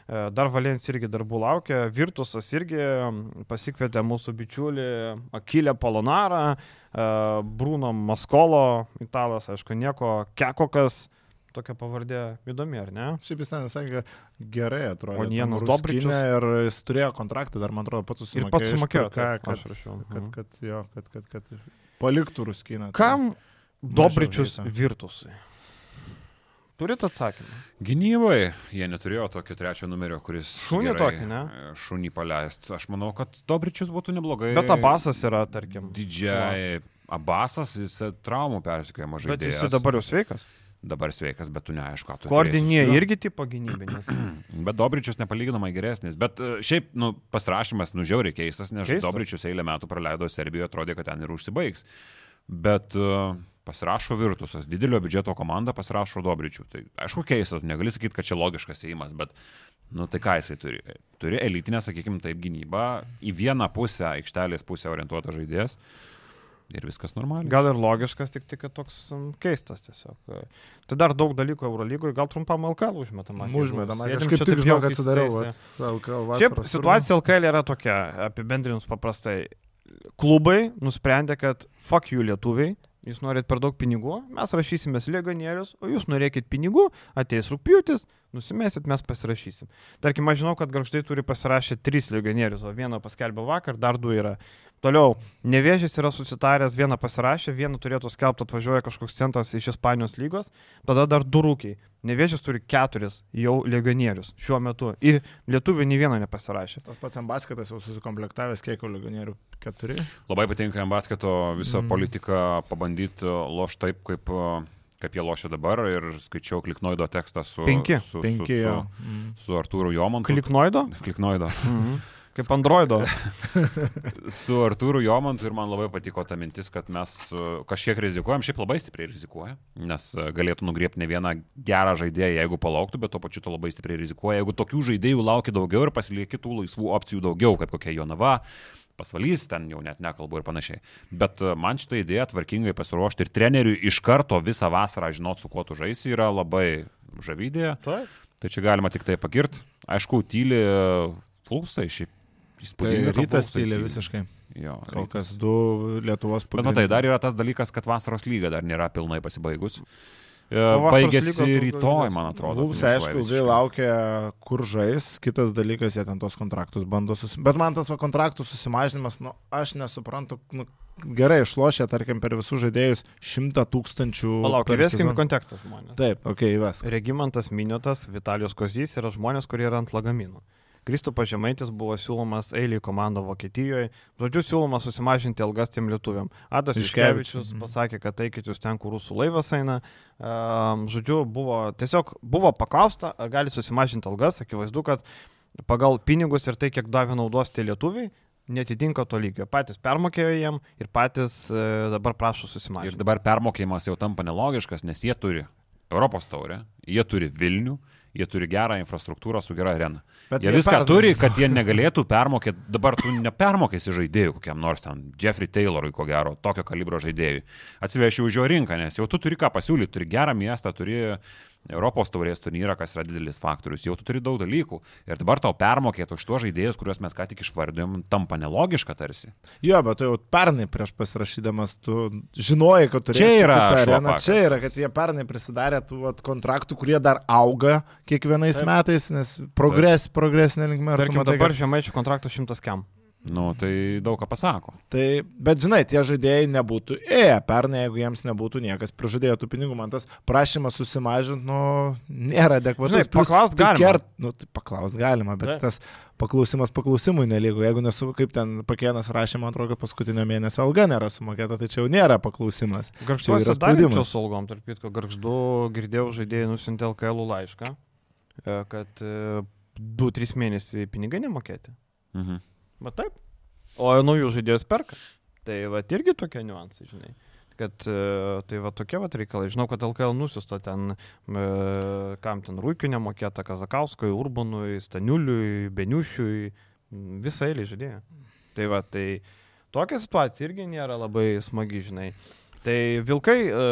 Dar Valencija irgi darbų laukia. Virtusas irgi pasikvietė mūsų bičiulį Akilę Polonarą, e, Bruno Maskolo, italas, aišku, nieko, Kekokas, tokia pavardė įdomi, ar ne? Šiaip jis ten sakė, gerai atrodo. Onienas ten Dobričius. Ruskinė Ir jis turėjo kontraktą, dar man atrodo, pats susimokėjo. Ir pats sumokėjo, ką, aš rašiau. kad, kad, jo, kad, kad, kad paliktų Ruskiną. Kam Dobričius. Virtusui? Turit atsakymą? Gynybai jie neturėjo tokio trečio numerio, kuris... Šunį tokį, ne? e, Šunį paleist. Aš manau, kad Dobričius būtų neblogai. Bet Abasas yra, tarkim. Didžiai. Abasas, jis e, traumų persikėjimo Bet žaidėjas. jis dabar jau sveikas. Dabar sveikas, bet tu neaišku, ką tu. Koordinė irgi tipo gynybinės. Bet Dobričius nepalyginamai geresnis. Bet e, šiaip, nu, pasirašymas, nu, žiauriai keistas, nes Keistas. Dobričius eilę metų praleido Serbijoje, atrodė, kad ten ir užsibaigs. Bet uh, pasirašo Virtusas, didelio biudžeto komanda pasirašo Dobričių. Tai aišku, keistas, negali sakyti, kad čia logiškas įimas, bet, nu, tai ką jisai turi? Turi elitinę, sakykime, taip gynybą, į vieną pusę, aikštelės pusę orientuotas žaidėjas. Ir viskas normaliai. Gal ir logiškas, tik, tik kad toks um, keistas tiesiog. Tai dar daug dalykų Eurolygoje, gal trumpam LKL užmetama. Užmetama. Aš kaip tik žinau, kad atsidariau. Šiaip situacija LKL yra tokia, apibendrinus paprastai. Klubai nusprendė, kad fuck jų lietuviai, jūs norit per daug pinigų, mes rašysimės legionierius, o jūs norėkit pinigų, ateis rūpjūtis, nusimėsit, mes pasirašysim. Tarkim, aš žinau, kad garžtai turi pasirašę tris legionierius, o vieną paskelbė vakar, dar du yra. Toliau, Nevėžys yra susitaręs, vieną pasirašė, vieną turėtų skelbti atvažiuoja kažkoks centras iš Ispanijos lygos, tada dar du rūkiai. Nevėžys turi keturis jau legionierius šiuo metu ir lietuvių nei vieno nepasirašė. Tas pats ambasketas jau susikomplektavęs, kiek jau legionierių keturi. Labai patinka jam basketo visą mm. politiką pabandyti loš taip, kaip, uh, kaip jie lošia dabar. Ir skaičiau Kliknoido tekstą su, Penki. su, Penki su, su, Mm. su Artūru Jomantu. Kliknoido? Kliknoido. Mhm. Kaip Androido. su Artūru Jomantu ir man labai patiko ta mintis, kad mes uh, kažkiek rizikuojam, šiaip labai stipriai rizikuoja, nes uh, galėtų nugriepti ne vieną gerą žaidėją, jeigu palauktų, bet tuo pačiu to labai stipriai rizikuoja. Jeigu tokių žaidėjų laukia daugiau ir pasilieki tų laisvų opcijų daugiau, kaip kokia Jonava, pasvalys, ten jau net nekalbu ir panašiai. Bet uh, man šitą idėją tvarkingai pasiruošti ir treneriui iš karto visą vasarą žinot, su kuo tu žaisi, yra labai žavydėje. Tai čia galima tik tai pagirti. Aišku, tyli pulsai, šiaip Tai įspūdinga. kad rytas Pulsai tyli. visiškai. Jo, Kol kas du Lietuvos Bet matai, dar yra tas dalykas, kad vasaros lyga dar nėra pilnai pasibaigus. E, Baigėsi rytoj, man atrodo. Mums, aišku, ilgai laukia, kur žais. Kitas dalykas, jie ten tos kontraktus bando susimažinti. Bet man tas va, kontraktų susimažinimas, nu, aš nesuprantu. Nu, gerai, išlošia, tarkim, per visus žaidėjus šimtą tūkstančių. Palauk, per įveskim kontekstą žmonės. Taip, okei, okay, įves. Regimantas Miniotas, Vitalijos Kozys yra žmonės, kurie yra ant lagaminų. Kristupas Žemaitis buvo siūlomas eiliai komando Vokietijoje. Žodžiu, siūloma susimažinti algas tiem lietuviam. Adas Iškevičius mhm. pasakė, kad eikit jūs ten, kur rusų laivas eina. Um, žodžiu, buvo tiesiog buvo paklausta, ar gali susimažinti algas. Akivaizdu, kad pagal pinigus ir tai, kiek davė naudos tie lietuviai, netitinka to lygio. Patys permokėjo jiem ir patys e, dabar prašo Ir susimažinti. dabar permokėjimas jau tampa nelogiškas, nes jie turi Europos taurę, jie turi Vilnių, jie turi gerą infrastruktūrą su gera arena. Bet Jie viską pernai turi, kad jie negalėtų permokėti, dabar tu nepermokėsi žaidėjų kokiam nors ten, Jeffrey Taylorui, ko gero, tokio kalibro žaidėjui. Atsivešiu už jo rinką, nes jau tu turi ką pasiūlyti, turi gerą miestą, turi Europos taurės turnyrą, kas yra didelis faktorius, jau tu turi daug dalykų. Ir dabar tau permokėti už tuos žaidėjus, kuriuos mes ką tik išvardėjom, tampa nelogiška tarsi. Jo, bet tu jau pernai prieš pasirašydamas, tu žinojai, kad turi. Čia yra pakas. Čia yra, kad jie pernai prisidarė tų vat, kontraktų, kurie dar auga kiekvienais Taip. Metais, nes progres, progresinė linkme. Tarkim, dabar kad- žemaičių kontraktas 100 kem. Nu, tai daug ką pasako. Tai, bet žinai, tie žaidėjai nebūtų ėję pernai, jeigu jiems nebūtų niekas prižadėjo tų pinigų. Man tas prašymas susimažinti, nu, nėra adekvatus. Žinai, paklaust tu galima. Kert, nu, tai paklaust galima, bet Taip. tas paklausimas paklausimui nelygu. Jeigu nesu, kaip ten pakienas rašė, man atrodo, kad paskutinio mėnesio alga nėra sumokėta, tai čia jau nėra paklausimas. Garžduose yra spaudimas. su algom, tarp kitko, garždu girdėjau žaidėjai nusintė LKL laišką, e, kad 2-3 mėnesiai pinigai nemokėti. Mhm. Bet taip. O naujų žaidėjus perka. Tai va irgi tokie niuansai, žinai. Kad e, tai va tokie va reikalai. Žinau, kad LKL nusiusta ten, e, kam ten Rūkiu nemokėta, Kazakauskui, Urbanui, Staniuliui, Beniušiui, visą eilį žaidėjų. Tai va, tai tokia situacija irgi nėra labai smagi, žinai. Tai Vilkai, e,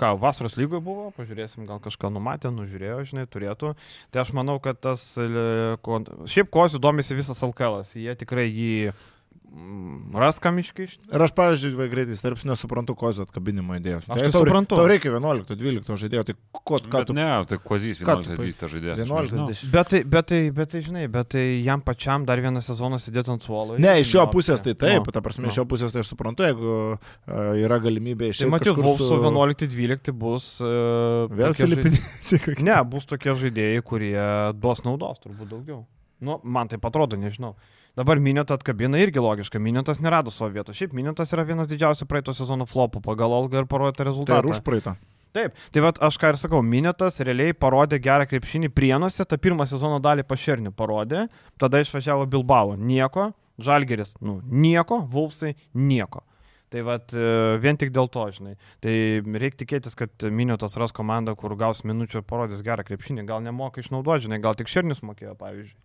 ką, vasaros lygoje buvo, pažiūrėsim, gal kažką numatė, nužiūrėjo, žinai, turėtų. Tai aš manau, kad tas, e, šiaip Kozių domisi visas LKL, jie tikrai jį mm, ras kam iškišti. Ir aš, pavyzdžiui, va, greitai tarps nesuprantu kozio atkabinimo idėjos. Aš tai tau, suprantu. Tau reikia 11-12 žaidėjo, tai ko, ką Bet tu... ne, tai Kozys ką tu 11 pa- dvyliktas žaidėjas. aš 11 nežinau. 10. Bet tai, bet, tai, bet tai, žinai, bet tai jam pačiam dar vieną sezoną sėdėti ant suolo. Ne, iš jo pusės tai taip, nu, ta prasme, nu. iš jo pusės tai aš suprantu, jeigu uh, yra galimybė Tai išėti. matyt, Vulfso 11-12 bus... Uh, Vėl filipiniečiai kokie. Ne, bus tokie žaidėjai, kurie duos naudos turbūt daugiau. Nu, man tai atrodo, nežinau. Dabar Minėtą atkabina irgi logiška. Minėtas nerado savo vietos. Šiaip Minėtas yra vienas didžiausių praeito sezono flopų pagal Olgą ir parodė Tai rezultatą. ir užpraeitą. Taip, tai vat, aš ką ir sakau, Minėtas realiai parodė gerą krepšinį prienuose, tą pirmą sezono dalį pašernį parodė, tada išvažiavo Bilbao. Nieko, Žalgeris, nu, nieko, Vulfsai, nieko. Tai vat, e, vien tik dėl to, žinai. Tai reikia tikėtis, kad Minėtas ras komandą, kur gaus minučių ir parodys gerą krepšinį. Gal nemoka išnaudoti, žinai, gal tik Šernius mokėjo, pavyzdžiui.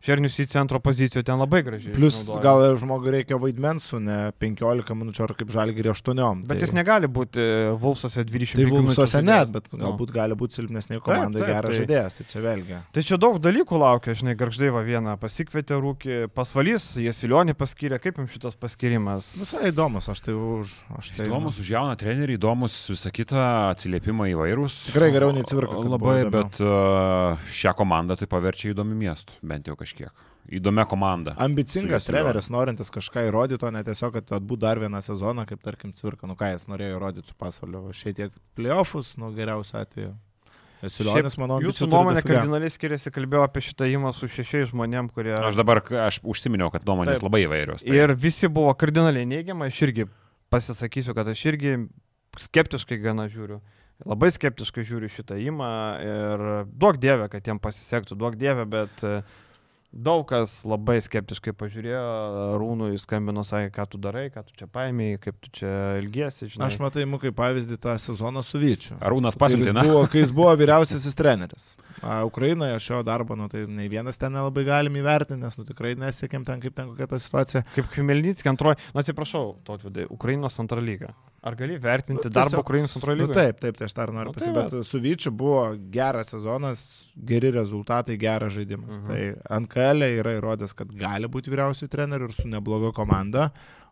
Šernius į centro poziciją ten labai gražiai. Plus išnaudojo. gal žmogui reikia vaidmens su ne 15 minučių ar kaip žalgyrį 8. Bet jis negali būti Vulfsose 20 Tai minučių. Vulsuose net, bet Nu. galbūt gali būti silpnesnė komandai taip, geras tai- žaidėjas, tai čia vėlgi. Tai čia daug dalykų laukia, žinai, garždai va vieną pasikvietė rūkį, pasvalys, Jesilionį paskyrė, kaip jums šitas paskirimas? Visai įdomus, aš tai už. Aš tai, Įdomus už jauną trenerį, įdomus visą kitą atsiliepimai įvairūs. Tikrai geriau nei buvo Labai, bet uh, šią komandą tai paverčia įdomi miestu, bent jau kažkiek. Įdomia komanda. Ambicingas treneris, norintis kažką įrodyti, o ne tiesiog, kad atbūtų dar vieną sezoną, kaip tarkim Cvirka. Nu ką jis norėjo įrodyti su pasvaliu. Šitie playoffus, nu geriausiu atveju. Esilionis, manau, Jūsų nuomonė kardinaliai skiriasi, kalbėjau apie šitą įmą su šešiais žmonėm, kurie... Aš dabar, aš užsiminiau, kad nuomonės Taip. labai įvairios. Tai Ir visi buvo kardinaliai neigiamai, aš irgi pasisakysiu, kad aš irgi skeptiškai gana žiūriu. Labai skeptiškai žiūriu šitą įmą ir duok dievę, kad jiem pasisektų, duok dievę, bet e, daug kas labai skeptiškai pažiūrėjo, Rūnui skambino, sakė, ką tu darai, ką tu čia paėmėjai, kaip tu čia ilgiesi, žinai. Aš matai, mu kaip pavyzdį tą sezoną su Vyčiu. Jis pasiuntina. buvo, kai jis buvo vyriausiasis treneris. A, Ukrainoje šio darbo, nu, tai nei vienas ten nelabai galim įvertinti, nes nu, tikrai nesiekėm ten, kaip ten kokia ta situacija. Kaip Khmelnytskė antroji, nu atsiprašau, tautvidai, Ukrainos antra lyga. Ar gali vertinti Nu, darbą Ukrainos antrojo Nu, lygoje? taip, taip, tai aš dar noriu Nu, tai pasakyti, bet su Vyčiu buvo geras sezonas, geri rezultatai, geras žaidimas. Mhm. Tai NKL yra įrodęs, kad gali būti vyriausių trenerių ir su nebloga komanda,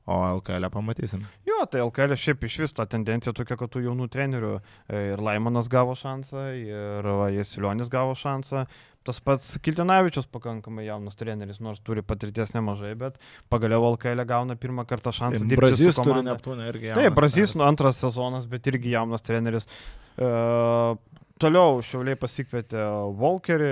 o LKL pamatysim. Jo, tai LKL šiaip iš vis ta tendencija tokia, kad tų jaunų trenerių e, ir Laimonas gavo šansą, ir va, Jesilionis gavo šansą. Tas pats Kiltinavičius pakankamai jaunas treneris, nors turi patirties nemažai, bet pagaliau LKL gauna pirmą kartą šansą dirbti Brazys su turi komanda. Neptūną irgi. Taip, Brazys nu, antras sezonas, bet irgi jaunas treneris. E, toliau Šiauliai pasikvietė Volkerį,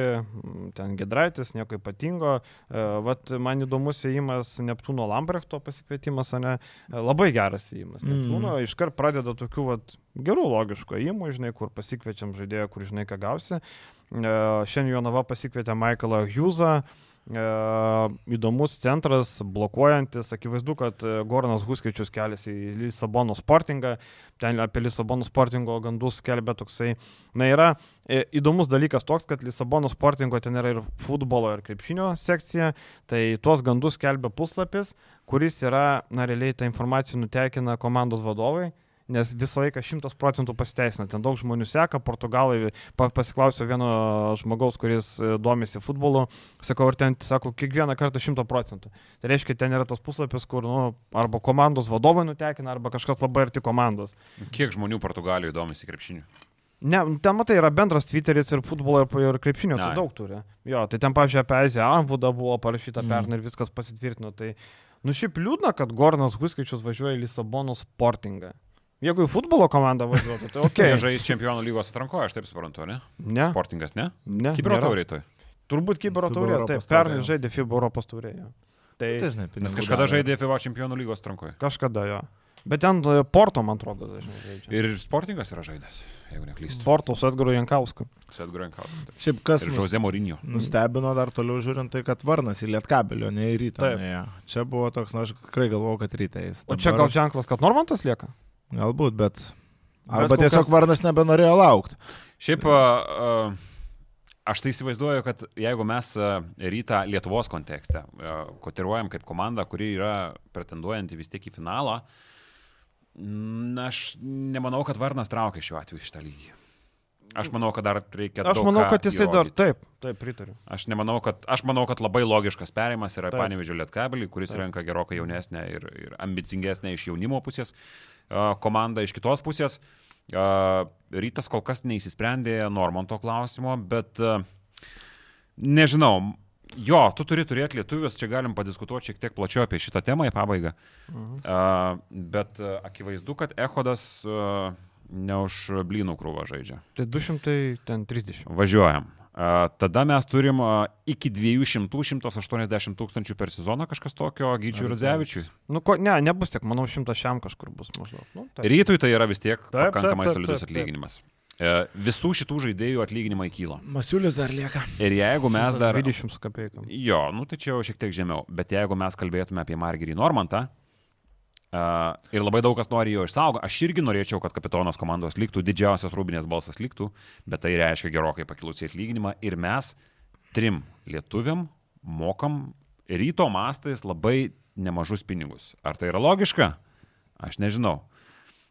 ten Gedraitis, nieko ypatingo. E, vat man įdomus įėjimas Neptūno Lambrechto pasikvietimas, ne e, labai geras įėjimas. Mm. Neptūno iškart pradeda tokių vat, gerų logiškų įėjimų, žinai, kur pasikviečiam žaidėją, kur žinai, ką gausi. E, šiandien Jonava pasikvietė Michaelą Hughesą. E, įdomus centras, blokuojantis, akivaizdu, kad e, Goranas Huskičius keliasi į Lisabono sportingą, ten apie Lisabono sportingo gandus skelbia toksai. Na yra e, įdomus dalykas toks, kad Lisabono sportingo ten yra ir futbolo, ir krepšinio sekcija, tai tuos gandus skelbia puslapis, kuris yra, na realiai tą informaciją nutekina komandos vadovai. Nes visą laiką šimtas procentų pasiteisina. Ten daug žmonių seka, portugalai, pa, pasiklausiau vieno žmogaus, kuris e, domisi futbolu, sakau, ir ten, sako, kiekvieną kartą šimta procentų. Tai reiškia, ten yra tas puslapis, kur, nu, arba komandos vadovai nutekina, arba kažkas labai arti komandos. Kiek žmonių Portugalijoje domisi krepšiniu? Ne, ten matai, yra bendras Twitteris ir futbolo, ir, ir krepšinio, tai Ai. daug turi. Jo, tai ten, pavyzdžiui, apie Aziją Arvudą buvo parašyta Mm. pernai ir viskas pasitvirtino. Tai, nu šiaip liūdna, kad Gornas Huskaičius važiuoja į Lisabono sportingą. Jeigu į futbolo komandą važiuotų, tai ok. Okay. Žais čempionų lygos atrankoje, aš taip suprantu, ne? Ne, Sportingas, ne? ne. Kibro nėra. taurė toj. Turbūt Kibero FIBA taurė, taip, pernai žaidė FIBA Europos taurėje. Tai Tai žinai, Nes kažkada žaidė FIBA čempionų lygos atrankoje. kažkada jo. Bet ten e, Porto, man atrodo, dažnai žaidžia. Ir sportingas yra žaidęs, jeigu neklystu. Porto su Edgaru Jankausku. Su Edgaru Jankausku. Šiaip kas Ir Jose Mourinho. nustebino dar toliau žiūrint, tai kad Varnas į Lietkabelio, ne į rytą. Taip. nuėjo. Čia buvo toks, na, aš tikrai galvojau, kad ryte jis. O čia gal ženklas, kad Normantas lieka? Galbūt, bet. Bet Arba kol tiesiog kas- Varnas nebenorėjo laukti. Šiaip a, aš tai įsivaizduoju, kad jeigu mes rytą Lietuvos kontekste kotiruojam kaip komanda, kuri yra pretenduojanti vis tiek į finalą, na, aš nemanau, kad Varnas traukia šiuo atveju šitą lygį. Aš manau, kad dar reikia. Aš manau, kad jisai dar įrodyt. taip, taip, pritariu. Aš, nemanau, kad, aš manau, kad labai logiškas perėjimas yra. Panevežė Lietkabelį, kuris Taip. renka gerokai jaunesnę ir, ir ambicingesnę iš jaunimo pusės komandą. Iš kitos pusės rytas kol kas neįsisprendė Normanto klausimo, bet nežinau. Jo, tu turi turėti lietuvius, čia galim padiskutuoti šiek tiek plačiau apie šitą temą į pabaigą. Mhm. Bet akivaizdu, kad Ehodas ne už blynų krūvą žaidžia. Tai 230. Važiuojam. A, Tada mes turim iki 200-180 tūkstančių per sezoną kažkas tokio Gyčiui Rudzevičiui. Nu, ko, ne, nebus tiek, manau, šimtas šiam kažkur bus maždaug. Nu, taip. Rytui tai yra vis tiek Taip, pakankamai taip, solidus taip, taip. atlyginimas. E, Visų šitų žaidėjų atlyginimai kyla. Masiulis dar lieka. Ir jeigu mes dar... 20 su kapeikom. Jo, nu tai čia jau šiek tiek žemiau. Bet jeigu mes kalbėtume apie Margerį Normantą, Uh, ir labai daug kas nori jo išsaugoti. Aš irgi norėčiau, kad kapitonas komandos liktų, didžiausias rūbinės balsas liktų, bet tai reiškia gerokai pakilusį atlyginimą. Ir mes trim lietuviam mokam ryto mastais labai nemažus pinigus. Ar tai yra logiška? Aš nežinau.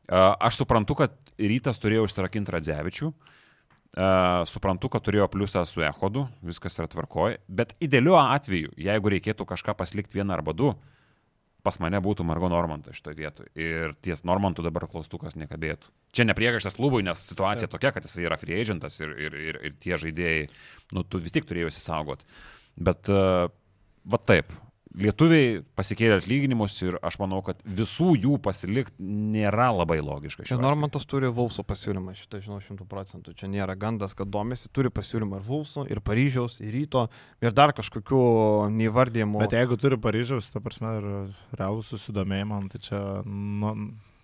Uh, aš suprantu, kad rytas turėjo užsirakinti Radzevičių. Uh, suprantu, kad turėjo pliusą su Ehodu, viskas yra tvarkoje, bet idealiu atveju, jeigu reikėtų kažką pasilikti vieną arba du, pas mane būtų Margo Normantas šitoje vietoje. Ir ties Normantų dabar klaustukas nekabėtų. Čia nepriekaištas klubui, nes situacija tokia, kad jis yra free agentas ir, ir, ir, ir tie žaidėjai, nu, tu vis tik turėjai įsisaugot. Bet, uh, va taip, lietuviai pasikėlė atlyginimus ir aš manau, kad visų jų pasilikti nėra labai logiška. Čia šiuo atveju. Normantas turi Vulso pasiūlymą, šitą žinau šimtų procentų. Čia nėra gandas, kad domisi, turi pasiūlymą ir Vulso, ir Paryžiaus, ir Ryto, ir dar kažkokių neįvardėjimų. Bet jeigu turi Paryžiaus, ta prasme, ir realų susidomėjimą, tai čia nu,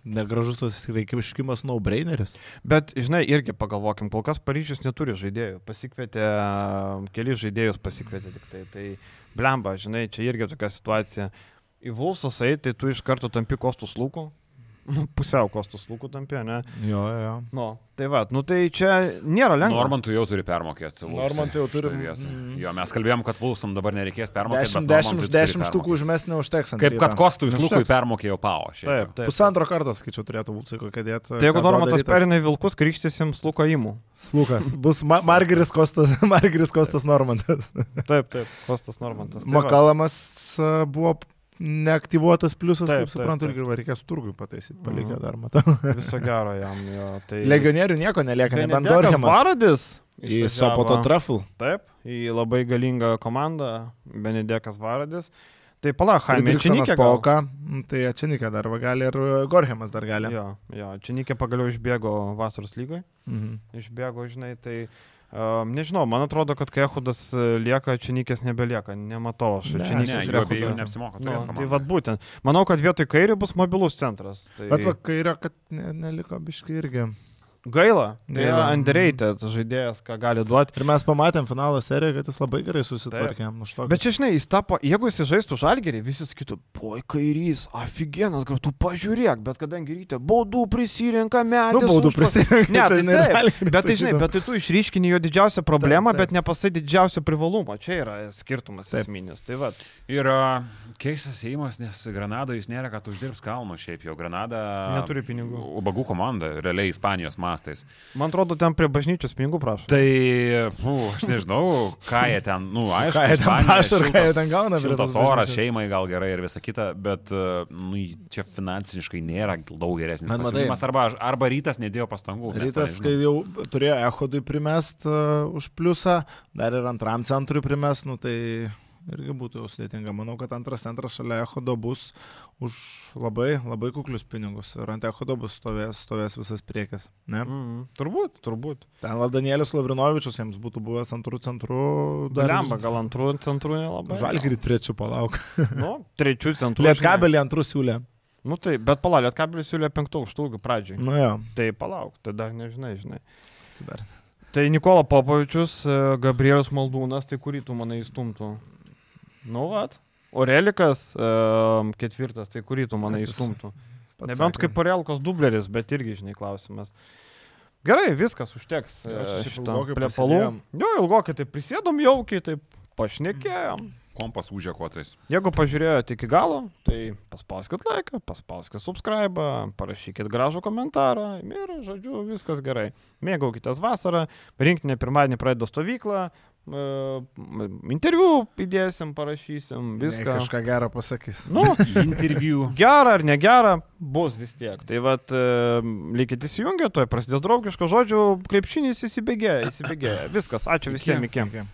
negražus tas reikiaviškimas no-braineris. Bet, žinai, irgi pagalvokim, kol kas Paryžius neturi žaidėjų. Pasikvietė, keli žaidėjus pasikvietė tik tai. Tai blemba, žinai, čia irgi tokia situacija. Į Vulsas eiti, tai tu iš karto tampi kostus lūkų. Nu, pusiau kostus lūkų tampė, ne? Jo, jo, jo. Nu, tai va, nu tai čia nėra lengva. Normantui jau turi permokėti. Normantui jau turi- mm. Jo, mes kalbėjom, kad Vulsam dabar nereikės permokėti. 10, 10, 10 štukų užmes neužteks. Kaip kad. Kostui. Lukui permokėjo Pao. šiaip Taip, taip. Pusantro karto, skaičiau, turėtų būti, kokia dėta. Tai jeigu Normantas perina į Vilkus, krikštysim Sluko įmų. Slukas. Bus Ma Margeris Kostas, Margeris Kostas Normantas. Taip, taip, Kostas Normantas. Tai. Makalamas buvo neaktyvuotas pliusas, Taip, kaip taip, suprantu, taip. irgi va, reikės turgui pataisyti, Mhm. dar, matau. Viso gero jam. Jo, tai... Legionierių nieko nelieka, Tai nebent Dorhemas. Varadis. Į. Sopoto Truffle. Taip, į labai galingą komandą, Benedekas Varadis. Tai pala, Jaime Činikė. Pauka, tai Činikė dar va, gali ir Gorhemas dar gali. Jo, jo, Činikė pagaliau išbėgo vasaros lygoje. Mhm. Išbėgo, žinai, tai... Um, nežinau, man atrodo, kad kai Ehudas e, lieka, Činikės nebelieka. Nematau aš. Ne, Ne, Činikės jų abiejų neapsimoka. Nu, tai vad būtent. Manau, kad vietoj kairių bus mobilus centras. Tai... Bet va, kairio, kad ne, neliko biškai irgi. Gaila. Tai yra Gaila. underrated žaidėjas, ką gali duoti. Ir mes pamatėm finalo seriją, kad jis labai gerai susitvarkė. Bet čia, žinai, jis tapo, jeigu jis žaistų žalgerį, visi sakytų, boi kairys, aфиgenas, gal tu pažiūrėk, bet kadangi ryte baudų prisirenka metę. Nu, baudų prisirinkti. Ne, tai taip, bet tai žinai, bet tai tu išryškini jo didžiausią problemą, Taip, taip. bet nepasai didžiausią privalumą. Čia yra skirtumas Taip. esminis. Tai va. Ir keistas įimas, nes Granado jis nėra, kad uždirbs kalno šiaip jau. Granada Neturi pinigų. Ubagų komanda, realiai Ispanijos mastais. Man atrodo, ten prie bažnyčios pinigų prašo. Tai, fu, aš nežinau, ką jie ten, nu, aišku, Ką jie ten prašo ir ką jie ten gauna. tos oras, šeimai gal gerai ir visa kita, bet a, nu, čia finansiškai nėra daug geresnis matai- pasiūlymas. Arba, arba rytas nedėjo pastangų. to Rytas, nežinom. kai jau turėjo Ehodui primest uh, už pliusą, dar ir antram centrui primest, nu tai irgi būtų jau sudėtinga. Manau, kad antras centras šalia Ehodo bus už labai, labai kuklius pinigus. Ir ant Ehodo bus stovės, stovės visas priekis. Ne? Mm, turbūt, turbūt. Ten va Danielius Lavrinovičius jiems būtų buvęs antrų centrų. Dalemba, gal antrų centrų nelabai. Žalgirį trečių palauk. Nu, trečių centrų. Lietkabelį antrų siūlė. Nu tai, bet pala, Lietkabelis siūlė penktų aukštųjų pradžioj. Nu jo. Tai palauk, tai dar nežinai, žinai. Tai dar. Tai Nikola Popovičius, e, Gabrielius Maldūnas, tai kurį tu manai įstumtų? Nu, vat. Orelikas ketvirtas, tai kurį tu manai pats Nebent kaip Orelkos dubleris, bet irgi, žinai, klausimas. Gerai, viskas užteks. e, plepalų. Jo, ilgokai, tai prisėdom jaukiai, tai pašnekėjom. Kompas užė kotais. Jeigu pažiūrėjote iki galo, tai paspauskit laiką, paspauskit subscribe, parašykit gražų komentarą ir, žodžiu, viskas gerai. Mėgaukitės vasarą, rinktinė pirmadienį pradeda stovyklą, interviu įdėsim, parašysim, Ne, viską. Kažką gerą pasakys. Nu, Interviu. gerą ar negerą, bus vis tiek. Tai vad, likit įsijungę, tuoj prasidės draugiško žodžių, krepšinis įsibėgėja, įsibėgėja. Viskas, ačiū visiems, iki. Iki.